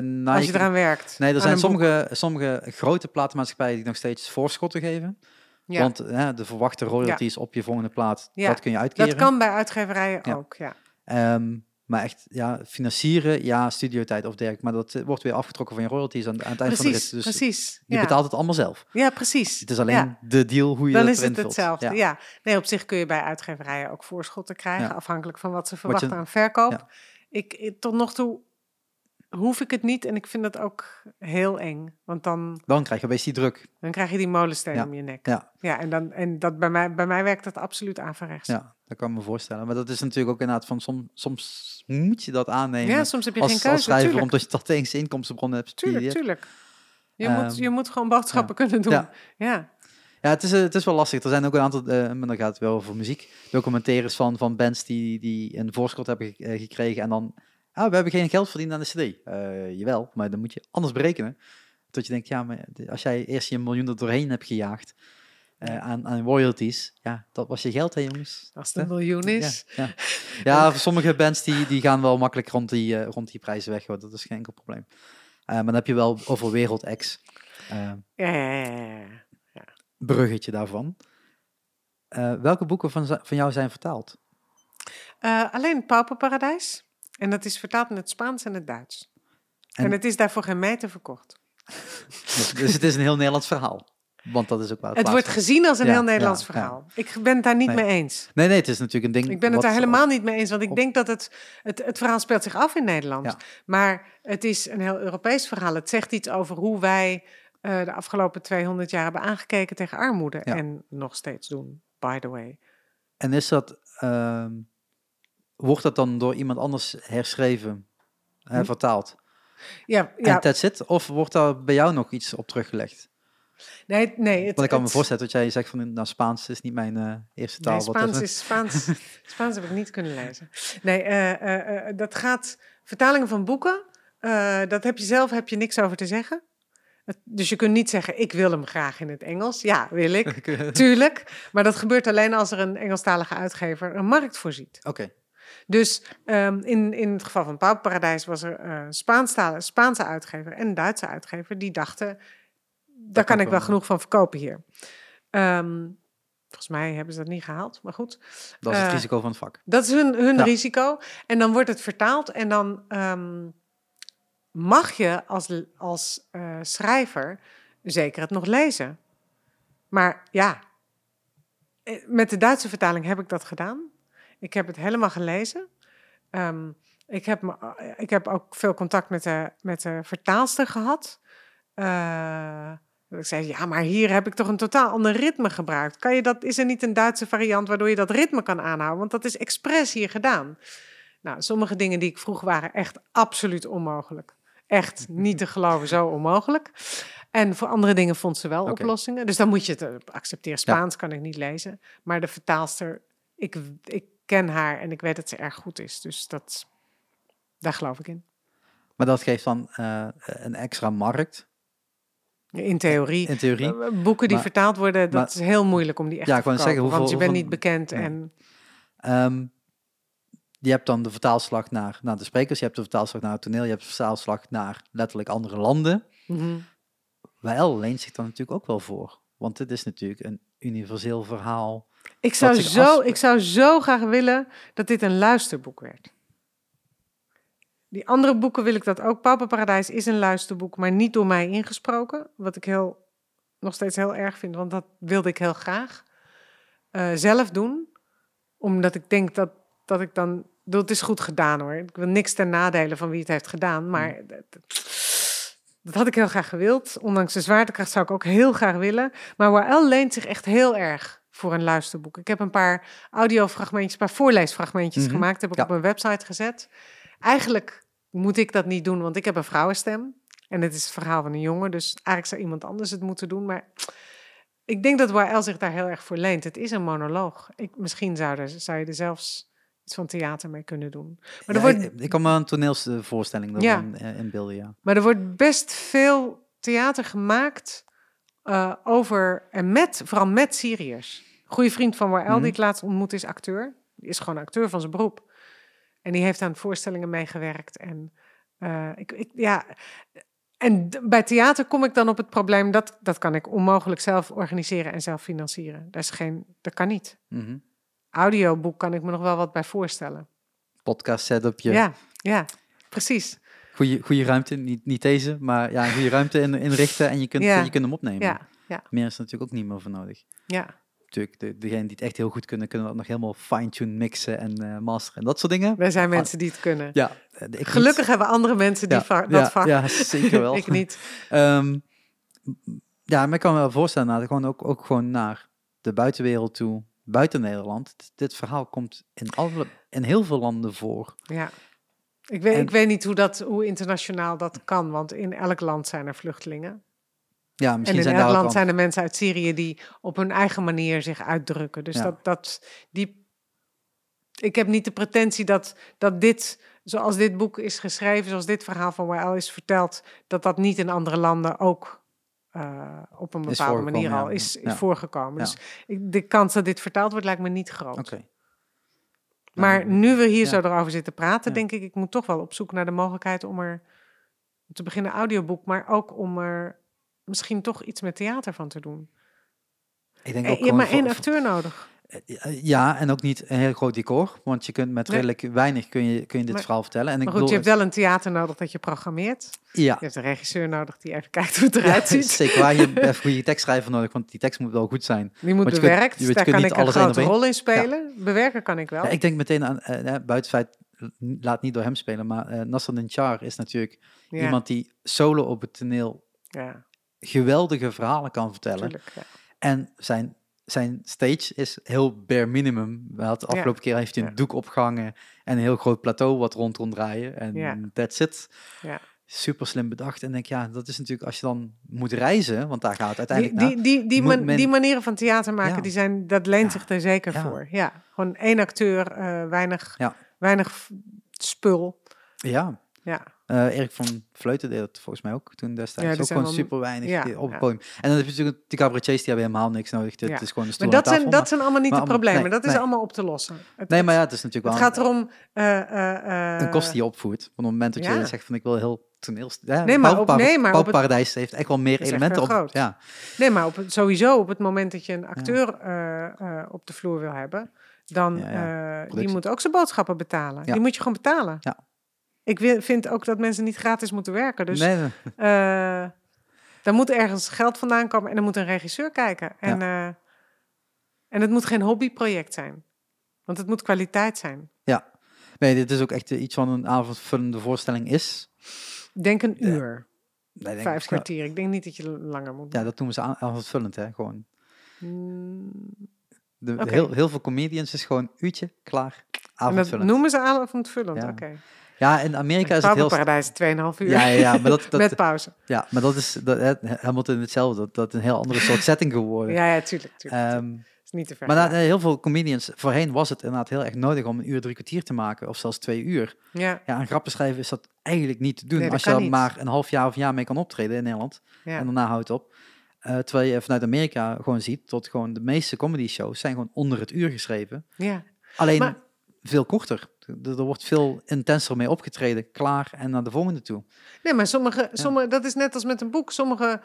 nou, Als je je- eraan werkt. Nee, er zijn boek. sommige, sommige grote platenmaatschappijen die nog steeds voorschotten geven. Ja, Want hè, de verwachte royalties op je volgende plaat, Ja, dat kun je uitkeren. dat kan bij uitgeverijen ook, ja. Ehm, maar echt, ja, financieren, ja, studiotijd of dergelijke. Maar dat eh, wordt weer afgetrokken van je royalties aan, aan het eind van de Precies, rit. Dus precies. je betaalt het allemaal zelf. ja, precies. Het is alleen de deal hoe je Dan dat is erin het vult. hetzelfde. Ja. Nee, op zich kun je bij uitgeverijen ook voorschotten krijgen, afhankelijk van wat ze je- verwachten aan verkoop. Ik, ik- tot nog toe hoef ik het niet en ik vind dat ook heel eng. Want dan, Dan krijg je opeens die druk. dan krijg je die molensteen Ja. om je nek. Ja. Ja, en, dan, en dat bij, mij, bij mij werkt dat absoluut averechts. Ja, dat kan ik me voorstellen. Maar dat is natuurlijk ook inderdaad van, som, soms moet je dat aannemen. Ja, soms heb je als, geen als keuze. schrijver, tuurlijk, omdat je dat tegen inkomstenbronnen hebt. tuurlijk, je- tuurlijk. Je, Ehm, moet, je moet gewoon boodschappen kunnen doen. ja. Ja. Ja, het is, eh, het is wel lastig. Er zijn ook een aantal, eh, maar dan gaat het wel over muziek, documentaires van, van bands die, die een voorschot hebben eh, gekregen en dan, ah, we hebben geen geld verdiend aan de cd. Eh, jawel, maar dan moet je anders berekenen. Dat je denkt, ja, maar als jij eerst je miljoen er doorheen hebt gejaagd eh, aan, aan royalties, ja, dat was je geld, hè jongens. Als het een miljoen is. Ja, ja. (laughs) ja voor sommige bands die, die gaan wel makkelijk rond die, eh, rond die prijzen weg, hoor. dat is geen enkel probleem. Maar dan heb je wel over Wereld X. eh, Ja, ja, ja, ja, ja. bruggetje daarvan. Welke boeken van, van jou zijn vertaald? Alleen Pauperparadijs. En dat is vertaald in het Spaans en het Duits. En, En- het is daarvoor geen meter verkocht. (laughs) dus het is een heel Nederlands verhaal. Want dat is ook waar het, Het wordt gezien als een Ja, heel Nederlands ja. verhaal. Ik ben het daar niet Nee. mee eens. Nee, nee, het is natuurlijk een ding. Ik ben het daar helemaal niet mee eens, want ik op- denk dat het, het, het verhaal speelt zich af in Nederland. Maar het is een heel Europees verhaal. Het zegt iets over hoe wij eh, de afgelopen 200 jaar hebben aangekeken tegen armoede. En nog steeds doen, by the way. En is dat, ehm, wordt dat dan door iemand anders herschreven, hè, Hm. vertaald? Ja, En ja that's it? Of wordt daar bij jou nog iets op teruggelegd? nee, nee. Het, Want ik kan me voorstellen dat jij zegt van, nou, Spaans is niet mijn eh, eerste taal. Nee, Spaans, is, Spaans, (laughs) Spaans heb ik niet kunnen lezen. Nee, eh, eh, dat gaat... Vertalingen van boeken, dat heb je zelf heb je niks over te zeggen. Dus je kunt niet zeggen, ik wil hem graag in het Engels. Ja, wil ik. (laughs) Tuurlijk. Maar dat gebeurt alleen als er een Engelstalige uitgever een markt voorziet. Oké, Dus ehm, in, in het geval van Pauwparadijs was er eh, een Spaanstale, Spaanse uitgever en een Duitse uitgever die dachten, daar kan ik wel genoeg van verkopen hier. Ehm, volgens mij hebben ze dat niet gehaald, maar goed. dat is het Eh, risico van het vak. Dat is hun, hun Ja. risico. En dan wordt het vertaald en dan ehm, mag je als, als eh, schrijver zeker het nog lezen. Maar ja, eh, met de Duitse vertaling heb ik dat gedaan. Ik heb het helemaal gelezen. Ehm, ik, heb me, ik heb ook veel contact met de, met de vertaalster gehad. Eh, dat ik zei, ja, maar hier heb ik toch een totaal ander ritme gebruikt. Kan je dat, is er niet een Duitse variant waardoor je dat ritme kan aanhouden? Want dat is expres hier gedaan. Nou, sommige dingen die ik vroeg waren echt absoluut onmogelijk. Echt (laughs) niet te geloven, zo onmogelijk. En voor andere dingen vond ze wel oplossingen. Dus dan moet je het eh, accepteren. Spaans kan ik niet lezen. Maar de vertaalster, ik, ik ken haar en ik weet dat ze erg goed is. Dus dat, daar geloof ik in. Maar dat geeft dan eh, een extra markt, In theorie. in theorie. Eh, Boeken die Maar- vertaald worden, dat maar- is heel moeilijk om die echt Ja, te verkopen. zeggen, want je hoeveel- bent niet hoeveel- bekend. nee. En Ehm, je hebt dan de vertaalslag naar, naar de sprekers, je hebt de vertaalslag naar het toneel, je hebt de vertaalslag naar letterlijk andere landen. Mhm. Wel leent zich dan natuurlijk ook wel voor. Want dit is natuurlijk een universeel verhaal. Ik zou, zo, ik zou zo graag willen dat dit een luisterboek werd. Die andere boeken wil ik dat ook. Pauperparadijs is een luisterboek, maar niet door mij ingesproken. Wat ik heel, nog steeds heel erg vind, want dat wilde ik heel graag eh, zelf doen. Omdat ik denk dat, dat ik dan... Het is goed gedaan hoor. Ik wil niks ten nadele van wie het heeft gedaan. Maar dat, dat had ik heel graag gewild. Ondanks de zwaartekracht zou ik ook heel graag willen. Maar Wael leent zich echt heel erg voor een luisterboek. Ik heb een paar audiofragmentjes, een paar voorleesfragmentjes Mhm. gemaakt. Heb ik Ja. op mijn website gezet. Eigenlijk moet ik dat niet doen, want ik heb een vrouwenstem. En het is het verhaal van een jongen. Dus eigenlijk zou iemand anders het moeten doen. Maar ik denk dat Wael zich daar heel erg voor leent. Het is een monoloog. Ik, misschien zou, er, zou je er zelfs iets van theater mee kunnen doen. Maar, Ja, er wordt, ik, kan me een toneelvoorstelling Ja. daarvan eh, inbeelden, ja. maar er wordt best veel theater gemaakt eh, over en met, vooral met Syriërs. Goede vriend van Wael, Mhm. die ik laatst ontmoet, is acteur. Die is gewoon acteur van zijn beroep. En die heeft aan voorstellingen meegewerkt. En eh, ik, ik, ja. En bij theater kom ik dan op het probleem dat dat kan ik onmogelijk zelf organiseren en zelf financieren. Dat is geen, dat kan niet. Mhm. Audioboek kan ik me nog wel wat bij voorstellen. Podcast setupje. Ja, ja, precies. Goede, goede ruimte, niet, niet deze, maar ja, een goede ruimte in, inrichten en je kunt, Ja. je kunt hem opnemen. Ja, ja, Meer is er natuurlijk ook niet meer voor nodig. ja. Natuurlijk, de, degenen die het echt heel goed kunnen, kunnen dat nog helemaal fine-tune mixen en eh masteren en dat soort dingen. Wij zijn mensen die het kunnen. Ja, eh, niet. Gelukkig hebben andere mensen die ja, va- ja, dat vak. Ja, zeker (laughs) wel. ik niet. Ehm, ja, maar ik kan me wel voorstellen, nou, gewoon ook, ook gewoon naar de buitenwereld toe, buiten Nederland. Dit, dit verhaal komt in, alle, in heel veel landen voor. Ja. Ik weet, En- ik weet niet hoe, dat, hoe internationaal dat kan, want in elk land zijn er vluchtelingen. Ja, En misschien in zijn elk daar ook land al- zijn er mensen uit Syrië die op hun eigen manier zich uitdrukken. Dus Ja. dat, dat, die, ik heb niet de pretentie dat, dat dit, zoals dit boek is geschreven, zoals dit verhaal van Wael is verteld, dat dat niet in andere landen ook eh, op een bepaalde manier al ja. is, is Ja. voorgekomen. Dus ik, de kans dat dit vertaald wordt lijkt me niet groot. Oké. Maar Nou, nu we hier zo erover zitten praten, denk ik, ik moet toch wel op zoek naar de mogelijkheid om er te beginnen audioboek, maar ook om er misschien toch iets met theater van te doen. Ik denk Eh, ook je hebt maar één acteur nodig. Eh, Ja, en ook niet een heel groot decor, want je kunt met Nee. redelijk weinig kun je, kun je dit Maar- verhaal vertellen. En ik Maar goed, je hebt wel een theater nodig dat je programmeert. ja, Je hebt een regisseur nodig die even kijkt hoe het ja, eruit (laughs) ziet. zeker waar. Je hebt goede tekstschrijver nodig, want die tekst moet wel goed zijn. Die moet Want je kunt- bewerkt, je je daar kunt kan niet ik een grote rol in spelen. Bewerken kan ik wel. Ja, ik denk meteen aan, eh, buiten het feit, laat niet door hem spelen, maar eh Nasser Char is natuurlijk iemand die solo op het toneel ja, geweldige verhalen kan vertellen. tuurlijk. Ja. En zijn, zijn stage is heel bare minimum. We hadden de Ja. afgelopen keer heeft hij een doek opgehangen en een heel groot plateau wat rond kon draaien. En that's it. Ja. Super slim bedacht. En denk, ja, dat is natuurlijk als je dan moet reizen, want daar gaat het Die, uiteindelijk naar. die, die, man- men- die manieren van theater maken, Ja. die zijn, dat leent Ja. zich er zeker Ja. voor. Ja, gewoon één acteur, eh, weinig, weinig spul. Ja, Ja, eh, Erik van Vleuten deed dat volgens mij ook toen destijds. Ja, ook gewoon wel- super weinig ja, op het ja. podium. En dan heb je natuurlijk die cabaretiers, die hebben helemaal niks nodig. Ja. is gewoon een stoel maar dat zijn, tafel. dat zijn allemaal niet maar de problemen. nee, dat is nee. allemaal op te lossen. Het, nee, het- maar ja, het is natuurlijk het wel gaat erom... eh, eh, een kost die je opvoert. Op het moment dat je zegt van ik wil heel toneel... Ja, Nee, maar op- nee, maar op het- Bouwparadijs heeft echt wel meer elementen op. groot. Ja, Nee, maar op, het- sowieso op het moment dat je een acteur op de vloer wil hebben... dan die moet ook zijn boodschappen betalen. Die moet je gewoon betalen. Ja. Ik vind ook dat mensen niet gratis moeten werken. Dus nee, nee. Eh, daar moet ergens geld vandaan komen en er moet een regisseur kijken. En, eh, en het moet geen hobbyproject zijn. Want het moet kwaliteit zijn. nee, dit is ook echt iets van een avondvullende voorstelling is. Denk een Ja. uur, Nee, denk vijf kwartier. Ik denk niet dat je langer moet. Ja, dat noemen ze avondvullend, hè. Gewoon. Mm, De, heel, heel veel comedians is gewoon uurtje, klaar, en dat avondvullend. noemen ze avondvullend, Ja. oké. Ja, in Amerika is het heel... Paradijs 2,5 uur. Ja, ja, ja, maar dat, (laughs) dat, Met pauze. ja, maar dat is dat, hè, Hamilton hetzelfde. Dat, dat is een heel andere soort setting geworden. (laughs) Ja, ja, tuurlijk. tuurlijk, tuurlijk. Ehm, is niet te ver. maar na- heel veel comedians, voorheen was het inderdaad heel erg nodig om een uur, drie kwartier te maken, of zelfs twee uur. ja, Ja, aan grappen schrijven is dat eigenlijk niet te doen. Nee, als je niet. maar een half jaar of een jaar mee kan optreden in Nederland. ja. En daarna houdt het op. Eh, terwijl je vanuit Amerika gewoon ziet dat gewoon de meeste comedy shows zijn gewoon onder het uur geschreven. ja. Alleen Maar- veel korter. Er, er wordt veel intenser mee opgetreden, klaar en naar de volgende toe. Nee, maar sommige, sommige, dat is net als met een boek. Sommige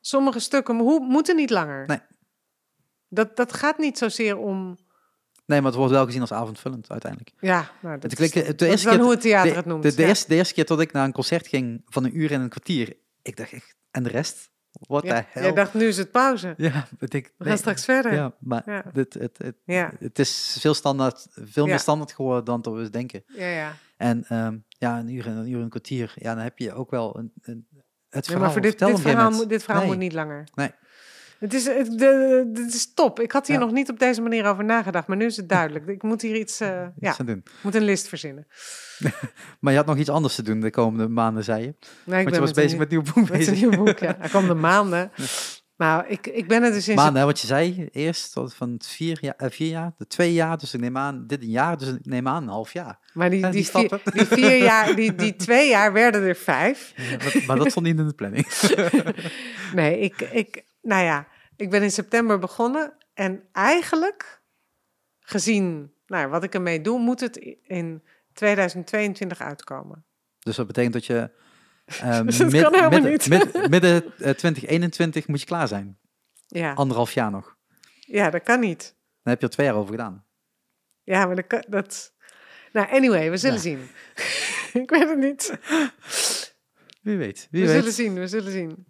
Sommige stukken hoe, moeten niet langer. Nee. Dat, dat gaat niet zozeer om... Nee, maar het wordt wel gezien als avondvullend uiteindelijk. Ja, nou, dat, Het is, de eerste keer- hoe het theater de, het noemt. De, de ja. eerste, de eerste keer dat ik naar een concert ging van een uur en een kwartier, ik dacht echt, en de rest? What Ja, the hell? Jij dacht, nu is het pauze. (laughs) Ja, ik denk, We gaan nee, straks verder. Ja, maar Ja. Dit, het, het, Ja. het is veel, standaard, veel Ja. meer standaard geworden dan dat we eens denken. Ja, ja. En ehm, ja, een uur en een uur en een kwartier, ja, dan heb je ook wel een, een, het Ja, verhaal. maar voor dit, verhaal, moet, dit verhaal Nee. moet niet langer. Nee. Het is, het, de, dit is top. Ik had hier Ja. nog niet op deze manier over nagedacht, maar nu is het duidelijk. Ik moet hier iets, eh, ja, Iets aan doen. ik moet een list verzinnen. (laughs) Maar je had nog iets anders te doen de komende maanden, zei je. Nee, ik Want je was bezig met nieuw boek met bezig. een nieuw boek. Ja, (laughs) de komende maanden. Nou, ik, ik ben er dus in. Maanden, hè, wat je zei eerst, tot van het vier jaar, eh, vier jaar, de twee jaar, dus ik neem aan, dit een jaar, dus ik neem aan een half jaar. Maar die, (laughs) die, die vier, die vier jaar, die, die twee jaar werden er vijf. Ja, dat- maar dat stond niet in de planning. Nee, ik, ik, nou ja, ik ben in september begonnen. En eigenlijk, gezien nou, wat ik ermee doe, moet het in 2022 uitkomen. Dus dat betekent dat je (laughs) eh, Dus dat mid- kan midden, midden eh, 2021 moet je klaar zijn. Ja, Anderhalf jaar nog. ja dat kan niet. Dan heb je er twee jaar over gedaan. Ja, maar dat... kan- dat nou, anyway, we zullen Ja. zien. (laughs) ik weet het niet. Wie weet. Wie we weet. zullen zien, we zullen zien.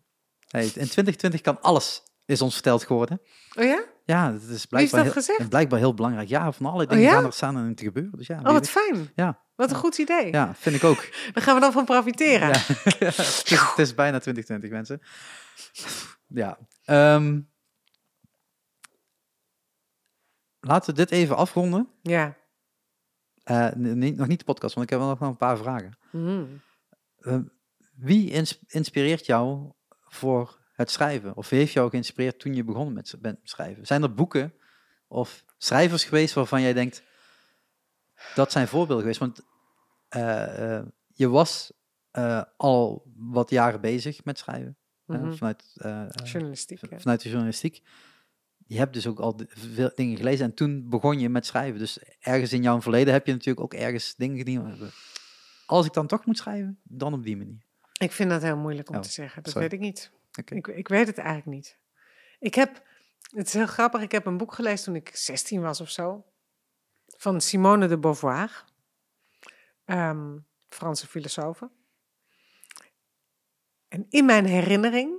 Hey, in 2020 kan alles, is ons verteld geworden. Oh ja? Ja, dat is dat blijkbaar, heel, blijkbaar heel belangrijk. Ja, van alle dingen ja? gaan er staan en te gebeuren. Dus ja, Oh, wat fijn. Ja. Wat een goed idee. ja, vind ik ook. (laughs) Daar gaan we dan van profiteren. Ja. (laughs) het, is, het is bijna 2020, mensen. Ja. ehm, laten we dit even afronden. Ja. Eh, nog niet de podcast, want ik heb wel nog een paar vragen. Mhm. Eh, wie ins- inspireert jou voor het schrijven? Of heeft jou geïnspireerd toen je begonnen met, schrijven? Zijn er boeken of schrijvers geweest waarvan jij denkt, dat zijn voorbeelden geweest? Want eh, eh, je was eh, al wat jaren bezig met schrijven, Mhm. vanuit, Journalistiek. ja. vanuit de journalistiek. Je hebt dus ook al veel dingen gelezen en toen begon je met schrijven. Dus ergens in jouw verleden heb je natuurlijk ook ergens dingen gedaan. Als ik dan toch moet schrijven, dan op die manier. Ik vind dat heel moeilijk om Oh, te zeggen. Dat sorry. weet ik niet. Ik, ik weet het eigenlijk niet. Ik heb, het is heel grappig, ik heb een boek gelezen toen ik 16 was of zo. Van Simone de Beauvoir. Ehm, Franse filosoof. En in mijn herinnering,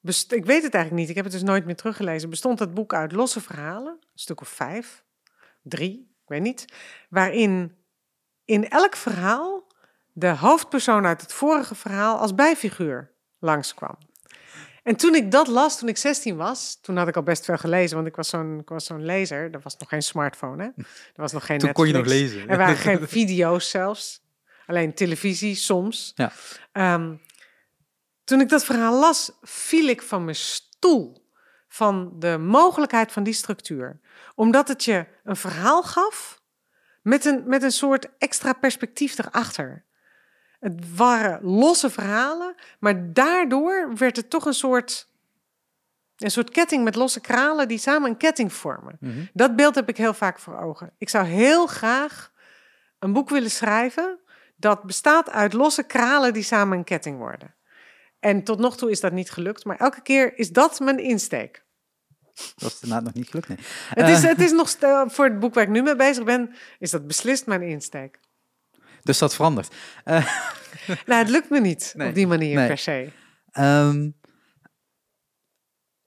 best- ik weet het eigenlijk niet, ik heb het dus nooit meer teruggelezen, bestond dat boek uit losse verhalen, een stuk of vijf, drie, ik weet niet, waarin in elk verhaal de hoofdpersoon uit het vorige verhaal als bijfiguur langskwam. En toen ik dat las, toen ik 16 was, toen had ik al best veel gelezen, want ik was zo'n, lezer. Er was nog geen smartphone, hè? Er was nog geen Toen kon je nog lezen. Er waren (laughs) geen video's zelfs. Alleen televisie soms. Ja. Ehm, toen ik dat verhaal las, viel ik van mijn stoel van de mogelijkheid van die structuur. Omdat het je een verhaal gaf met een, met een soort extra perspectief erachter. Het waren losse verhalen, maar daardoor werd het toch een soort, een soort ketting met losse kralen die samen een ketting vormen. Mhm. Dat beeld heb ik heel vaak voor ogen. Ik zou heel graag een boek willen schrijven dat bestaat uit losse kralen die samen een ketting worden. En tot nog toe is dat niet gelukt, maar elke keer is dat mijn insteek. Dat is inderdaad nog niet gelukt, nee. Het is, Eh, het is nog voor het boek waar ik nu mee bezig ben, is dat beslist mijn insteek. Dus dat verandert. Eh, (laughs) Nou, het lukt me niet Nee, op die manier nee. per se. ehm,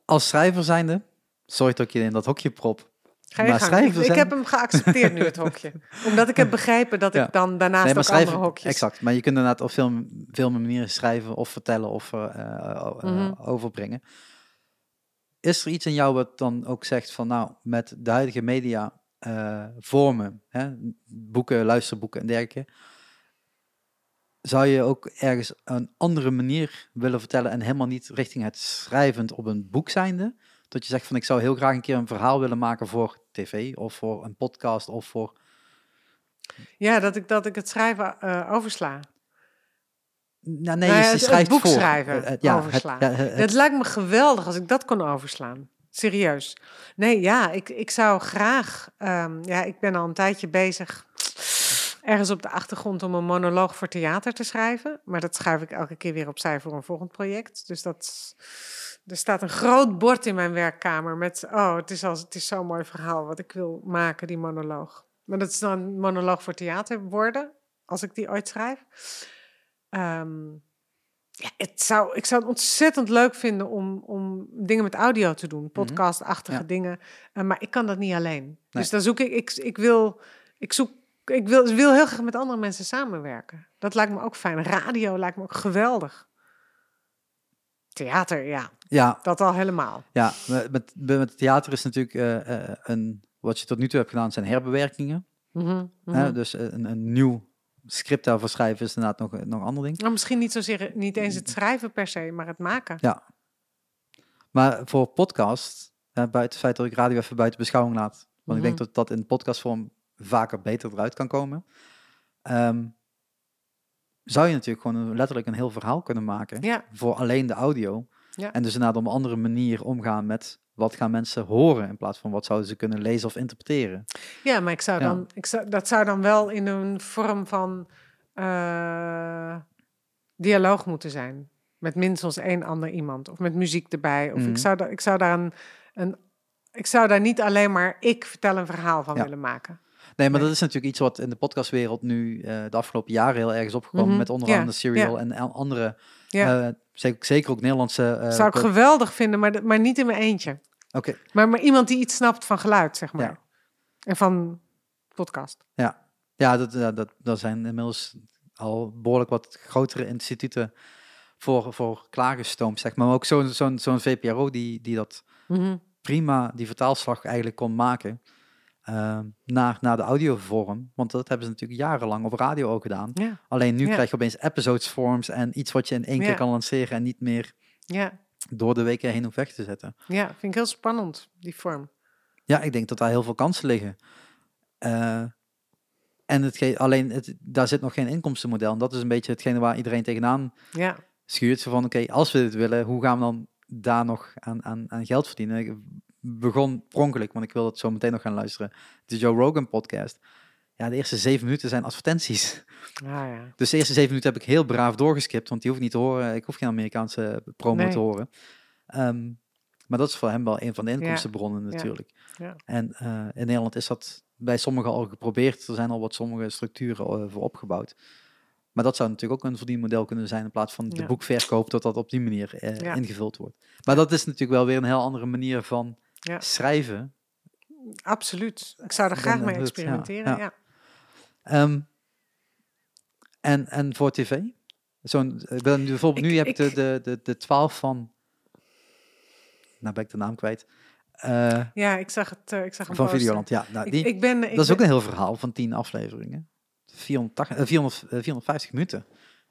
als schrijver zijnde, sorry dat ik je in dat hokje prop. Ga je Maar gang. Ik, ik zijn- heb hem geaccepteerd nu, het hokje. (laughs) Omdat ik heb begrepen dat Ja. ik dan daarnaast Nee, ook andere schrijven, hokjes... exact. Maar je kunt inderdaad op veel, veel manieren schrijven of vertellen of eh, eh, Mhm. overbrengen. Is er iets in jou wat dan ook zegt van nou, met de huidige media eh, vormen, hè, boeken, luisterboeken en dergelijke, zou je ook ergens een andere manier willen vertellen en helemaal niet richting het schrijvend op een boek zijnde? Dat je zegt van ik zou heel graag een keer een verhaal willen maken voor tv of voor een podcast of voor... Ja, dat ik, dat ik het schrijven eh, oversla. Nou, nee, Nou je ja, het- het schrijft boek voor. schrijven, ja, overslaan. Het, ja, het- Het lijkt me geweldig als ik dat kon overslaan. Serieus. Nee, ja, ik, ik zou graag... ehm, ja, ik ben al een tijdje bezig... ergens op de achtergrond om een monoloog voor theater te schrijven. Maar dat schuif ik elke keer weer opzij voor een volgend project. Dus dat, Er staat een groot bord in mijn werkkamer met, oh, het is, als, het is zo'n mooi verhaal wat ik wil maken, die monoloog. Maar dat is dan een monoloog voor theater worden, als ik die ooit schrijf. Ehm, ja, het zou, ik zou het ontzettend leuk vinden om, om dingen met audio te doen, podcastachtige Ja. dingen. Eh, maar ik kan dat niet alleen. Dus dan zoek ik, ik, ik wil, ik zoek, ik wil, wil heel graag met andere mensen samenwerken. Dat lijkt me ook fijn. Radio lijkt me ook geweldig. Theater, ja, Ja, dat al helemaal. ja met, met, met theater is natuurlijk eh, eh, een, wat je tot nu toe hebt gedaan, zijn herbewerkingen. Mhm, mhm. Dus een, een nieuw script daarvoor schrijven is inderdaad nog, nog een ander ding. Nou, misschien niet zozeer, niet eens het schrijven per se, maar het maken. Ja. Maar voor podcast, buiten het feit dat ik radio even buiten beschouwing laat, want ik denk Mhm. dat dat in podcastvorm vaker beter eruit kan komen, ehm, zou je natuurlijk gewoon letterlijk een heel verhaal kunnen maken Ja, voor alleen de audio. Ja. En dus inderdaad op een andere manier omgaan met wat gaan mensen horen in plaats van wat zouden ze kunnen lezen of interpreteren. ja maar ik zou Ja. dan, ik zou, dat zou dan wel in een vorm van eh, dialoog moeten zijn. Met minstens één ander iemand. Of met muziek erbij. Of Mhm. ik, zou da, ik zou daar een, een. Ik zou daar niet alleen maar ik vertel een verhaal van Ja. willen maken. Nee, maar Nee. dat is natuurlijk iets wat in de podcastwereld nu eh, de afgelopen jaren heel erg is opgekomen. Mhm. Met onder Ja, andere Serial ja. en a- andere, Ja, eh, zeker, zeker ook Nederlandse... eh, zou ik geweldig vinden, maar, dat- maar niet in mijn eentje. Oké, Maar, maar iemand die iets snapt van geluid, zeg maar. Ja. En van podcast. ja, dat, ja, dat, dat zijn inmiddels al behoorlijk wat grotere instituten voor, voor klaargestoomd, zeg maar. Maar ook zo'n zo'n zo'n VPRO die, die dat Mhm. prima, die vertaalslag eigenlijk kon maken eh, naar, naar de audiovorm. Want dat hebben ze natuurlijk jarenlang op radio ook gedaan. Ja, Alleen nu Ja. krijg je opeens episodes forms en iets wat je in één Ja. keer kan lanceren en niet meer ja, door de weken heen hoeft weg te zetten. ja, vind ik heel spannend, die vorm. Ja, ik denk dat daar heel veel kansen liggen. Eh, en het alleen, het, daar zit nog geen inkomstenmodel. En dat is een beetje hetgene waar iedereen tegenaan Ja, schuurt. Zo van, oké, als we dit willen, hoe gaan we dan daar nog aan, aan, aan geld verdienen? Begon pronkelijk, want ik wil het zo meteen nog gaan luisteren. De Joe Rogan podcast. Ja, de eerste zeven minuten zijn advertenties. ah, ja. Dus de eerste zeven minuten heb ik heel braaf doorgeskipt, want die hoef ik niet te horen. Ik hoef geen Amerikaanse promo Nee. te horen. Ehm, maar dat is voor hem wel een van de inkomstenbronnen Ja. natuurlijk. Ja. En eh, in Nederland is dat bij sommigen al geprobeerd. Er zijn al wat sommige structuren eh, voor opgebouwd. Maar dat zou natuurlijk ook een verdienmodel kunnen zijn in plaats van de Ja. boekverkoop, dat dat op die manier eh, ingevuld wordt. Maar dat is natuurlijk wel weer een heel andere manier van Ja. schrijven. Absoluut. Ik zou er graag mee experimenteren. ja. Ja. Ehm, en, en voor tv? Zo'n, nu bijvoorbeeld, Ik- nu heb ik de, ik- de, de, de 12 van. Nou ben ik de naam kwijt. Eh, Ja, ik zag het. eh, ik zag van. Videoland. Ja, nou, die, ik ben, dat is ook een heel verhaal van 10 afleveringen. 480, eh, 400, eh, 450 minuten.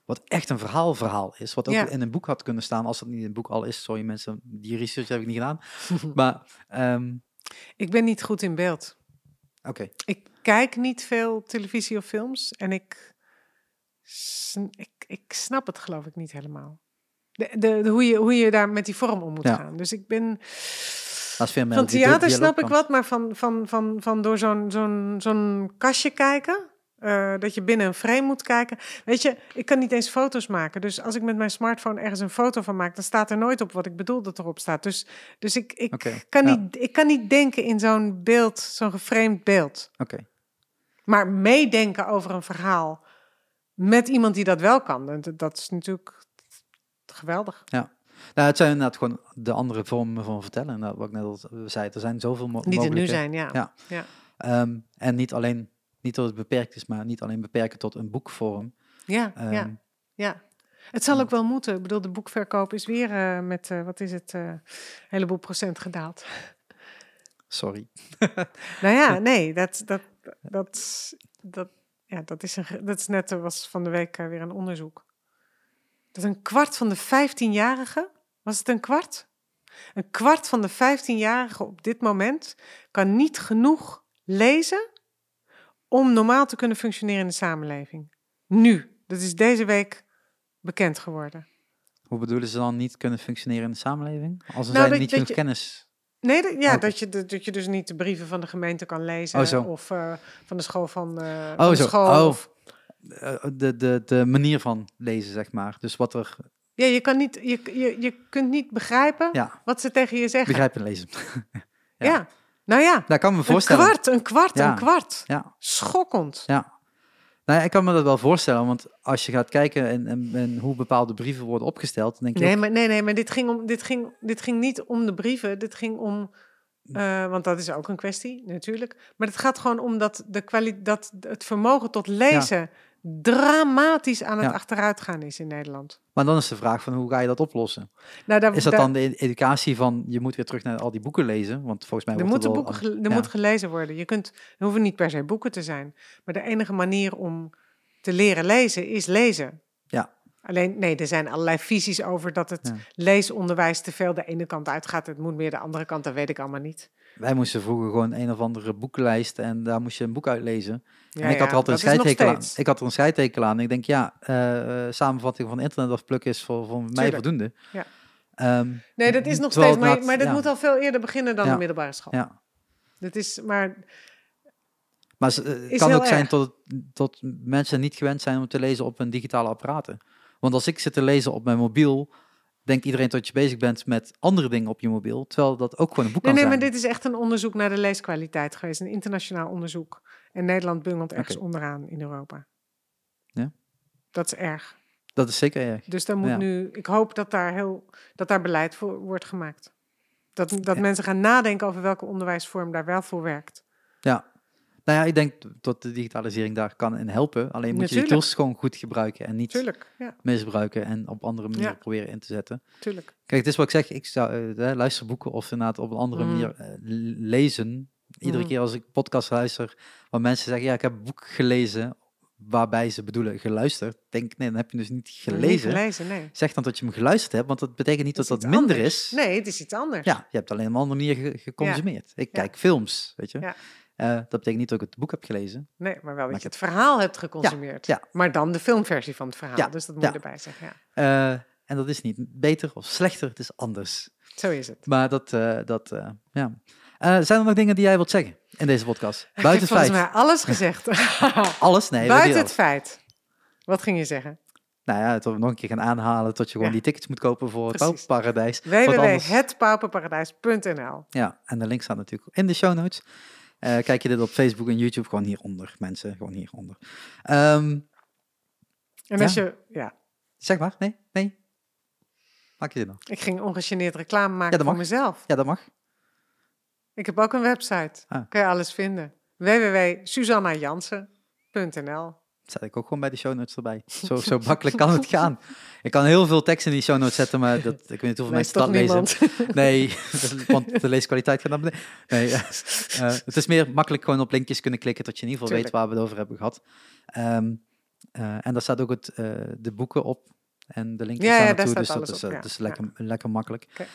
Wat echt een verhaal verhaal is. Wat ook Ja. in een boek had kunnen staan. Als dat niet in een boek al is. Sorry mensen, die research heb ik niet gedaan. (laughs) Maar ehm, ik ben niet goed in beeld. oké. Ik kijk niet veel televisie of films en ik, ik, ik snap het geloof ik niet helemaal. De, de, de- hoe, je, hoe je daar met die vorm om moet Ja. gaan. Dus ik ben... Meer Van theater snap ik wat, maar van, van, van, van door zo'n zo'n zo'n kastje kijken... eh, dat je binnen een frame moet kijken. Weet je, ik kan niet eens foto's maken. Dus als ik met mijn smartphone ergens een foto van maak... dan staat er nooit op wat ik bedoel dat erop staat. Dus, dus ik, ik, kan ja. niet, ik kan niet denken in zo'n beeld, zo'n geframed beeld. Oké. Maar meedenken over een verhaal met iemand die dat wel kan, dat, dat is natuurlijk geweldig. Nou, het zijn inderdaad gewoon de andere vormen van vertellen. Nou, wat ik net al zei, er zijn zoveel mo er nu zijn, ja. Ja. ja. Ehm, en niet alleen, niet dat het beperkt is, maar niet alleen beperken tot een boekvorm. Ja, Ehm, ja, ja. Het zal ook wel moeten. Ik bedoel, de boekverkoop is weer eh, met, eh, wat is het, eh, een heleboel procent gedaald. Sorry. (laughs) nou ja, nee, dat, dat, dat, dat, ja, dat, is, een, dat is net, er was van de week weer een onderzoek. Dat een kwart van de 15-jarigen, was het een kwart? Een kwart van de 15-jarigen op dit moment kan niet genoeg lezen om normaal te kunnen functioneren in de samenleving. Nu, dat is deze week bekend geworden. Hoe bedoelen ze dan niet kunnen functioneren in de samenleving? Als ze Nou, zijn dat- niet dat genoeg je- kennis. Nee, dat, ja, Oké. dat, je, dat je dus niet de brieven van de gemeente kan lezen. Oh. Of eh, van de school van, eh Oh, van de zo. school. Oh. Of, Eh, de, de, de manier van lezen, zeg maar. Dus wat er Ja, je, kan niet, je, je, je kunt niet begrijpen Ja, wat ze tegen je zeggen. begrijpen en lezen. (laughs) ja. ja. Nou ja, Daar kan me een voorstellen. kwart, een kwart, Ja. een kwart. Ja, Schokkend. ja. Nou ja, ik kan me dat wel voorstellen, want als je gaat kijken en, en, en hoe bepaalde brieven worden opgesteld, dan denk je Nee, ook- maar, nee, nee, maar dit ging, om, dit, ging, dit ging niet om de brieven. Dit ging om. eh, want dat is ook een kwestie, natuurlijk. Maar het gaat gewoon om dat, de dat het vermogen tot lezen dramatisch aan het Ja. achteruitgaan is in Nederland. maar dan is de vraag van hoe ga je dat oplossen? Nou, daar, Is dat daar- dan de e- educatie van je moet weer terug naar al die boeken lezen? Want volgens mij Er, het wel... boeken, er ja. moet gelezen worden. Je kunt, er hoeven niet per se boeken te zijn. Maar de enige manier om te leren lezen is lezen. Ja. Alleen, nee, er zijn allerlei visies over dat het Ja. leesonderwijs te veel de ene kant uitgaat. Het moet meer de andere kant, dat weet ik allemaal niet. Wij moesten vroeger gewoon een of andere boekenlijst en daar moest je een boek uitlezen. Ja, en ik had er altijd een scheidtekel aan. Ik had er een scheidtekel aan. Ik denk, ja, eh, eh, samenvatting van internet of pluk is voor, voor mij Tuurlijk. voldoende. Ja. Ehm, Nee, dat is nog steeds, maar, maar dat moet al veel eerder beginnen dan de middelbare school. Ja, Dat is, maar maar ze- het kan ook zijn tot, tot mensen niet gewend zijn om te lezen op een digitale apparaten. Want als ik zit te lezen op mijn mobiel, denkt iedereen dat je bezig bent met andere dingen op je mobiel, terwijl dat ook gewoon een boek nee, kan nee, maar zijn. dit is echt een onderzoek naar de leeskwaliteit geweest, een internationaal onderzoek. En Nederland bungelt ergens onderaan in Europa. Ja? Dat is erg. Dat is zeker erg. Dus daar moet Ja. nu, ik hoop dat daar, heel, dat daar beleid voor wordt gemaakt. Dat, dat Ja. mensen gaan nadenken over welke onderwijsvorm daar wel voor werkt. Ja. Nou ja, ik denk dat de digitalisering daar kan in helpen. Alleen moet je Natuurlijk. tools gewoon goed gebruiken en niet Tuurlijk, ja, misbruiken en op andere manieren Ja. proberen in te zetten. tuurlijk. Kijk, het is wat ik zeg. Ik zou eh, eh, luisterboeken of inderdaad op een andere Mm. manier eh, lezen. Iedere Mhm. keer als ik podcast luister, waar mensen zeggen, ja, ik heb een boek gelezen, waarbij ze bedoelen geluisterd. Denk, nee, dan heb je dus niet Niet gelezen. gelezen, nee. Zeg dan dat je hem geluisterd hebt, want dat betekent niet dat dat, minder anders. is. Nee, het is iets anders. Ja, je hebt alleen op een andere manier ge- geconsumeerd. Ik Ja. kijk films, weet je. Ja. Eh, dat betekent niet dat ik het boek heb gelezen. Nee, maar wel dat je het verhaal hebt geconsumeerd. ja. Maar dan de filmversie van het verhaal. Ja, Dus dat moet je erbij zeggen. Ja. Eh, en dat is niet beter of slechter, het is anders. Zo is het. Maar dat, eh, dat ja. Eh, zijn er nog dingen die jij wilt zeggen in deze podcast? Ik Buiten heb het volgens feit. mij alles gezegd. (laughs) Alles? Nee, dat Buiten het feit. Wat ging je zeggen? Nou ja, het nog een keer gaan aanhalen tot je gewoon Ja. die tickets moet kopen voor het Precies. Want anders- www.hetpauperparadijs.nl Ja, en de link staat natuurlijk in de show notes. Eh, kijk je dit op Facebook en YouTube, gewoon hieronder, mensen. Gewoon hieronder. Ehm, En als Ja. je... Ja, zeg maar, nee, nee. Maak je dit nog? ik ging ongegeneerd reclame maken Ja, dat voor mezelf. Ja, dat mag. Ik heb ook een website. Ah. Kun je alles vinden. www.susannajansen.nl Zet ik ook gewoon bij de show notes erbij. Zo, (laughs) zo makkelijk kan het gaan. Ik kan heel veel tekst in die show notes zetten, maar dat, ik weet niet hoeveel mensen dat lezen. (laughs) Nee, (laughs) want de leeskwaliteit gaat naar beneden. Nee, eh, eh, het is meer makkelijk gewoon op linkjes kunnen klikken, dat je in ieder geval weet waar we het over hebben gehad. Ehm, eh, en daar staat ook het, de boeken op en de linkjes Ja, ja, daar naartoe, dus dat is, op, ja. dus lekker, lekker makkelijk.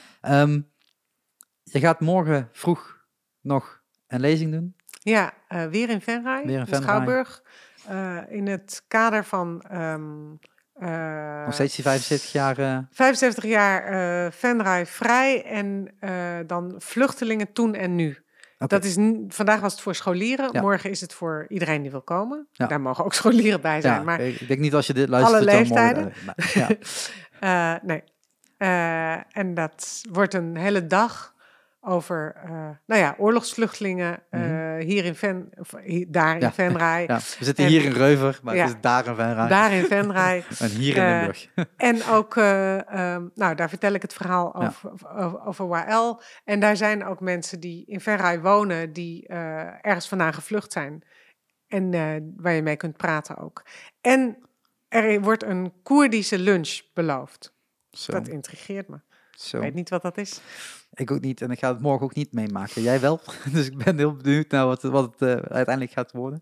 Je gaat morgen vroeg nog een lezing doen. Ja, eh, weer in Venray, Weer in. Schouwburg. Eh, in het kader van eh, Nog steeds die 75 jaar. eh, 75 jaar Venray vrij en dan vluchtelingen toen en nu. Dat is, vandaag was het voor scholieren, Ja. morgen is het voor iedereen die wil komen. Ja. Daar mogen ook (laughs) scholieren bij zijn. ja, maar ik denk niet als je dit luistert. Alle dan morgen- leeftijden? maar- ja. (laughs) Nee. Eh, en dat wordt een hele dag over, eh, nou ja, oorlogsvluchtelingen eh, hier in Ven, of hier- daar in Mhm. Ja. Venray, (laughs) Ja, we zitten En- hier in Reuver, maar Ja. het is daar in Venray. daar in Venray. (laughs) En hier in Eh, Limburg. (laughs) En ook, eh, ehm, nou, daar vertel ik het verhaal over, over. En daar zijn ook mensen die in Venray wonen, die eh, ergens vandaan gevlucht zijn. En eh, waar je mee kunt praten ook. En er wordt een Koerdische lunch beloofd. Zo, Dat intrigeert me. zo. Ik weet niet wat dat is. Ik ook niet en ik ga het morgen ook niet meemaken. Jij wel. (laughs) Dus ik ben heel benieuwd naar wat, wat het eh, uiteindelijk gaat worden.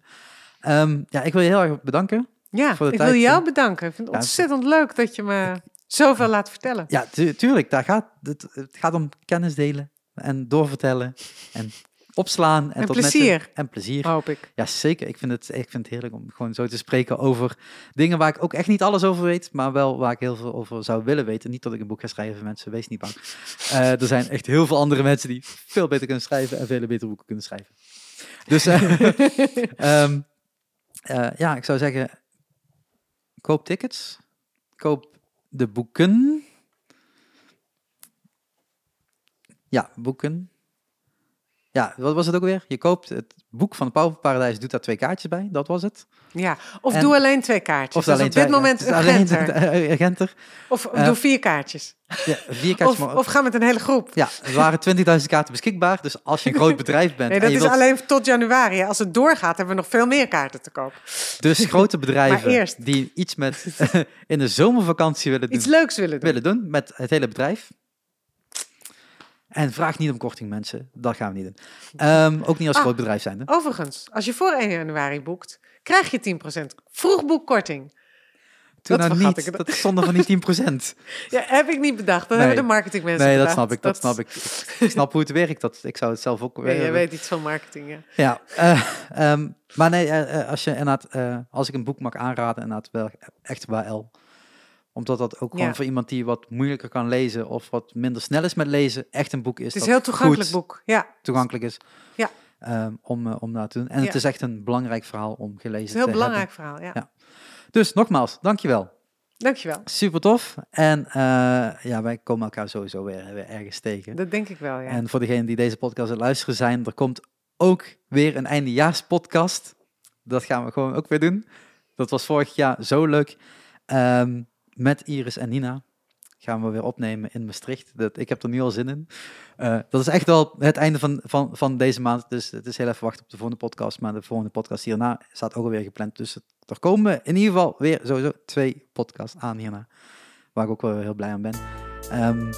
Ehm, ja, ik wil je heel erg bedanken. Ja, Voor de ik tijd, wil jou bedanken. Ik vind het ja, ontzettend leuk dat je me zoveel laat vertellen. Ja, tu- tuurlijk. Daar gaat, het, het gaat om kennis delen en doorvertellen en opslaan. En, En tot plezier. En plezier. Hoop ik. Ja, zeker. Ik vind, het, ik vind het heerlijk om gewoon zo te spreken over dingen waar ik ook echt niet alles over weet, maar wel waar ik heel veel over zou willen weten. Niet dat ik een boek ga schrijven, mensen, wees niet bang. Eh, er zijn echt heel veel andere mensen die veel beter kunnen schrijven en veel betere boeken kunnen schrijven. Dus eh, (laughs) ehm, eh, ja, ik zou zeggen, koop tickets. Koop de boeken. Ja, boeken. Ja, wat was het ook weer? Je koopt het boek van van Paradijs, doet daar twee kaartjes bij, dat was het. Ja, of En- doe alleen twee kaartjes. Of alleen op dit twee- moment het is alleen (laughs) urgenter. Of Eh, doe vier kaartjes. Ja, vier kaartjes. Of, of ga met een hele groep. Ja, er waren 20.000 kaarten beschikbaar, dus als je een groot bedrijf bent (laughs) Nee, en dat is wilt alleen tot januari. Als het doorgaat, hebben we nog veel meer kaarten te koop. dus grote (laughs) bedrijven eerst. die iets met in de zomervakantie willen doen, Iets leuks willen doen. willen doen met het hele bedrijf. En vraag niet om korting, mensen. Dat gaan we niet doen. Ehm, ook niet als Ah. groot bedrijf zijn. Overigens, als je voor 1 januari boekt, krijg je 10% vroegboekkorting. Toen dat nou niet. ik. Dat stond er van die (laughs) 10%. Ja, heb ik niet bedacht. Dat Nee. hebben de marketingmensen Nee, dat snap ik. Dat snap ik. (laughs) Ik snap hoe het werkt. Dat, ik zou het zelf ook Ja, willen. je weet iets van marketing, ja. Ja, eh, ehm, maar nee, eh, eh, als, je inderdaad, eh, als ik een boek mag aanraden, inderdaad wel echt wel omdat dat ook gewoon Ja. voor iemand die wat moeilijker kan lezen of wat minder snel is met lezen, echt een boek is Het is een heel toegankelijk boek. Ja, het toegankelijk is Ja. ehm, om, eh, om na te doen. En het is echt een belangrijk verhaal om gelezen is een heel te belangrijk verhaal, ja. Ja. hebben. Dus nogmaals, dankjewel. Dankjewel. Super tof. En eh, ja, wij komen elkaar sowieso weer, weer ergens tegen. Dat denk ik wel, ja. En voor degenen die deze podcast aan het luisteren zijn, er komt ook weer een eindejaarspodcast. Dat gaan we gewoon ook weer doen. Dat was vorig jaar zo leuk. Ehm, met Iris en Nina gaan we weer opnemen in Maastricht. Dat, ik heb er nu al zin in. Eh, dat is echt wel het einde van, van, van deze maand. Dus het is heel even wachten op de volgende podcast. Maar de volgende podcast hierna staat ook alweer gepland. Dus er komen in ieder geval weer sowieso twee podcasts aan hierna. Waar ik ook wel heel blij aan ben. Ehm,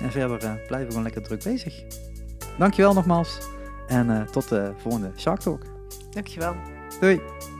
en verder eh, blijven we gewoon lekker druk bezig. Dankjewel nogmaals. En eh, tot de volgende Shark Talk. Dankjewel. Doei!